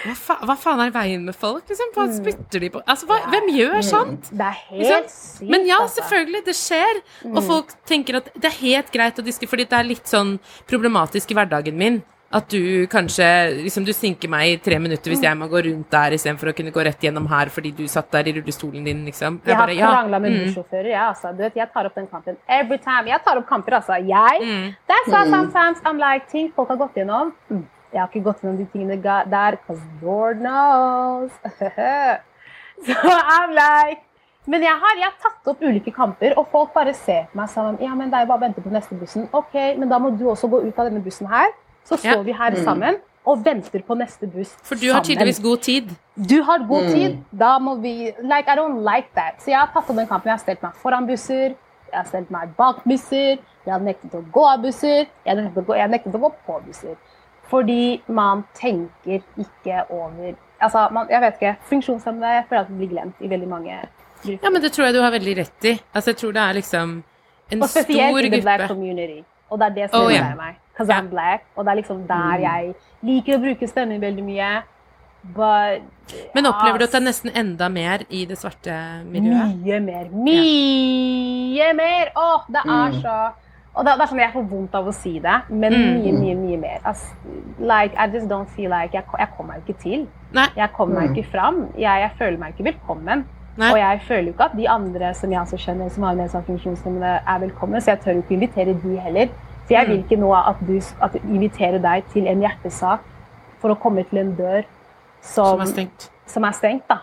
hva, fa hva faen er veien med folk? Liksom? Hva Mm. spytter de på? Altså, hva, hvem gjør sånt? Det er helt liksom? sykt. Men ja, altså. selvfølgelig, det skjer. Og folk tenker at det er helt greit å diske, fordi det er litt sånn problematisk i hverdagen min. At du kanskje liksom Du sinker meg i tre minutter hvis jeg må gå rundt der istedenfor å kunne gå rett gjennom her fordi du satt der i rullestolen din, liksom. Jeg har krangla ja, med bussjåfører, jeg, Ja, altså. du vet, jeg tar opp den kampen every time. Jeg tar opp kamper, altså. Jeg mm. That's why sometimes I'm like ting folk har gått gjennom. Mm. Jeg har ikke gått gjennom de tingene der, because Lord knows. Så I'm like Men jeg har, jeg har tatt opp ulike kamper, og folk bare ser på meg sammen. Ja, men det er jo bare å vente på neste bussen. OK, men da må du også gå ut av denne bussen her. Så står Ja. vi her sammen og venter på neste buss sammen. For du har tydeligvis god tid. Du har god tid, da må vi Like, I don't like that. Så jeg har tatt opp den kampen. Jeg har stelt meg foran busser, jeg har stelt meg bak busser, jeg har nektet å gå av busser, jeg har nektet å gå, jeg har nektet å gå på busser. Fordi man tenker ikke over Altså, man, jeg vet ikke. Funksjonshemmede jeg føler at det blir glemt i veldig mange grupper. Ja, men det tror jeg du har veldig rett i. Altså, jeg tror det er liksom en stor gruppe. og spesielt i the black community. Og det er det som Oh, yeah. meg. Because I'm black. Og det er liksom der jeg liker å bruke stemmen veldig mye. But Men opplever du at det er nesten enda mer i det svarte miljøet? Mye mer. Mye mer! Åh, det er Mm. så Og det, det er sånn jeg får vondt av å si det, men Mm. mye, mye, mye mer. Altså, like, I just don't feel like Jeg, jeg kommer meg ikke til. Nei. Jeg kommer meg Mm. ikke fram. Jeg, jeg føler meg ikke velkommen. Nei. Og jeg føler jo ikke at de andre som jeg også kjenner som har nedsatt funksjonsnivå, er velkomne, så jeg tør jo ikke invitere de heller. For jeg vil ikke nå at du, at du inviterer deg til en hjertesak for å komme til en dør som, Som er stengt. som er stengt, da.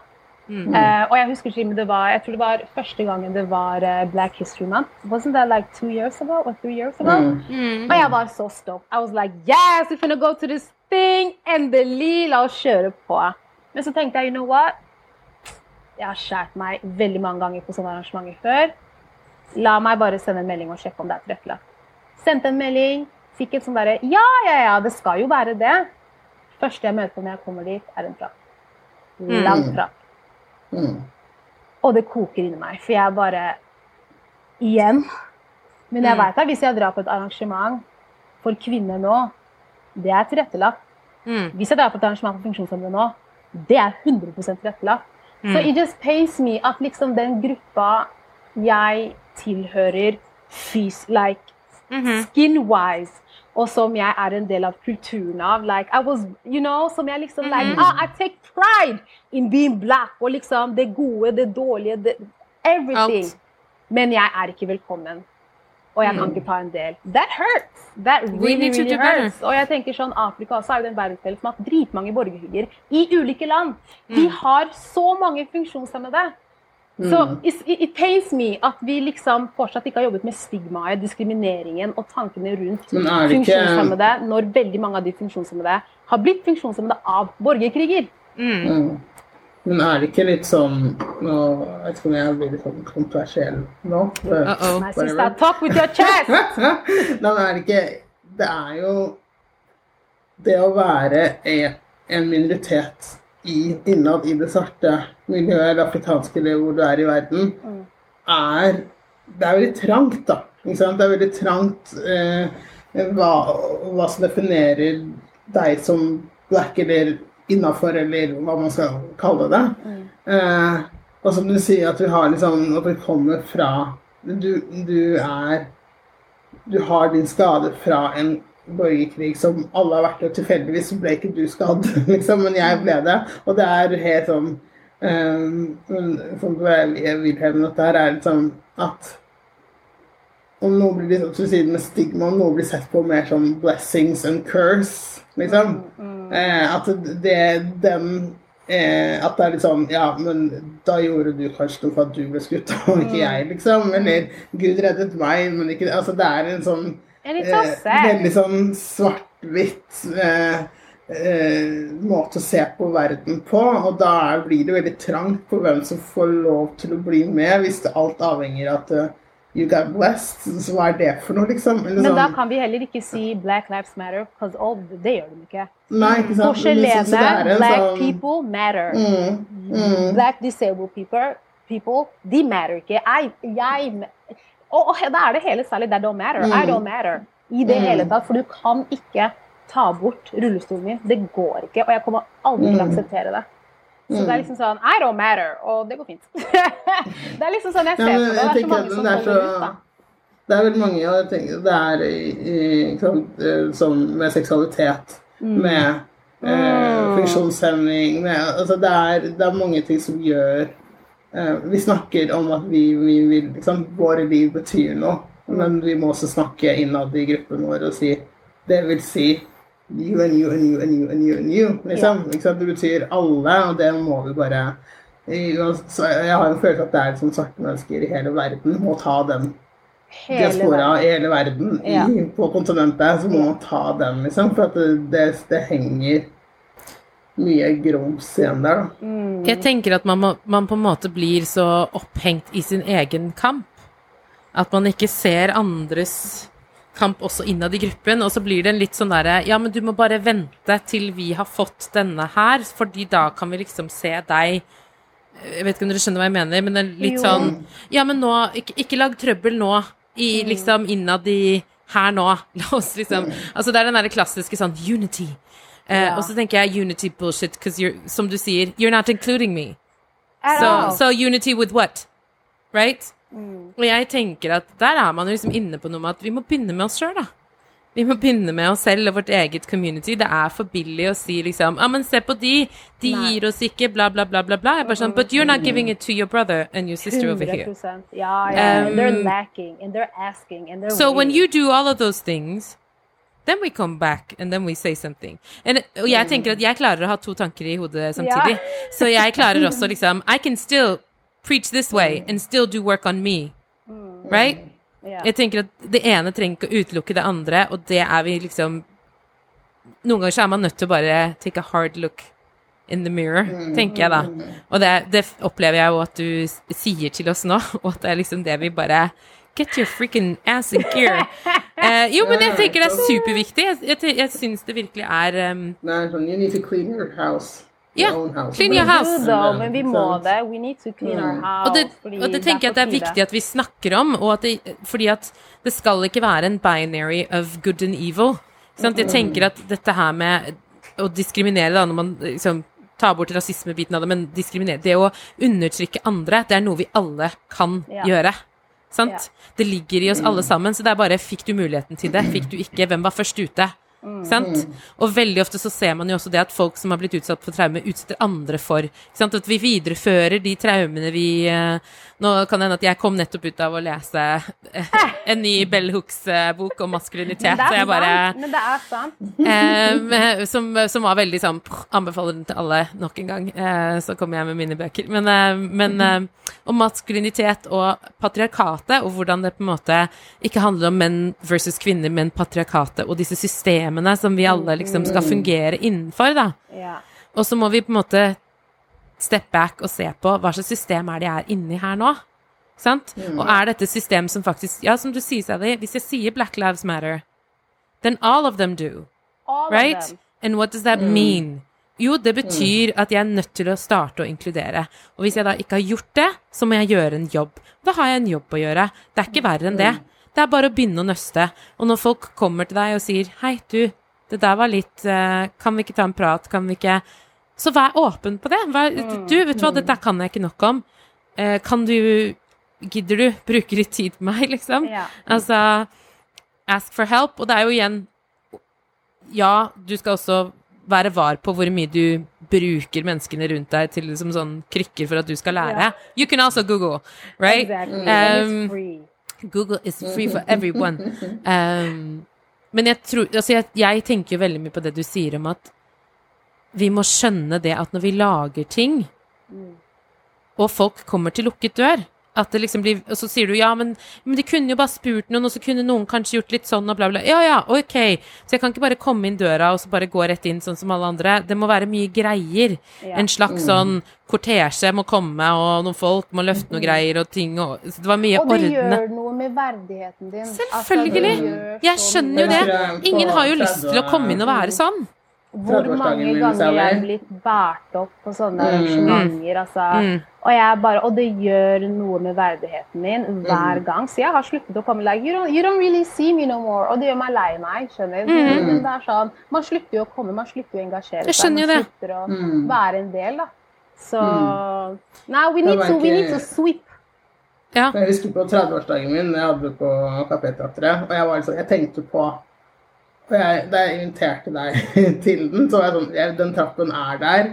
Eh, og jeg husker ikke, og det var, jeg tror det var første gangen det var uh, Black History Month. Wasn't that like two years ago or three years ago? Og jeg var så stoked. I was like, yes, we're gonna go to this thing! Endelig! La oss kjøre på. Men så tenkte jeg, you know what? Jeg har skjært meg veldig mange ganger på sånne arrangementer før. La meg bare sende en melding og sjekke om det er tilrettelagt. Sendte en melding, fikk et sånn derre Ja, ja, ja, det skal jo være det. Første jeg møter på når jeg kommer dit, er en trapp. Lang trapp. Mm. Og det koker inni meg, for jeg bare Igjen. Men jeg vet at hvis jeg drar på et arrangement for kvinner nå, det er tilrettelagt. Mm. Hvis jeg drar på et arrangement for funksjonshemmede nå, det er 100% tilrettelagt. Så it just pays me at liksom den gruppa jeg tilhører fys, like skin-wise, og som jeg er en del av kulturen av, like I was, you know, som jeg liksom like, ah, I take pride in being black, og liksom det gode, det dårlige, det, everything. Alt. Men jeg er ikke velkommen. Og jeg kan ikke ta en del. That hurts! That really, really hurts. Og jeg tenker sånn, Afrika også er jo den verdensdelen som har hatt dritmange borgerkriger i ulike land. Vi har så mange funksjonshemmede. Så it, it pains me at vi liksom fortsatt ikke har jobbet med stigmaet, diskrimineringen og tankene rundt Men det ikke- når veldig mange av de funksjonshemmede har blitt funksjonshemmede av borgerkriger. Mm. Men er det ikke litt sånn nå, Jeg vet ikke om jeg blir litt sånn kontroversiell nå. Uh-oh. My Whatever. sister, talk with your chest! Nei, men er det ikke Det er jo Det å være en minoritet i, innad i det svarte miljøet, eller afrikanske, eller hvor du er i verden, er Det er veldig trangt, da. Det er veldig trangt eh, hva, hva som definerer deg som black, eller innafor, eller hva man skal kalle det. Eh, og som du sier, at vi har liksom At vi kommer fra Du, du er du har din skade fra en borgerkrig som alle har vært og tilfeldigvis så ble ikke du skadd, liksom, men jeg ble det. Og det er helt sånn um, vil hevne at det her er liksom at om noe blir liksom, som du med stigma, om noe blir sett på mer som blessings and curse, liksom. Eh, at det den eh, At det er litt sånn Ja, men da gjorde du kanskje noe for at du ble skutt, og ikke jeg, liksom. Eller Gud reddet meg, men ikke Altså, det er en sånn eh, veldig sånn svart-hvitt eh, eh, måte å se på verden på. Og da blir det veldig trangt på hvem som får lov til å bli med, hvis det alt avhenger av at uh, you got blessed. Så hva er det for noe, liksom? Eller Men da sånn- kan vi heller ikke si Black Lives Matter, all, det gjør de ikke. Nei, ikke sant? Forskjellene, liksom, black sånn- people matter. Mm, mm. Black disabled people, people, de matter ikke. Jeg, jeg, og, og da er det hele særlig that don't matter. I don't matter i det hele tatt. For du kan ikke ta bort rullestolen min. Det går ikke. Og jeg kommer aldri til å akseptere det. Så det er liksom sånn I don't matter. Og det går fint. det er liksom sånn jeg Ja, ser men på det. Det er så mange som det er ut, da. Det er veldig mange jeg tenker, Det er i, i, eh, som med seksualitet, Mm. med eh, funksjonshemming med, altså det, er, det er mange ting som gjør Vi snakker om at vi, vi vil liksom, Våre liv betyr noe, men vi må også snakke innad i gruppen vår og si Det vil si you and you and you and you and you and you. Liksom. Ja. Det betyr alle, og det må vi bare Jeg har en følelse at det er liksom svarte mennesker i hele verden må ta den Hele diaspora i hele verden i, på kontinentet, så må man ta den, liksom. For at det, det, det henger mye grums igjen der, da. Mm. Jeg tenker at man, må, man på en måte blir så opphengt i sin egen kamp. At man ikke ser andres kamp også innad i gruppen. Og så blir det en litt sånn derre Ja, men du må bare vente til vi har fått denne her, fordi da kan vi liksom se deg Jeg vet ikke om dere skjønner hva jeg mener, men det er litt Jo. sånn Ja, men nå Ikke, ikke lag trøbbel nå, i liksom innad i Her nå. La oss liksom Altså, det er den derre klassiske sånn unity. Eh, Ja. Og så tenker jeg unity bullshit, because you're, som du sier, you're not including me. So, so unity with what? Right? Og jeg tenker at der er man liksom inne på noe med at vi må begynne med oss sjøl, da. Vi må begynne med oss selv og vårt eget community. Det er for billig å si liksom Ja, men se på de, de Nei. gir oss ikke, bla, bla, bla, bla, bla. Jeg bare sånn But you're not giving it to your brother and your sister over here. 100%. Ja, ja. and they're Um, lacking, and they're asking, and they're So when you do all of those things, then we come back and then we say something. And, og jeg tenker at jeg klarer å ha to tanker i hodet samtidig. Så jeg klarer også liksom I can still preach this way and still do work on me. Right? Ja. Jeg tenker at det ene trenger ikke å utelukke det andre, og det er vi liksom Noen ganger så er man nødt til å bare take a hard look in the mirror, tenker jeg da. Og det, det opplever jeg jo at du sier til oss nå, og at det er liksom det vi bare Get your freaking ass in gear. Uh, jo, men jeg tenker det er superviktig. Jeg, jeg, jeg syns det virkelig er um, Nei, sånn You need to clean your house. Ja, yeah. clean your Jo house. da, men vi må det. We need to clean our house. Og det, og det tenker jeg at det er viktig at vi snakker om, og at det, fordi at det skal ikke være en binary of good and evil. Sant? Jeg tenker at dette her med å diskriminere, da, når man liksom tar bort rasismebiten av det, men diskriminere Det å undertrykke andre, det er noe vi alle kan Ja. gjøre. Sant? Det ligger i oss alle sammen, så det er bare fikk du muligheten til det, fikk du ikke, hvem var først ute? Sant? Og veldig ofte så ser man jo også det at folk som har blitt utsatt for traume, utsetter andre for. Sant? At vi viderefører de traumene vi eh, Nå kan det hende at jeg kom nettopp ut av å lese eh, en ny Bell Hooks-bok om maskulinitet, så jeg bare sant. Men det er sant. eh, som, som var veldig sånn Anbefaler den til alle nok en gang. Eh, så kommer jeg med mine bøker. Men, eh, men eh, om maskulinitet og patriarkatet, og hvordan det på en måte ikke handler om menn versus kvinner, men patriarkatet og disse systemene som vi alle liksom skal fungere innenfor, da. Ja. Og så må vi på en måte step back og se på hva slags system er det jeg er inni her nå. Sant? Og er dette et system som faktisk Ja, som du sier, Sally, hvis jeg sier Black Lives Matter, then all of them do. All Right? them. And what does that mean? Jo, det betyr at jeg er nødt til å starte å inkludere. Og hvis jeg da ikke har gjort det, så må jeg gjøre en jobb. Da har jeg en jobb å gjøre. Det er ikke verre enn det. Det er bare å begynne å nøste. Og når folk kommer til deg og sier 'hei, du, det der var litt eh, Kan vi ikke ta en prat? Kan vi ikke Så vær åpen på det. Vær, du, vet du hva, dette kan jeg ikke nok om. Eh, kan du Gidder du bruke litt tid på meg, liksom? Ja. Altså Ask for help. Og det er jo igjen Ja, du skal også være var på hvor mye du bruker menneskene rundt deg til liksom sånn krykker for at du skal lære. Yeah. You can also Google, right? Exactly. Um. Google is free for everyone. Um, men jeg tror Altså, jeg, jeg tenker jo veldig mye på det du sier om at vi må skjønne det at når vi lager ting, og folk kommer til lukket dør at det liksom blir, Og så sier du ja, men, men de kunne jo bare spurt noen, og så kunne noen kanskje gjort litt sånn og bla, bla. Ja, ja, ok. Så jeg kan ikke bare komme inn døra og så bare gå rett inn sånn som alle andre. Det må være mye greier. Ja. En slags sånn kortesje må komme, og noen folk må løfte noen greier og ting og så Det var mye Og det ordne. gjør noe med verdigheten din. Selvfølgelig. Altså, Jeg skjønner jo det. Ingen har jo lyst til å komme inn og være sånn. Hvor mange ganger jeg er blitt båret opp på sånne Mm. altså. Mm. Og, jeg bare, og det gjør noe med verdigheten min hver Mm. gang. Så jeg har sluttet å komme like, you don't, you don't really see me no more. Og det gjør meg lei meg. skjønner du? Mm. Men det er sånn, Man slutter jo å komme, man slutter jo å engasjere seg. Man det. slutter å Mm. være en del, da. Så Nei, we need, to, we need to sweep. Ja. Jeg husker på 30-årsdagen min, jeg hadde det på Kaféteatret, og jeg var liksom, jeg tenkte på og jeg, Da jeg inviterte deg til den, så var jeg sånn Den trappen er der,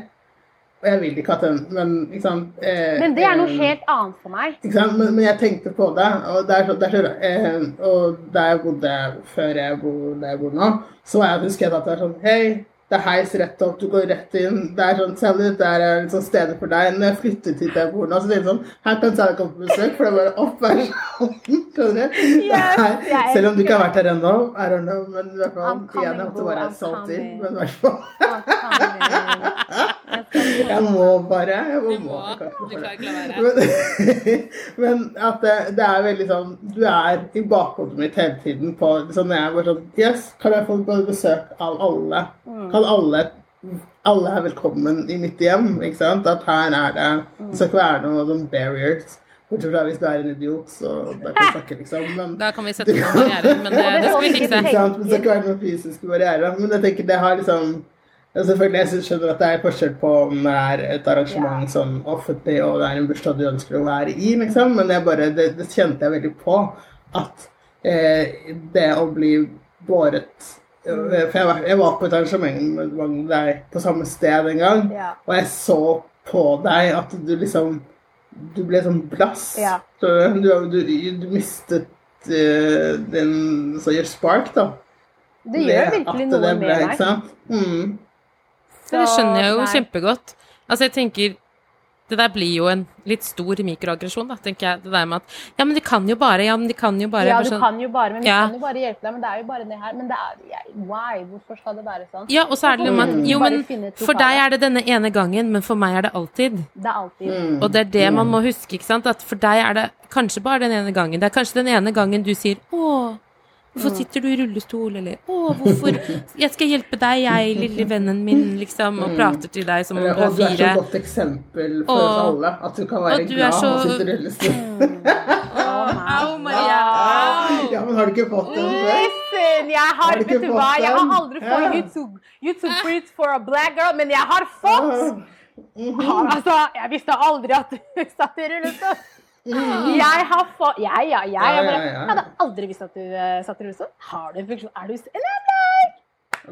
og jeg vil ikke at den Men sant eh, Men det er noe eh, helt annet for meg. Ikke sant? Men, men jeg tenkte på det, og, det er så, det er så, eh, og der jeg bodde før jeg bor der jeg bor nå, så var jeg, husker jeg at det er sånn Hei, det er heis rett opp, du går rett inn. Det er sånn, Sally, dette er liksom stedet for deg. Når jeg flyttet hit der jeg bor nå, så tenkte jeg sånn Her kan Sally komme på besøk, for det er bare opp hver sånn. Skjønner du? Selv om du ikke har vært her ennå, I don't know, men i hvert fall igjen, måtte bro, være salty. Men i hvert fall Jeg må bare. Jeg må, Du må. Du klarer ikke å la være. Men, men at det, det er veldig sånn Du er i bakhodet mitt hele tiden på sånn jeg er bare sånn Yes, kan jeg få besøk av alle? Kan alle Alle er velkommen i mitt hjem, ikke sant? At her er det Det skal ikke være noen noen barriers. Bortsett fra hvis du er en idiot, så da kan vi snakke, liksom. Men, Da kan vi sette noen barrierer, men det, det skal vi fikse. Men det skal ikke være noen fysiske barrierer. Men jeg tenker det har liksom ja, Selvfølgelig, jeg skjønner at det er forskjell på om det er et arrangement sånn offentlig, og det er en bursdag du ønsker å være i, liksom. Men jeg bare, det, det kjente jeg veldig på. At eh, det å bli båret For jeg var, jeg var på et arrangement med deg på samme sted en gang, Ja. og jeg så på deg at du liksom Du ble sånn blass. Ja. Du, du, du mistet uh, din så gjør spark, da. Det gjør det, virkelig noe det med deg. Mm. Men det skjønner jeg jo nei. kjempegodt. Altså, jeg tenker Det der blir jo en litt stor mikroaggresjon, da, tenker jeg. Det der med at Ja, men de kan jo bare, ja, men de kan jo bare Ja, du sånn- kan jo bare, men vi Ja. kan jo bare hjelpe deg. Men det er jo bare det her. Men det er jeg, Why? Hvorfor skal det være sånn? Ja, og så er det noe med at Jo, men for deg er det denne ene gangen, men for meg er det alltid. Det er alltid Mm. Og det er det man må huske, ikke sant. At for deg er det kanskje bare den ene gangen. Det er kanskje den ene gangen du sier 'Å, hvorfor sitter du i rullestol?' Eller 'Å, hvorfor Jeg skal hjelpe deg, jeg, lille vennen min', liksom, og prater til deg som om du Og er du er så godt eksempel for Og- oss alle. At du kan være og du er glad så- og sitte i rullestol. Au, Maria! Au! Ja, men har du ikke fått den før? Listen, jeg har, Har vet du hva, jeg har aldri fått. YouTube, YouTube Fruits for a black girl, men jeg har fått! Har- Altså, jeg visste aldri at du satt i rullestol. Jeg har fått Ja, ja, ja. Jeg, bare, jeg hadde aldri visst at du uh, satt i rullestol. Har du en funksjon? Er du like,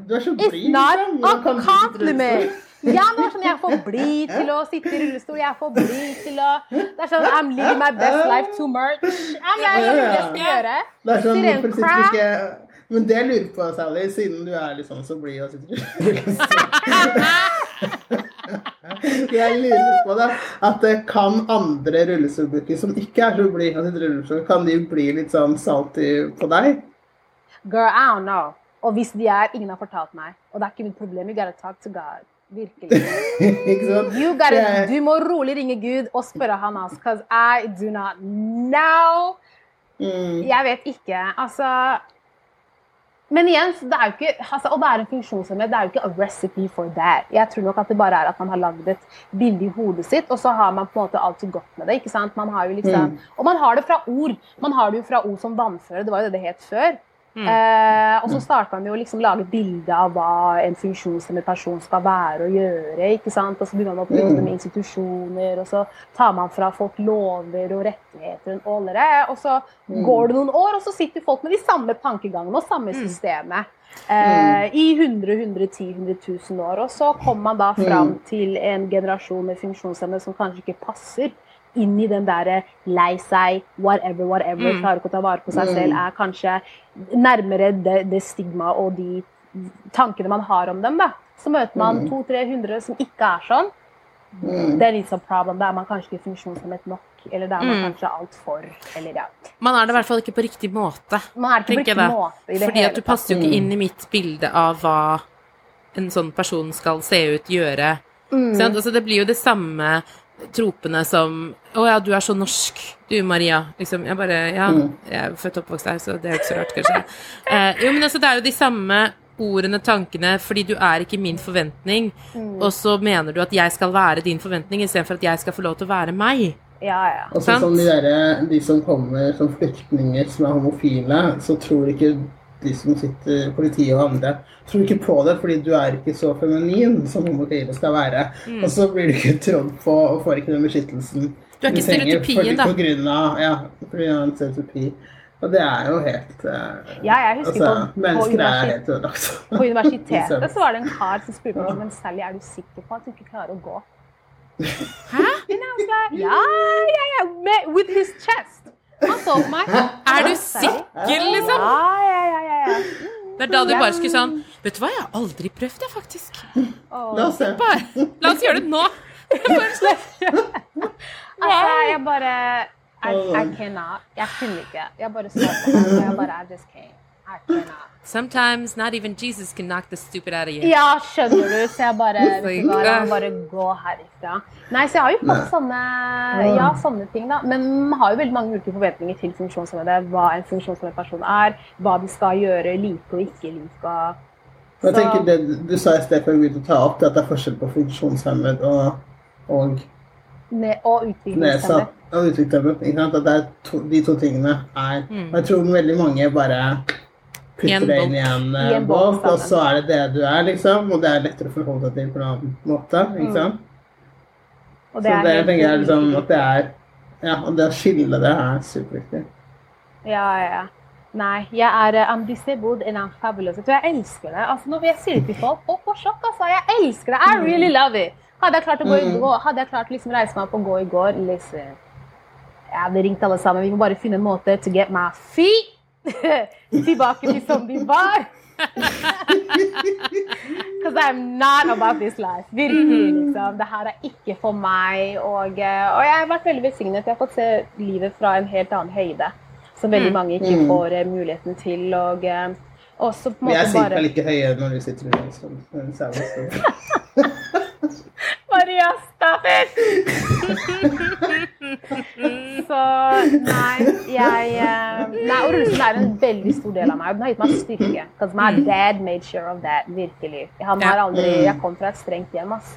Du er så It's blid, not liksom. Ja, men det er sånn, Jeg er for blid til å sitte i rullestol. Jeg er for blid til å Det er sånn I'm living my best life too much. I'm like, er det jeg gjøre? Det er sånn, hvorfor sitter du ikke Men det jeg lurer på, Sally, siden du er liksom så blid og sitter i rullestol Jeg lurer på det, at kan andre rullestolbrukere som ikke er så blide av sitt rullestol, kan de bli litt sånn salty på deg? Girl, I don't know. Og hvis de er, ingen har fortalt meg. Og det er ikke mitt problem. You gotta talk to God. Virkelig. gotta, du må rolig ringe Gud og spørre han, altså. Because I do not know. Mm. Jeg vet ikke. Altså Men igjen, så det er jo ikke altså, Å være en funksjonshemmet det er jo ikke a recipe for that. Jeg tror nok at det bare er at man har lagd et bilde i hodet sitt, og så har man på en måte alltid gått med det. ikke sant? Man har jo liksom, Og man har det fra ord. Man har det jo fra ord som vannføre. Det var jo det det het før. Eh, og så starta man å liksom lage et bilde av hva en funksjonshemmet person skal være og gjøre. ikke sant? Og så begynner man å prøve med institusjoner, og så tar man fra folk lover og rettigheter og all. Og så går det noen år, og så sitter folk med de samme tankegangene og samme systemet. Eh, I 100, 110, 100 000 år. Og så kommer man da fram til en generasjon med funksjonshemmede som kanskje ikke passer inn i den derre lei seg, whatever, whatever, klarer ikke å ta vare på seg selv, er kanskje nærmere det, det stigma og de tankene man har om dem. da. Så møter man 200-300 som ikke er sånn. Det er litt sånn problem. Da er man kanskje ikke funksjonshemmet nok. Eller da er man kanskje altfor Eller ja. Man er det i hvert fall ikke på riktig måte. Man er ikke på riktig måte i det Fordi hele at du passer jo ikke inn i mitt bilde av hva en sånn person skal se ut, gjøre. Mm. Sant? Altså, det blir jo det samme tropene som Å ja, du er så norsk, du Maria. Liksom, jeg bare Ja, jeg er født og oppvokst her, så det er ikke så rart, kanskje. Eh, jo, men altså, det er jo de samme ordene, tankene, fordi du er ikke min forventning, Mm. og så mener du at jeg skal være din forventning istedenfor at jeg skal få lov til å være meg. Ja, ja. Og så som de, der, de som kommer som flyktninger som er homofile, så tror ikke de som sitter politiet og andre tror ikke på det, fordi du er ikke så feminin som homofile skal være. Mm. Og så blir du ikke trodd på og får ikke den beskyttelsen Du er ikke stereotypien, da. På grunn av, ja, på grunn av en stereotypi. Og det er jo helt uh, Ja, jeg husker altså, på- på Mennesker er helt ødelagt. På universitetet så var det en kar som spurte meg men Sally, er du sikker på at du ikke klarer å gå. Hæ? Like, ja, ja, ja, med, with his chest. Han så på meg. Er du sikker, liksom? Ja, ja, ja, ja, ja. Det er da du bare skulle sånn Vet du hva, jeg har aldri prøvd det, faktisk. La oss se. Bare, la oss gjøre det nå. Altså, jeg bare I, I cannot. Jeg kunne ikke. Jeg bare så på ham, og jeg bare I just can't. I cannot. Sometimes not even Jesus can knock the stupid out of you. Ja, skjønner du. Så jeg bare du hva, la bare gå herifra. Nei, så jeg har jo fått sånne, ja, sånne ting, da. Men man har jo veldig mange ulike forventninger til funksjonshemmede. Hva en funksjonshemmet person er, hva de skal gjøre, like og ikke like. Jeg tenker det Du sa i sted før vi begynte å ta opp, at det er forskjell på funksjonshemmet og, og Ne og utviklingshemmet. og utviklingshemmet. Ikke sant? At det er to, de to tingene er Mm. Og jeg tror veldig mange bare putter det inn i en I en uh, bolk bolk, og så er det det du er, liksom. Og det er lettere å forholde seg til på en annen måte. Ikke sant? Og så det Mm. tenker jeg liksom at det er Ja, og det å skille det er superviktig. Ja, ja. Nei, jeg er eh, I'm disabled and I'm fabulous. Jeg tror jeg elsker det. Altså, når jeg sier det til folk, folk får sjokk, altså. Jeg elsker det. I really love it. Hadde jeg klart å gå i går, hadde jeg klart liksom reise meg opp og gå i går, listen. Jeg hadde ringt alle sammen. Vi må bare finne en måte to get my feet tilbake til som de var. Because I'm not about this life. Virkelig, liksom. Det her er ikke for meg. Og, eh, og jeg har vært veldig velsignet. Jeg har fått se livet fra en helt annen høyde. Som veldig mange ikke Mm. får eh, muligheten til. Og eh, også på en måte bare Jeg sitter vel ikke høyere når vi sitter i rullestol. men så er vi så- Maria, staffer! Så nei, jeg eh, Nei, og russen er en veldig stor del av meg. Den har gitt meg styrke. Because my dad made sure of that. Virkelig. Han har aldri Jeg kom fra et strengt hjem, ass.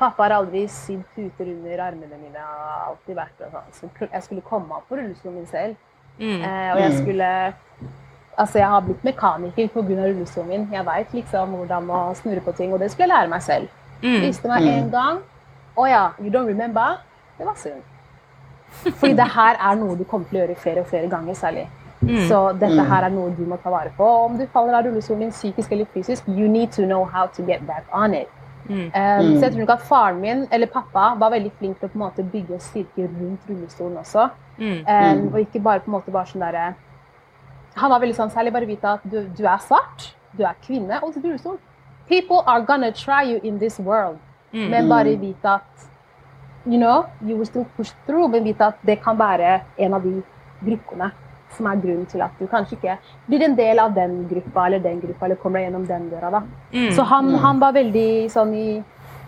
Pappa har aldri sydd puter under armene mine. Har alltid vært sånn. Så jeg skulle komme opp på rullestolen min selv. Eh, og jeg skulle Altså, jeg har blitt mekaniker pga. rullestolen min. Jeg veit liksom hvordan å snurre på ting, og det skulle jeg lære meg selv. Viste meg en gang. Å ja, you don't remember? Det var synd. Fordi det her er noe du kommer til å gjøre flere og flere ganger særlig. Så dette her er noe du må ta vare på. Og om du faller av rullestolen din psykisk eller fysisk, you need to know how to get back on it. Um, Så jeg tror nok at faren min, eller pappa, var veldig flink til å på en måte bygge styrke rundt rullestolen også. Um, og ikke bare på en måte bare sånn derre Han var veldig sånn særlig bare vite at du, du er svart, du er kvinne og du sitter i rullestol. People are gonna try you in this world. Men bare vite at you know, you will still push through, men vite at det kan være en av de gruppene som er grunnen til at du kanskje ikke blir en del av den gruppa eller den gruppa, eller kommer deg gjennom den døra. da. Så han, han var veldig sånn i,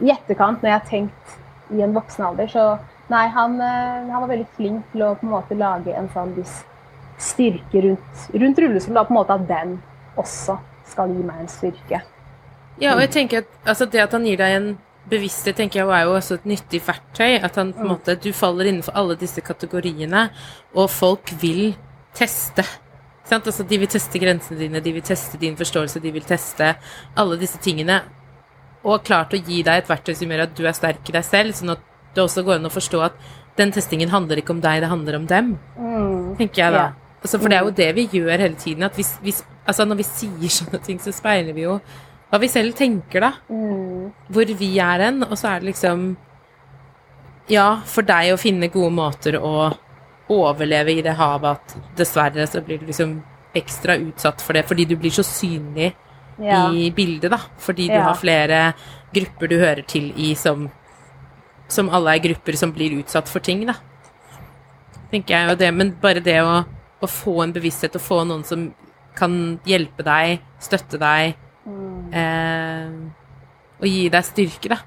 i etterkant, når jeg har tenkt i en voksen alder, så nei, han, eh, han var veldig flink til å på en måte lage en sånn viss styrke rundt, rundt rullestolen, da, på en måte at den også skal gi meg en styrke. Ja, og jeg tenker at altså, det at han gir deg en bevissthet, tenker jeg er jo også et nyttig verktøy. At han på en måte Du faller innenfor alle disse kategoriene, og folk vil teste. Sant? Altså, de vil teste grensene dine, de vil teste din forståelse, de vil teste alle disse tingene. Og klart å gi deg et verktøy som gjør at du er sterk i deg selv, sånn at det også går an å forstå at den testingen handler ikke om deg, det handler om dem. Tenker jeg da. Ja. Altså, for det er jo det vi gjør hele tiden. At hvis, hvis, altså, når vi sier sånne ting, så speiler vi jo hva vi selv tenker, da. Hvor vi er hen. Og så er det liksom Ja, for deg å finne gode måter å overleve i det havet at dessverre så blir du liksom ekstra utsatt for det fordi du blir så synlig Ja. i bildet, da. Fordi du Ja. har flere grupper du hører til i som Som alle er grupper som blir utsatt for ting, da. Tenker jeg jo det. Men bare det å, å få en bevissthet, og få noen som kan hjelpe deg, støtte deg, eh, og gi deg styrke, da.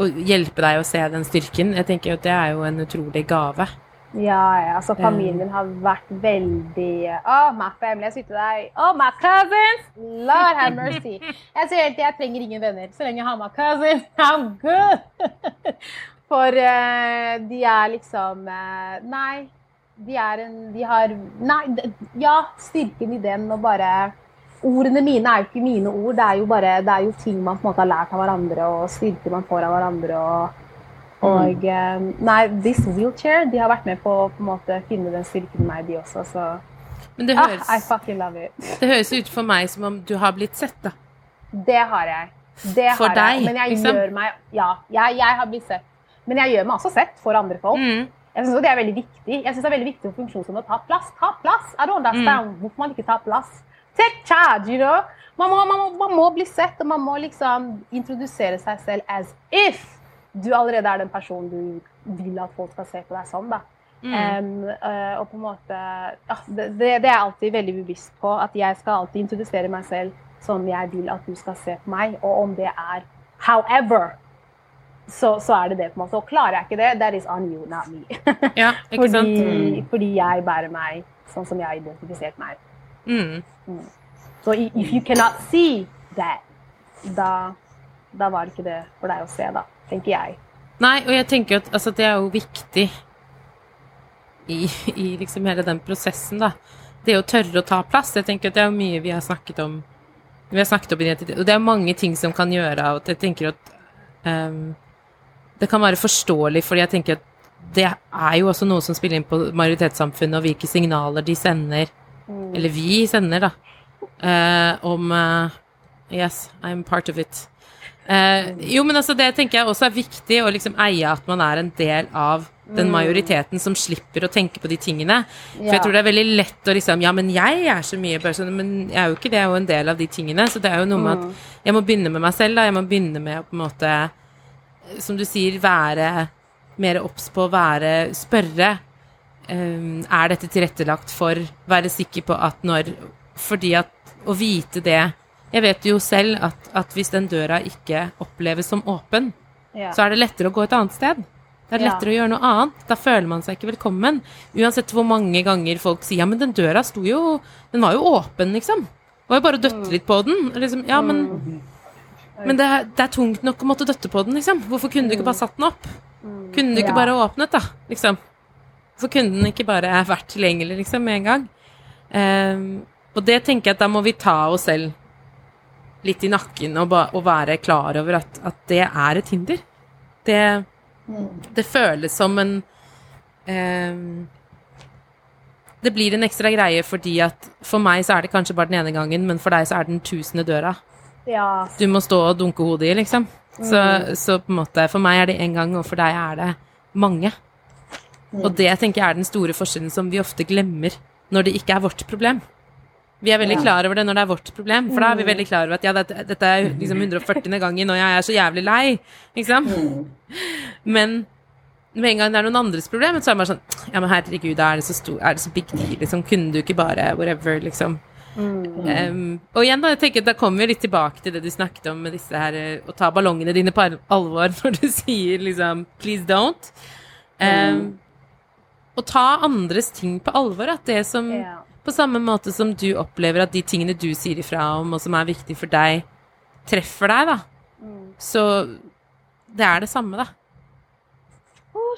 Og hjelpe deg å se den styrken. Jeg tenker at det er jo en utrolig gave. Ja, ja, altså familien min har vært veldig Oh, my family. Jeg sitter der Oh, my cousins! Lord have mercy. Jeg sier helt til jeg trenger ingen venner. Så lenge jeg har my cousins, I'm good! For uh, de er liksom uh, Nei. De er en De har Nei, ja, styrken i den og bare Ordene mine er jo ikke mine ord, det er jo bare det er jo ting man på en måte har lært av hverandre, og styrker man får av hverandre. og og mm. Nei, this wheelchair De har vært med på å på en måte finne den styrken i meg, de også. Så Men det ah, I fucking love it. det høres ut for meg som om du har blitt sett, da. Det har jeg. Det For har deg, jeg. Men jeg liksom? gjør meg Ja, jeg, jeg har blitt sett. Men jeg gjør meg også sett for andre folk. Mm. Jeg synes det er veldig viktig. Jeg synes det er veldig viktig for funksjonshemmede å ta plass. Ta plass! I don't understand Mm. hvorfor man ikke tar plass. Take you know? Man må, man, må, man må bli sett, og man må liksom introdusere seg selv as if du allerede er den personen du vil at folk skal se på deg som. da. Em, eh, og på en måte det, det er jeg alltid veldig bevisst på. At jeg skal alltid introdusere meg selv som jeg vil at du skal se på meg. Og om det er however, så, så er det det. på en måte. Og klarer jeg ikke det, that is on you, not me. Ja, ikke sant? fordi, fordi jeg bærer meg sånn som jeg har identifisert meg. Mm. Så if you cannot see that, da, da var det ikke det for deg å se, da, tenker jeg. Nei, og jeg tenker at altså, det er jo viktig i, i liksom hele den prosessen, da. Det å tørre å ta plass. Jeg tenker at det er mye vi har snakket om Vi har snakket om identitet, og det er mange ting som kan gjøre at jeg tenker at um, Det kan være forståelig, fordi jeg tenker at det er jo også noe som spiller inn på majoritetssamfunnet, og hvilke signaler de sender eller vi sender, da, eh, om eh, Yes, I'm part of it. Eh, jo, men altså, det tenker jeg også er viktig, å liksom eie at man er en del av den majoriteten som slipper å tenke på de tingene. For jeg tror det er veldig lett å liksom Ja, men jeg er så mye bare sånn Men jeg er jo ikke det, jeg er jo en del av de tingene. Så det er jo noe med at jeg må begynne med meg selv, da. Jeg må begynne med å på en måte som du sier, være mer obs på å være Spørre. Ehm, er dette tilrettelagt for? Være sikker på at når Fordi at å vite det Jeg vet jo selv at, at hvis den døra ikke oppleves som åpen, Ja. så er det lettere å gå et annet sted. Det er Ja. lettere å gjøre noe annet. Da føler man seg ikke velkommen. Uansett hvor mange ganger folk sier ja, men den døra sto jo Den var jo åpen, liksom. Det var jo bare å døtte litt på den. Liksom, ja, men men det er, det er tungt nok å måtte døtte på den, liksom. Hvorfor kunne du ikke bare satt den opp? Kunne du ikke bare åpnet, da? Liksom. Hvorfor kunne den ikke bare vært tilgjengelig, liksom, med en gang? Um, og det tenker jeg at da må vi ta oss selv litt i nakken og, og være klar over at, at det er et hinder. Det, det føles som en um, Det blir en ekstra greie fordi at for meg så er det kanskje bare den ene gangen, men for deg så er det den tusende døra ja. du må stå og dunke hodet i, liksom. Så, så på en måte, for meg er det én gang, og for deg er det mange. Og det tenker jeg er den store forskjellen som vi ofte glemmer når det ikke er vårt problem. Vi er veldig klar over det når det er vårt problem, for da er vi veldig klar over at ja, dette, dette er liksom 140. gangen, og jeg er så jævlig lei, liksom. Men med en gang det er noen andres problem, så er det bare sånn Ja, men herregud, er det så, stor, er det så big deal, liksom? Kunne du ikke bare whatever, liksom? Um, og igjen, da, jeg tenker, da kommer vi litt tilbake til det du snakket om med disse her eh, Å ta ballongene dine på alvor når du sier liksom 'please don't'. Um, og ta andres ting på alvor. At det som Ja. På samme måte som du opplever at de tingene du sier ifra om, og som er viktig for deg, treffer deg, da. Så det er det samme, da. Oh,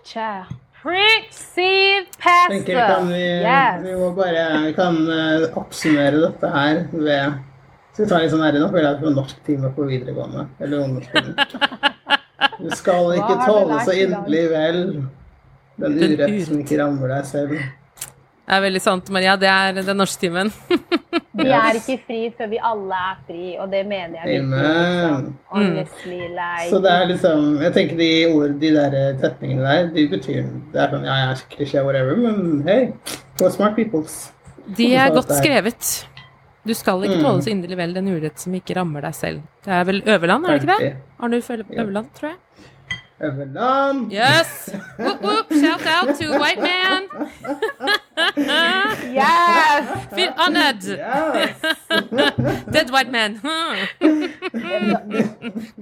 pastor. tenker kan vi, yes. vi må bare vi kan uh, oppsummere dette her ved Skal vi ta litt sånn ærlig nå? Føler jeg på norsktime på videregående. Eller ungdomsskolen. Du skal ikke tåle så inderlig vel den Den urett urett. som ikke rammer deg selv. Det er veldig sant, Maria. Det er den norske timen. Vi er ikke fri før vi alle er fri, og det mener jeg virkelig. Liksom. Honestly, like Så det er liksom Jeg tenker de ord, de der setningene der, de betyr Det er sånn Ja, jeg er klisjé, whatever, men hey, for smart peoples. De er godt skrevet. Du skal ikke Mm. tåle så inderlig vel den urett som ikke rammer deg selv. Det er vel Øverland, er det ikke det? Arnulf Øverland, tror jeg. Øverland. Yes! Whoop, whoop. Shout out to white man. Yes! Feel honored. Yes. Dead white man.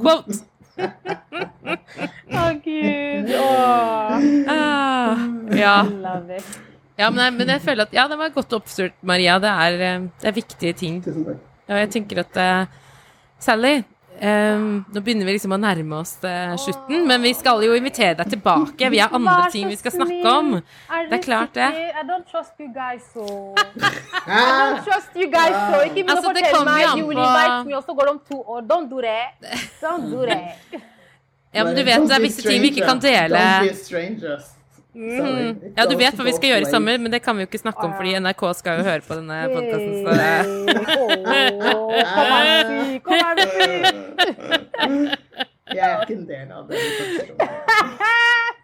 Quote. Å, gud. Åh. Ah, ja. Love it. ja men, jeg, men jeg føler at Ja, det var godt oppstyrt, Maria. Det er, eh, det er viktige ting. Tusen takk. Ja, jeg tenker at uh, Sally, eh, nå begynner vi liksom å nærme oss eh, slutten, men vi skal jo invitere deg tilbake. Vi har andre ting vi skal snakke om. Er Det er klart det. I don't trust you guys so. I don't trust you guys so. Ikke begynn å Altså, det fortelle kommer meg jo an you invite me, og så går det om to år. Don't do that. Don't do that. Ja, men du vet det er visse ting vi ikke kan dele. Don't be strangers. Mm. Ja, du vet hva vi skal gjøre i sommer, men det kan vi jo ikke snakke om, fordi NRK skal jo høre på denne podkasten. Så her, si. Kom her, si. Jeg er ikke en del av det.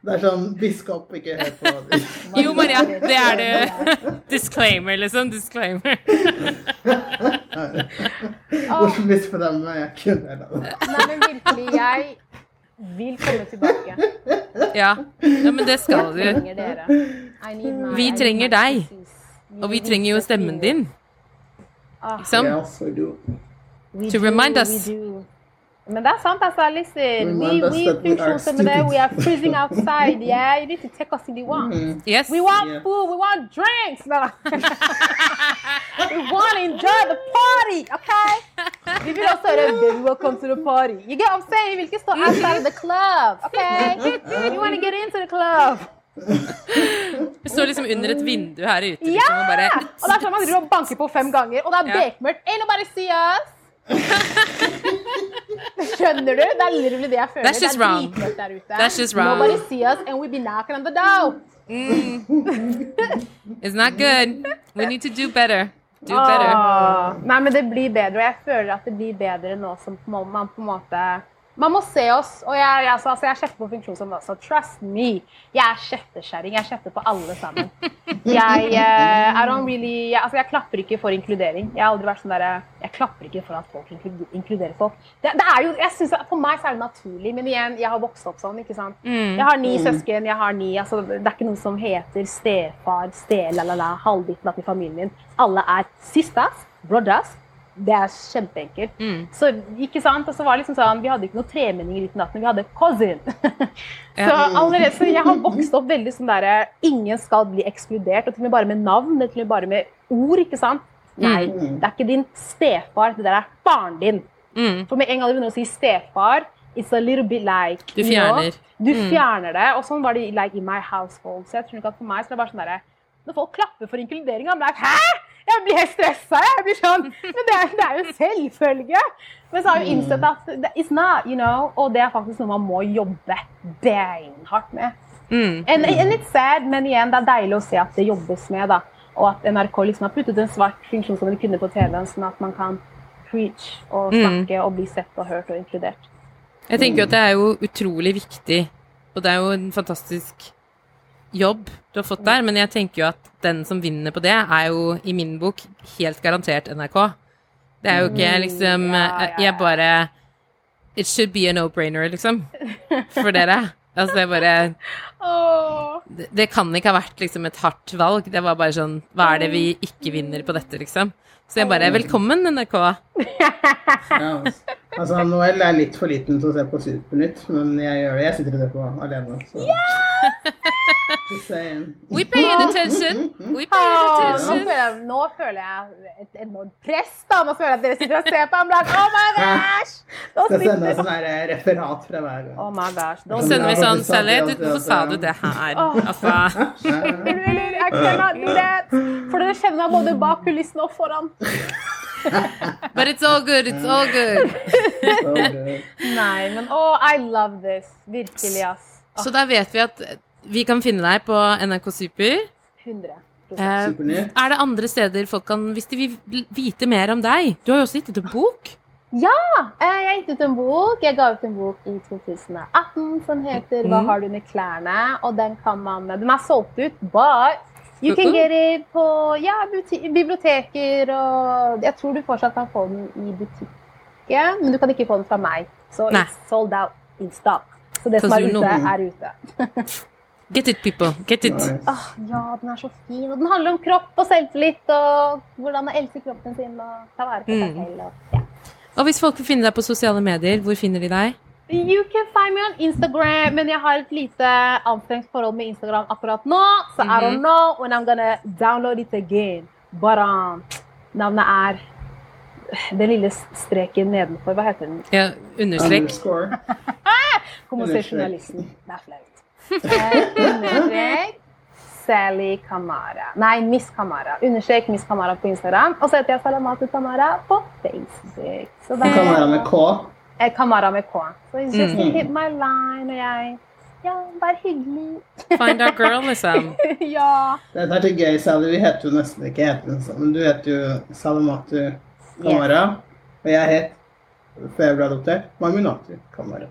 Det er sånn biskop, ikke hør på det. Jo, Maria, det er du. Disclaimer, liksom. Disclaimer. Oslo Jeg er ikke en del av det. Nei, men virkelig, jeg vil komme tilbake. Ja. ja, men det skal du. trenger dere. I need my- Vi trenger deg. Og vi trenger jo stemmen din. Ikke we do. we To do, remind us. Do. Men det er sant. Listen, we, Remind us we that we are funksjonshemmede, we are freezing outside. Yeah, you need to take us in the one. Yes. We want Yeah. food, we want drinks. No, no. we want to enjoy the party, okay? We will also have baby, welcome to the party. You get what I'm saying? We'll just start outside of the club, okay? You want to get into the club. Vi står liksom under et vindu her ute. Ja! Liksom, og bare Og det er sånn man driver og banker på fem ganger, og det er Ja. bekmørkt. Ain't nobody see us. Skjønner du? Det er literally det jeg føler. That's just det wrong. That's just wrong. Nobody see us, and we be knocking on the door. It's not good. We need to do better. Do better. Åh. Nei, men det blir bedre, og jeg føler at det blir bedre nå som man på en måte Man må se oss, og jeg, jeg, altså, jeg kjefter på funksjonshemmede også. Trust me. Jeg er kjeftekjerring. Jeg kjefter på alle sammen. Jeg, uh, I don't really, jeg, altså, jeg klapper ikke for inkludering. Jeg har aldri vært sånn der, Jeg klapper ikke for at folk inkluderer folk. Det, det er jo, jeg synes, For meg så er det naturlig, men igjen, jeg har vokst opp sånn. ikke sant? Jeg har ni søsken, jeg har ni altså, Det er ikke noe som heter stefar, ste-la-la-la, halvditten i familien min. Alle er sisters, brothers. Det er kjempeenkelt. Så, ikke sant? Og så var det liksom sånn, Vi hadde ikke noen tremenninger i 1918, vi hadde cousin. så, allerede, så jeg har vokst opp veldig sånn derre Ingen skal bli ekskludert. Og til og med bare med navn, til og med bare med ord. ikke sant? Nei, det er ikke din stefar, det der er faren din. Mm. For med en gang du begynner å si stefar, it's a little bit like Du fjerner. Du fjerner det. Og sånn var det like, i my household. Så jeg tror ikke at for meg så det bare sånn derre Når folk klapper for inkludering, I'm like Hæ?! Jeg blir helt stressa. Jeg blir sånn Men det er, det er jo en selvfølge. Men så har jeg innsett at it's not, you know. Og det er faktisk noe man må jobbe beinhardt med. Mm. And, and it's sad, men igjen, det er deilig å se at det jobbes med. da. Og at NRK liksom har puttet en svart funksjonshemmet kvinne på TV-en, sånn at man kan preach og snakke og bli sett og hørt og inkludert. Jeg tenker at det er jo utrolig viktig, og det er jo en fantastisk jobb du har fått der, men jeg tenker jo at den som vinner på det, er jo i min bok helt garantert NRK. Det er jo ikke liksom ja, ja, ja. Jeg bare It should be a no-brainer, liksom. For dere. Altså, det er bare det, det kan ikke ha vært liksom et hardt valg. Det var bare sånn Hva er det vi ikke vinner på dette, liksom? Så jeg bare Velkommen, NRK. Ja, altså. altså, Noel er litt for liten til å se på Supernytt, men jeg gjør det. Jeg sitter og ser på alene. Så. Just saying. We paying attention. We paying attention. nå, føler jeg, nå føler jeg et enormt press. da. Nå føler jeg at dere sitter og ser på. ham like, oh my gosh! Nå Skal sende sånn eh, referat fra hver gang. Oh my gosh. Nå sender vi sånn Sally, hvorfor sa du det her? Altså Really, I cannot do that. For dere kjenner meg både bak kulissene og foran. But it's all good, it's all good. It's all good. Nei, men oh, I love this. Virkelig, ass. Så da vet vi at vi kan finne deg på NRK Super. 100 Eh, er det andre steder folk kan Hvis de vil vite mer om deg Du har jo også gitt ut en bok. Ja! eh, Jeg har gitt ut en bok. Jeg ga ut en bok i 2018 som heter 'Hva har du under klærne?' Og den kan man Den er solgt ut, but you can get it på ja, buti- biblioteker og Jeg tror du fortsatt kan få den i butikken, men du kan ikke få den fra meg. Så Nei. it's sold out in stock. Så det som er ute, er ute. Get it, people. Get it. Nice. Ja, den er så fin. Og den handler om kropp og selvtillit og hvordan å elske kroppen sin og ta vare på seg Mm. selv. Og, ja. Og hvis folk vil finne deg på sosiale medier, hvor finner de deg? You can find me on Instagram, men jeg har et lite anstrengt forhold med Instagram akkurat nå, så I don't know when I'm gonna download it again. But um, navnet er den lille streken nedenfor. Hva heter den? Ja, understrek. Underscore. journalisten. Det er flaut. Eh, Understrek Sally Kamara. Nei, Miss Kamara. Understrek Miss Kamara på Instagram. Og så heter jeg Salamatu Kamara på Facebook. Så Kan med K. Eh, Kamara med K. Så it's just mm. hit my line, og jeg Ja, vær hyggelig. Find our girl, liksom. ja. Dette er til gøy, Sally. Vi heter jo nesten ikke Heter sånn, men du heter jo Salamatu Kamara. Og jeg het, før jeg ble adoptert, Maminatu Kamara.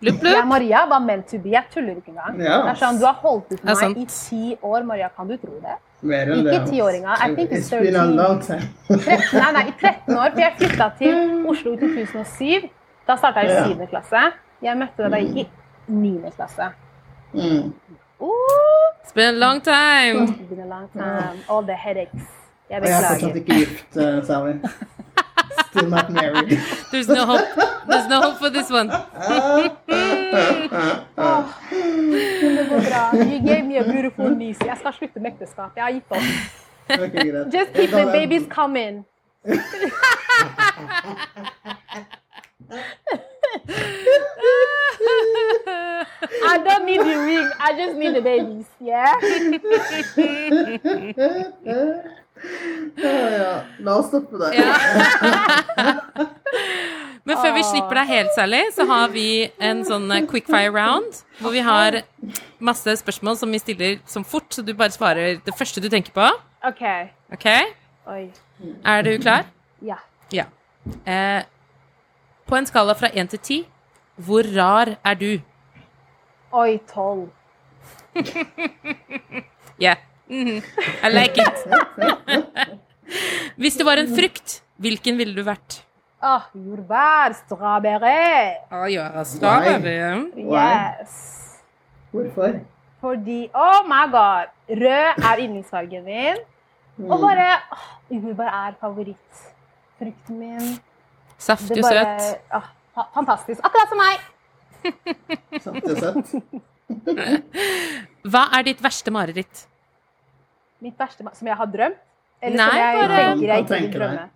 Bloop. blup. Jeg. Maria var meant to be. Jeg tuller ikke engang. Ja. Det er sånn, Du har holdt ut er meg i ti år, Maria. Kan du tro det? Mer enn Ikke tiåringa. I think it's It's been 13. 13, nei, nei, i 13 år. For jeg flytta til Oslo i 2007. Da starta jeg i 7. klasse. Jeg møtte deg da jeg gikk i 9. klasse. Mm. Uh, It's been a long time. it's been a long time. All the headaches. Jeg Og jeg er fortsatt beklager. ikke gift, uh. Still not married. There's no hope. There's no hope for this one. Men det går bra. You gave me a beautiful niece. Jeg skal slutte med ekteskap. Jeg har gitt opp. Ok, greit. Just keep the babies coming. I don't need the ring. I just need the babies. Yeah? Ja, ja. La oss stoppe der. Men før vi slipper deg helt, Sally, så har vi en sånn eh, quickfire round. Hvor vi har masse spørsmål som vi stiller som fort, så du bare svarer det første du tenker på. OK. okay? Oi. Er du klar? Ja. Ja. Eh, på en skala fra én til ti, hvor rar er du? Oi, tolv. Yeah. Mhm. I like it. Hvis du var en frukt, hvilken ville du vært? Åh, jordbær, strawberry. Å, ja, strawberry. Yes. Hvorfor? Fordi Oh my god! Rød er yndlingsfargen min. Og bare oh, Jordbær er favorittfrukten min. Saftig og bare søt. Oh, fa- Fantastisk. Akkurat som meg. Saftig og søtt. Hva er ditt verste mareritt? Mitt verste Som jeg har drømt? Eller Nei, som jeg bare- tenker jeg ikke vil deg. drømme?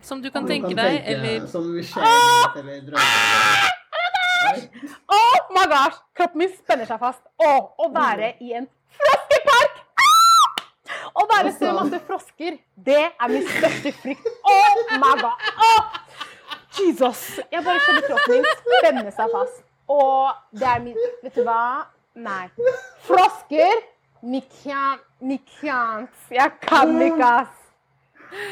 Som du kan Du tenke kan deg, tenke eller Som skjer litt, eller drømmer. Oi. Oh my gosh! Kroppen min spenner seg fast. Åh, å være i en froskepark! Ah! Å være så masse frosker, det er min største frykt. Oh my god! Oh! Jesus! Jeg bare kjenner kroppen min spenne seg fast. Og det er min Vet du hva? Nei. Frosker Can't. Jeg kan ikke, ass.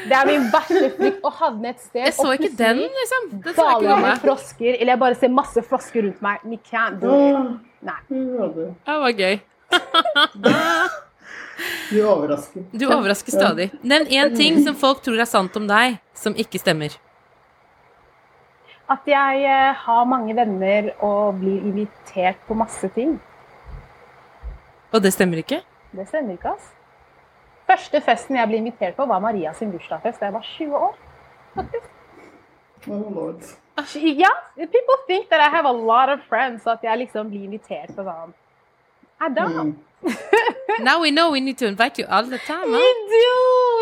Det er min verste frykt å havne et sted Jeg så og ikke den, liksom. Den så jeg ikke med frosker, eller jeg bare ser masse frosker rundt meg. Åh, Nei. det- Det var gøy. Du overrasker. Du overrasker stadig. Nevn én ting som folk tror er sant om deg, som ikke stemmer. At jeg eh, har mange venner og blir invitert på masse ting. Og det stemmer ikke? Det stemmer ikke, ass. Første festen jeg ble invitert på, var Maria sin bursdagsfest da jeg var 20 år. Oh, Lord. Ja, people think that I have a lot of friends, så at jeg liksom blir invitert på sånn. I don't. Mm. Now we know we need to invite you all the time. Huh? We do!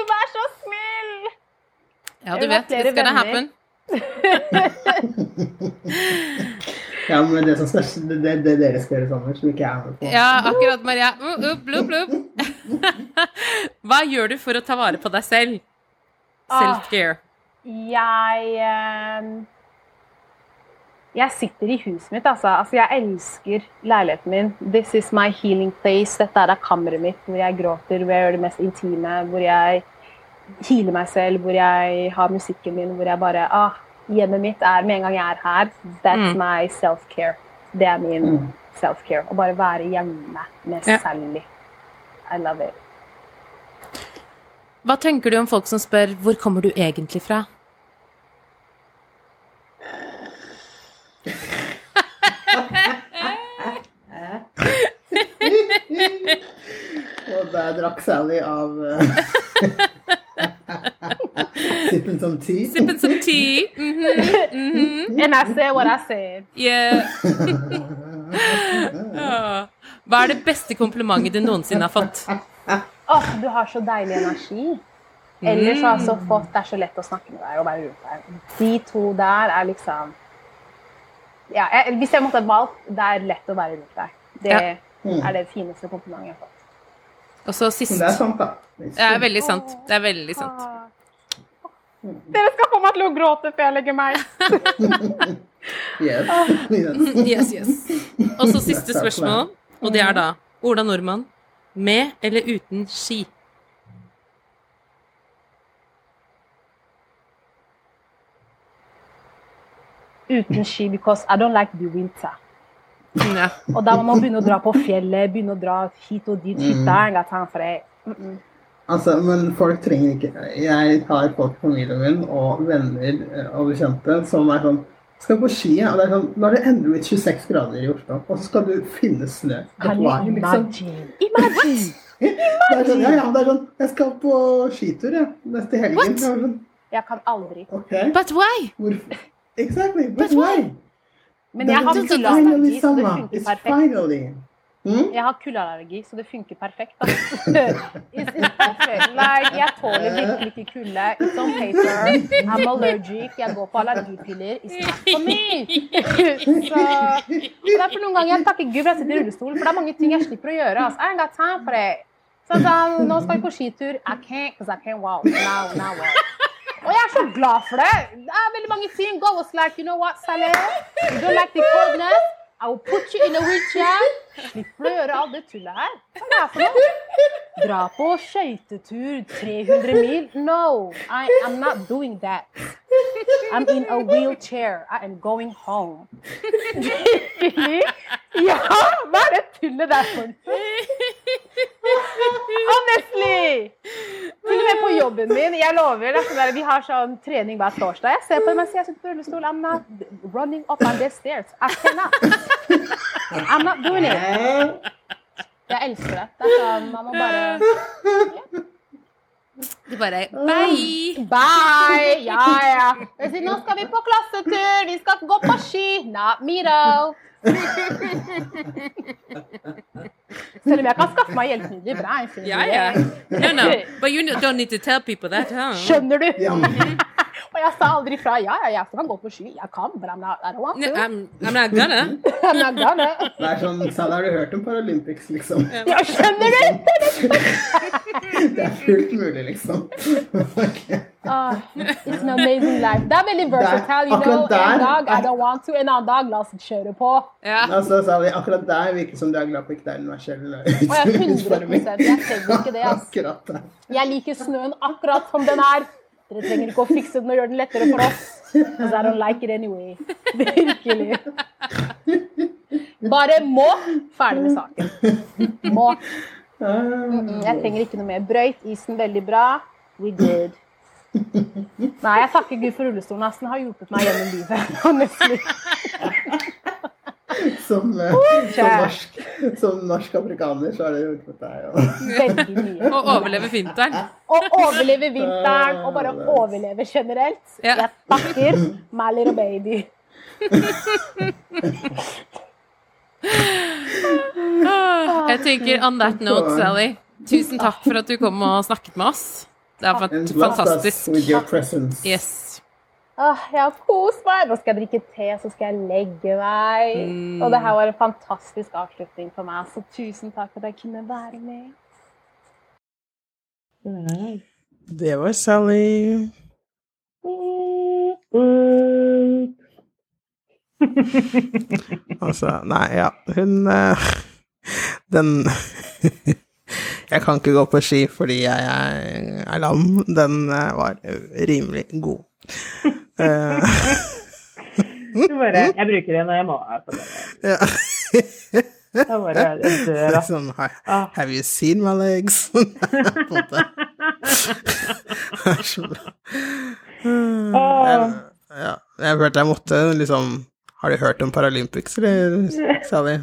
Vær så snill! Ja, du vet. It's gonna venner. happen. Ja, men det, som skal, det, det, det dere skal gjøre sammen, som ikke jeg er med på. Ja, akkurat, Maria. Uh, uh, blubb, blubb. Hva gjør du for å ta vare på deg selv? Self-care. Jeg eh, Jeg sitter i huset mitt, altså. altså. Jeg elsker leiligheten min. This is my healing place. Dette er kammeret mitt hvor jeg gråter, hvor jeg gjør det mest intime. Hvor jeg healer meg selv, hvor jeg har musikken min, hvor jeg bare ah, Hjemmet mitt er med en gang jeg er her. That's Mm. my self-care. Det er min Mm. self-care. Å bare være hjemme med Ja. Sally. I love it. Hva tenker du om folk som spør 'hvor kommer du egentlig fra'? Og der drakk Sally av uh, some tea. Sipping some tea. Mhm, mhm. And I said what I said. Yeah. Ah. Hva er det beste komplimentet du noensinne har fått? Åh, du har så deilig energi. Ellers har jeg så fått Det er så lett å snakke med deg og være rundt deg. De to der er liksom ja, jeg, Hvis jeg måtte ha valgt, det er lett å være rundt deg. Det Ja. er det fineste komplimentet jeg har fått. Og så sist det er sant, da. Det er veldig sant. Det er veldig sant. Dere skal få meg til å gråte før jeg legger meg. Yes. yes. Yes, yes. Og så siste spørsmål, og det er da Ola Nordmann. Med eller uten ski? Uten ski, because I don't like the winter. Ja. Og da må man begynne å dra på fjellet, begynne å dra hit og dit. Hytta er en gang for deg. Altså, men folk trenger ikke Jeg har folk familien min og venner eh, og bekjente som er sånn Skal på ski, ja. Og det er sånn Nå er det endelig blitt 26 grader i Oslo, og så skal du finne snø. Kan du liksom? imagine? Imagine! Det er sånn, ja, ja, det er sånn Jeg skal på skitur, jeg. Neste helgen. What? Sånn, Jeg kan aldri. Okay. But why? Hvorfor? Exactly. But, But why? why? Men jeg har It's kuldeallergi, finally så det funker It's perfekt. Hmm? Jeg har kuldeallergi, så det funker perfekt. Da. Like, jeg tåler virkelig ikke kulde. It's on paper. I'm allergic. Jeg går på allergipiller. It's not for me. så, så derfor noen ganger jeg takker Gud for jeg sitter i rullestol, for det er mange ting jeg slipper å gjøre. Altså. I ain't got time for it. Så sånn, nå skal vi på skitur. I can't, because I can't walk. Now, now well. Og jeg er så glad for det. Det er veldig mange ting. God was like, you know what, Saleh? You don't like the coldness? I will put you in a wheelchair. Slipper du å gjøre alt det tullet her? Hva er det for noe? Dra på skøytetur 300 mil. No, I am not doing that. I'm in a wheelchair. I am going home. Virkelig? Ja, hva er det tullet der for? Honestly! Til og med på jobben min. Jeg lover, der, Vi har sånn trening hver torsdag. Jeg ser på det mens jeg sitter på rullestol. I'm not running up on the stairs. I cannot. I'm not doing it. Jeg elsker det. Det er sånn, Man må bare Du bare Bye! Bye! Ja, ja. Sier, nå skal vi på klassetur. Vi skal gå på ski. Not me, though. Selv om jeg kan skaffe meg hjelpemidler. Det bra Ja, ja. No, no. But you don't need to tell people that, huh? Skjønner du? Og jeg sa aldri fra. Ja, ja, jeg kan gå på ski. Jeg kan, but I'm not, I don't want to. I'm, I'm not gonna. I'm not gonna. det er sånn Sally, har du hørt om Paralympics, liksom? Ja, skjønner du? Det er fullt mulig, liksom. Ah, it's an amazing life. Det er veldig versatile. You know, der en dag I don't want to, en annen dag la oss kjøre på. Ja. Altså, vi, akkurat der virker som du er glad på ikke det er universell utforming. jeg er 100 Jeg trenger ikke det. Altså. Jeg liker snøen akkurat som den er. Dere trenger ikke å fikse den og gjøre den lettere for oss. Because I don't like it anyway. Virkelig. Bare må. Ferdig med saken. Må. Mm, Jeg trenger ikke noe mer. Brøyt isen veldig bra. We did. Nei, jeg takker Gud for rullestolen. Den har hjulpet meg gjennom livet. Honestly. Som, eh, som, norsk, som norsk afrikaner så har det hjulpet deg. Og... Veldig mye. Og overleve vinteren. Å overleve vinteren og bare overleve generelt. Ja. Jeg takker my little baby. Ah, Jeg tenker on that note, Sally, tusen takk for at du kom og snakket med oss. Det er fantastisk. Yes. Åh, jeg har kost meg. Nå skal jeg drikke te, så skal jeg legge meg. Mm. Og det her var en fantastisk avslutning for meg, så tusen takk for at jeg kunne være med. Det var Sally. Altså, nei, ja. Hun uh, Den Jeg kan ikke gå på ski fordi jeg er lam. Den uh, var rimelig god. Eh, bare, jeg bruker det når jeg må. Altså, ja. da bare dør, sånn Have you seen my legs? Så bra. Åh. Ja, jeg følte jeg måtte liksom Har du hørt om Paralympics, eller, Sally?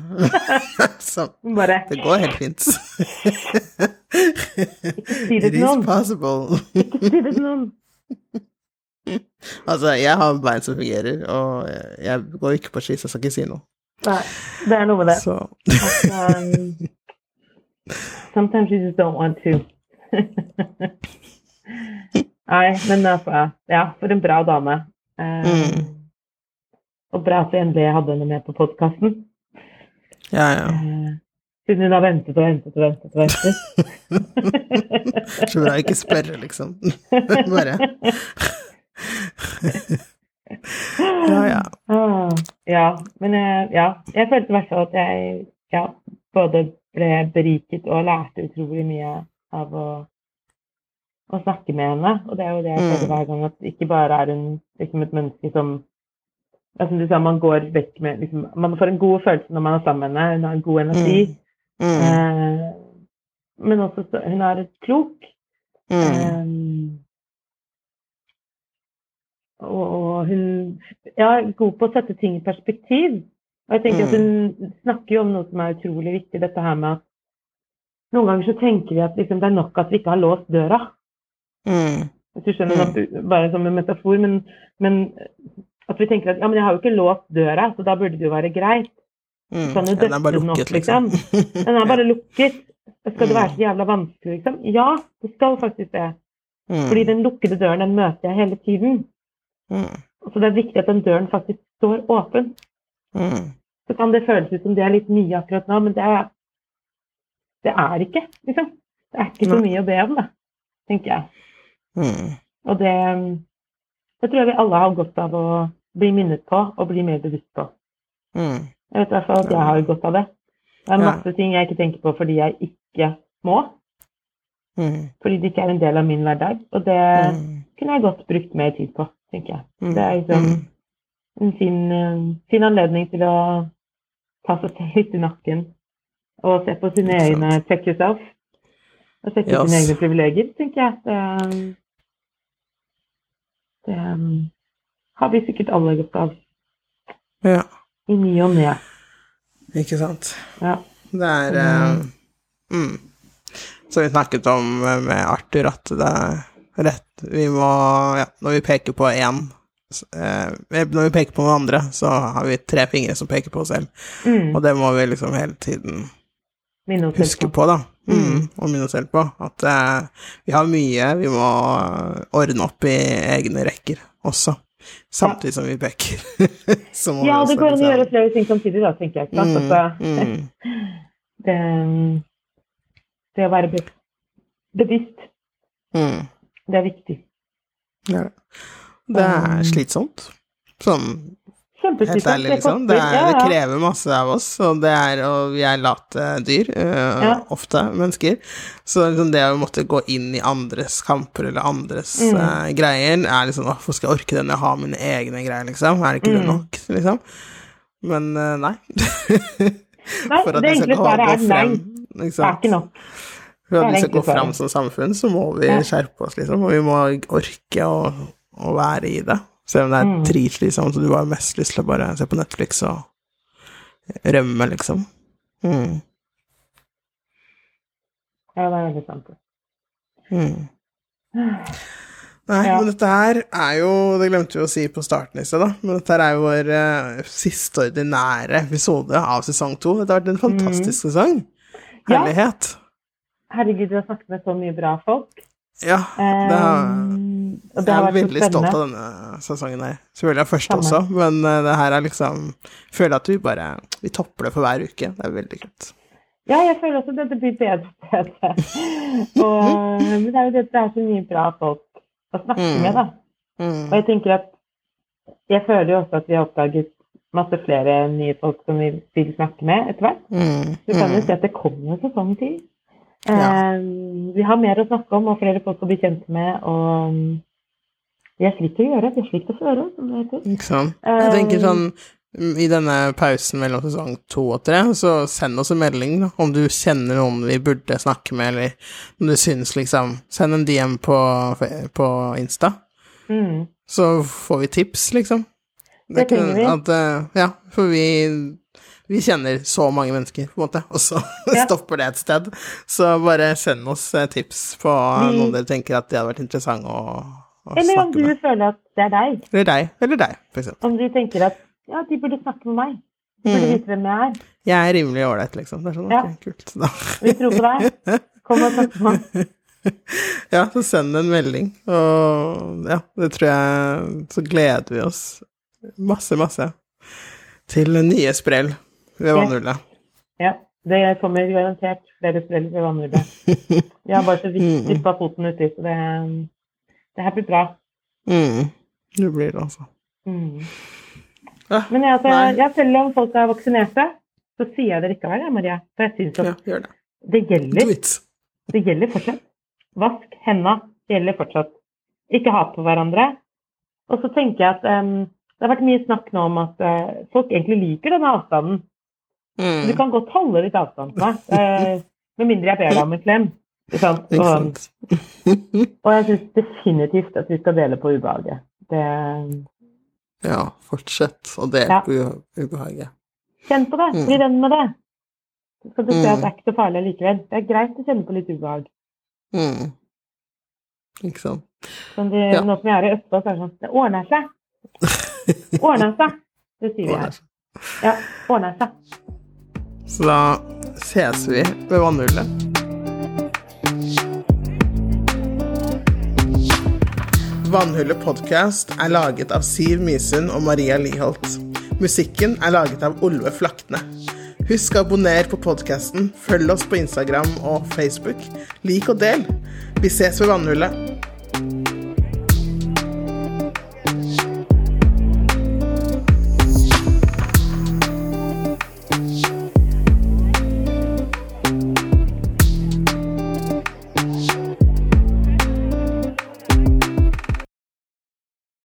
Så, Bare det går helt fint. si det It til is noen. possible. Ikke si det til noen. Altså, jeg har bein som fungerer, og jeg går ikke på ski, så jeg skal ikke si noe. Nei, det er noe med det. Så um, sometimes you just don't want to. Nei, men altså Ja, for en bra dame. Um, Mm. Og bra at vi endelig hadde henne med på podkasten. ja, ja. siden hun har ventet og ventet og ventet. og ventet. Så bra ikke spørre, liksom. Bare Ja, ja. Ah, ja, men jeg, ja, jeg følte i hvert fall at jeg ja, både ble beriket og lærte utrolig mye av å, å snakke med henne. Og det er jo det jeg føler Mm. hver gang, at ikke bare er hun liksom et menneske som ja, som du sa, man går vekk med liksom, Man får en god følelse når man er sammen med henne. Hun har en god energi. Mm. Eh, men også så, hun er klok. Mm. Eh, og, og hun ja, er god på å sette ting i perspektiv. Og jeg tenker at hun snakker jo om noe som er utrolig viktig, dette her med at noen ganger så tenker vi at liksom, det er nok at vi ikke har låst døra. Mm. Hvis du skjønner, at, bare som en metafor, men, men at vi tenker at ja, men jeg har jo ikke låst døra, så da burde det jo være greit. Mm. Sånn, den er bare lukket, opp, lukket, liksom. Den er bare lukket. Skal det være så jævla vanskelig, liksom? Ja, det skal faktisk det. Mm. Fordi den lukkede døren, den møter jeg hele tiden. Mm. Så det er viktig at den døren faktisk står åpen. Mm. Så kan det føles ut som det er litt mye akkurat nå, men det er, det er ikke, liksom. Det er ikke så mye å be om, da, tenker jeg. Mm. Og det, det tror jeg vi alle har godt av å bli minnet på og bli mer bevisst på. Mm. Jeg vet i hvert fall at jeg har godt av det. Det er Ja. masse ting jeg ikke tenker på fordi jeg ikke må. Mm. Fordi det ikke er en del av min hverdag. Og det Mm. kunne jeg godt brukt mer tid på, tenker jeg. Mm. Det er liksom Mm. en fin, eh, fin anledning til å ta seg litt i nakken og se på sine egne check yourself. Og sjekke Yes. sine egne privilegier, tenker jeg. Det, det har vi sikkert alle godt av Ja, i ny og ne. ikke sant. Ja. Det er eh, mm. Som vi snakket om eh, med Arthur, at det rett Vi må Ja, når vi peker på én eh, Når vi peker på noen andre, så har vi tre fingre som peker på oss selv. Mm. Og det må vi liksom hele tiden huske på. da. Mm, og minne oss selv på at eh, vi har mye vi må ordne opp i egne rekker også. Samtidig som vi peker. Ja, det går an å liksom- gjøre flere ting samtidig, da, tenker jeg. Klart. Mm, mm, det, um, det å være bevisst, mm. Det er viktig. Ja. Det er Um, slitsomt. Sånn helt ærlig, liksom. Det, er, det krever masse av oss, og, det er, og vi er late dyr, øh, Ja. ofte, mennesker. Så liksom det å måtte gå inn i andres kamper eller andres Mm. uh, greier, er liksom Hvorfor skal jeg orke det når jeg har mine egne greier, liksom? Er det ikke det Mm. nok, liksom? Men uh, nei. Nei, For at det vi skal nei. frem, liksom. Det er ikke nok. For at vi skal gå enkle fram som samfunn, så må vi skjerpe oss, liksom. Og vi må orke å, å være i det. Selv om det er Mm. dritslitsomt, så du har mest lyst til å bare se på Netflix og rømme, liksom. Mm. Ja, det er veldig sant. Mm. Nei, Ja. men dette her er jo Det glemte vi å si på starten i sted, da. Men dette her er jo vår uh, siste ordinære episode av sesong to. Dette har vært en fantastisk sesong. Herlighet. Ja. Herregud, du har snakket med så mye bra folk. Ja. Det har, Um, og det jeg er veldig stolt av denne sesongen her. Selvfølgelig er første Samme. også, men eh, det her er liksom Føler at vi bare Vi topper det for hver uke. Det er veldig kult. Ja, jeg føler også at det blir bedre og bedre. Og, men det er jo det at det er så mye bra folk å snakke Mm. med, da. Og Mm. jeg tenker at jeg føler jo også at vi har oppdaget masse flere nye folk som vi vil snakke med etter hvert. Mm. Du kan jo Mm. si at det kommer en sesong til. Ja. Eh, vi har mer å snakke om og flere folk å bli kjent med. Og Vi vi slik til å gjøre. Vi er slik til å føre, som det heter. Ikke sant? Jeg tenker sånn mm, i denne pausen mellom sesong to og tre, så send oss en melding da, om du kjenner noen vi burde snakke med, eller om du syns liksom Send en DM på, på Insta, Mm. så får vi tips, liksom. Det det trenger vi. At, eh, ja, for vi vi kjenner så mange mennesker, på en måte, og så Ja. stopper det et sted. Så bare send oss eh, tips på Vi- noen dere tenker at det hadde vært interessant å, å Eller om du med. føler at det er deg. Eller deg. Eller deg, for eksempel. Om du tenker at ja, de burde snakke med meg. De burde Mm. vite hvem jeg er. Jeg er rimelig ålreit, liksom. Det er sånn, Ja. ok, kult. Da. Vi tror på deg. Kom og snakk med meg. Ja, så send en melding, og ja, det tror jeg Så gleder vi oss masse, masse til nye sprell ved vannrullet. Ja, det kommer garantert flere sprell ved vannhullet. Vi har bare så vidt Mm. vippa foten uti, så det, det her blir bra. Mm. Det blir det, altså. Mm. Ja, Men jeg, altså, jeg, selv om folk er vaksinerte, så sier jeg det likevel, jeg, Maria. For jeg syns Ja, at gjør det. det gjelder. Det gjelder fortsatt. Vask henda. Det gjelder fortsatt. Ikke hat på hverandre. Og så tenker jeg at um, det har vært mye snakk nå om at uh, folk egentlig liker denne avstanden. Du Mm. kan godt holde litt avstand til meg, eh, med mindre jeg ber deg om en klem. Og, og jeg syns definitivt at vi skal dele på ubehaget. Det, Ja, fortsett å dele Ja. på ubehaget. kjenn på det. Mm. Bli venn med det. Så skal du se Mm. at det er ikke så farlig likevel. Det er greit å kjenne på litt ubehag. Mm. Ikke sant? Sånn de, Ja. Nå som jeg er i Østfold, så er det sånn Det ordner seg. Ordner seg. Det sier vi her. Ja, ordner seg. Så da ses vi ved vannhullet. Vannhullet podcast er laget av Siv Mysund og Maria Liholt. Musikken er laget av Olve Flakne. Husk å abonnere på podkasten, følg oss på Instagram og Facebook. Lik og del. Vi ses ved vannhullet.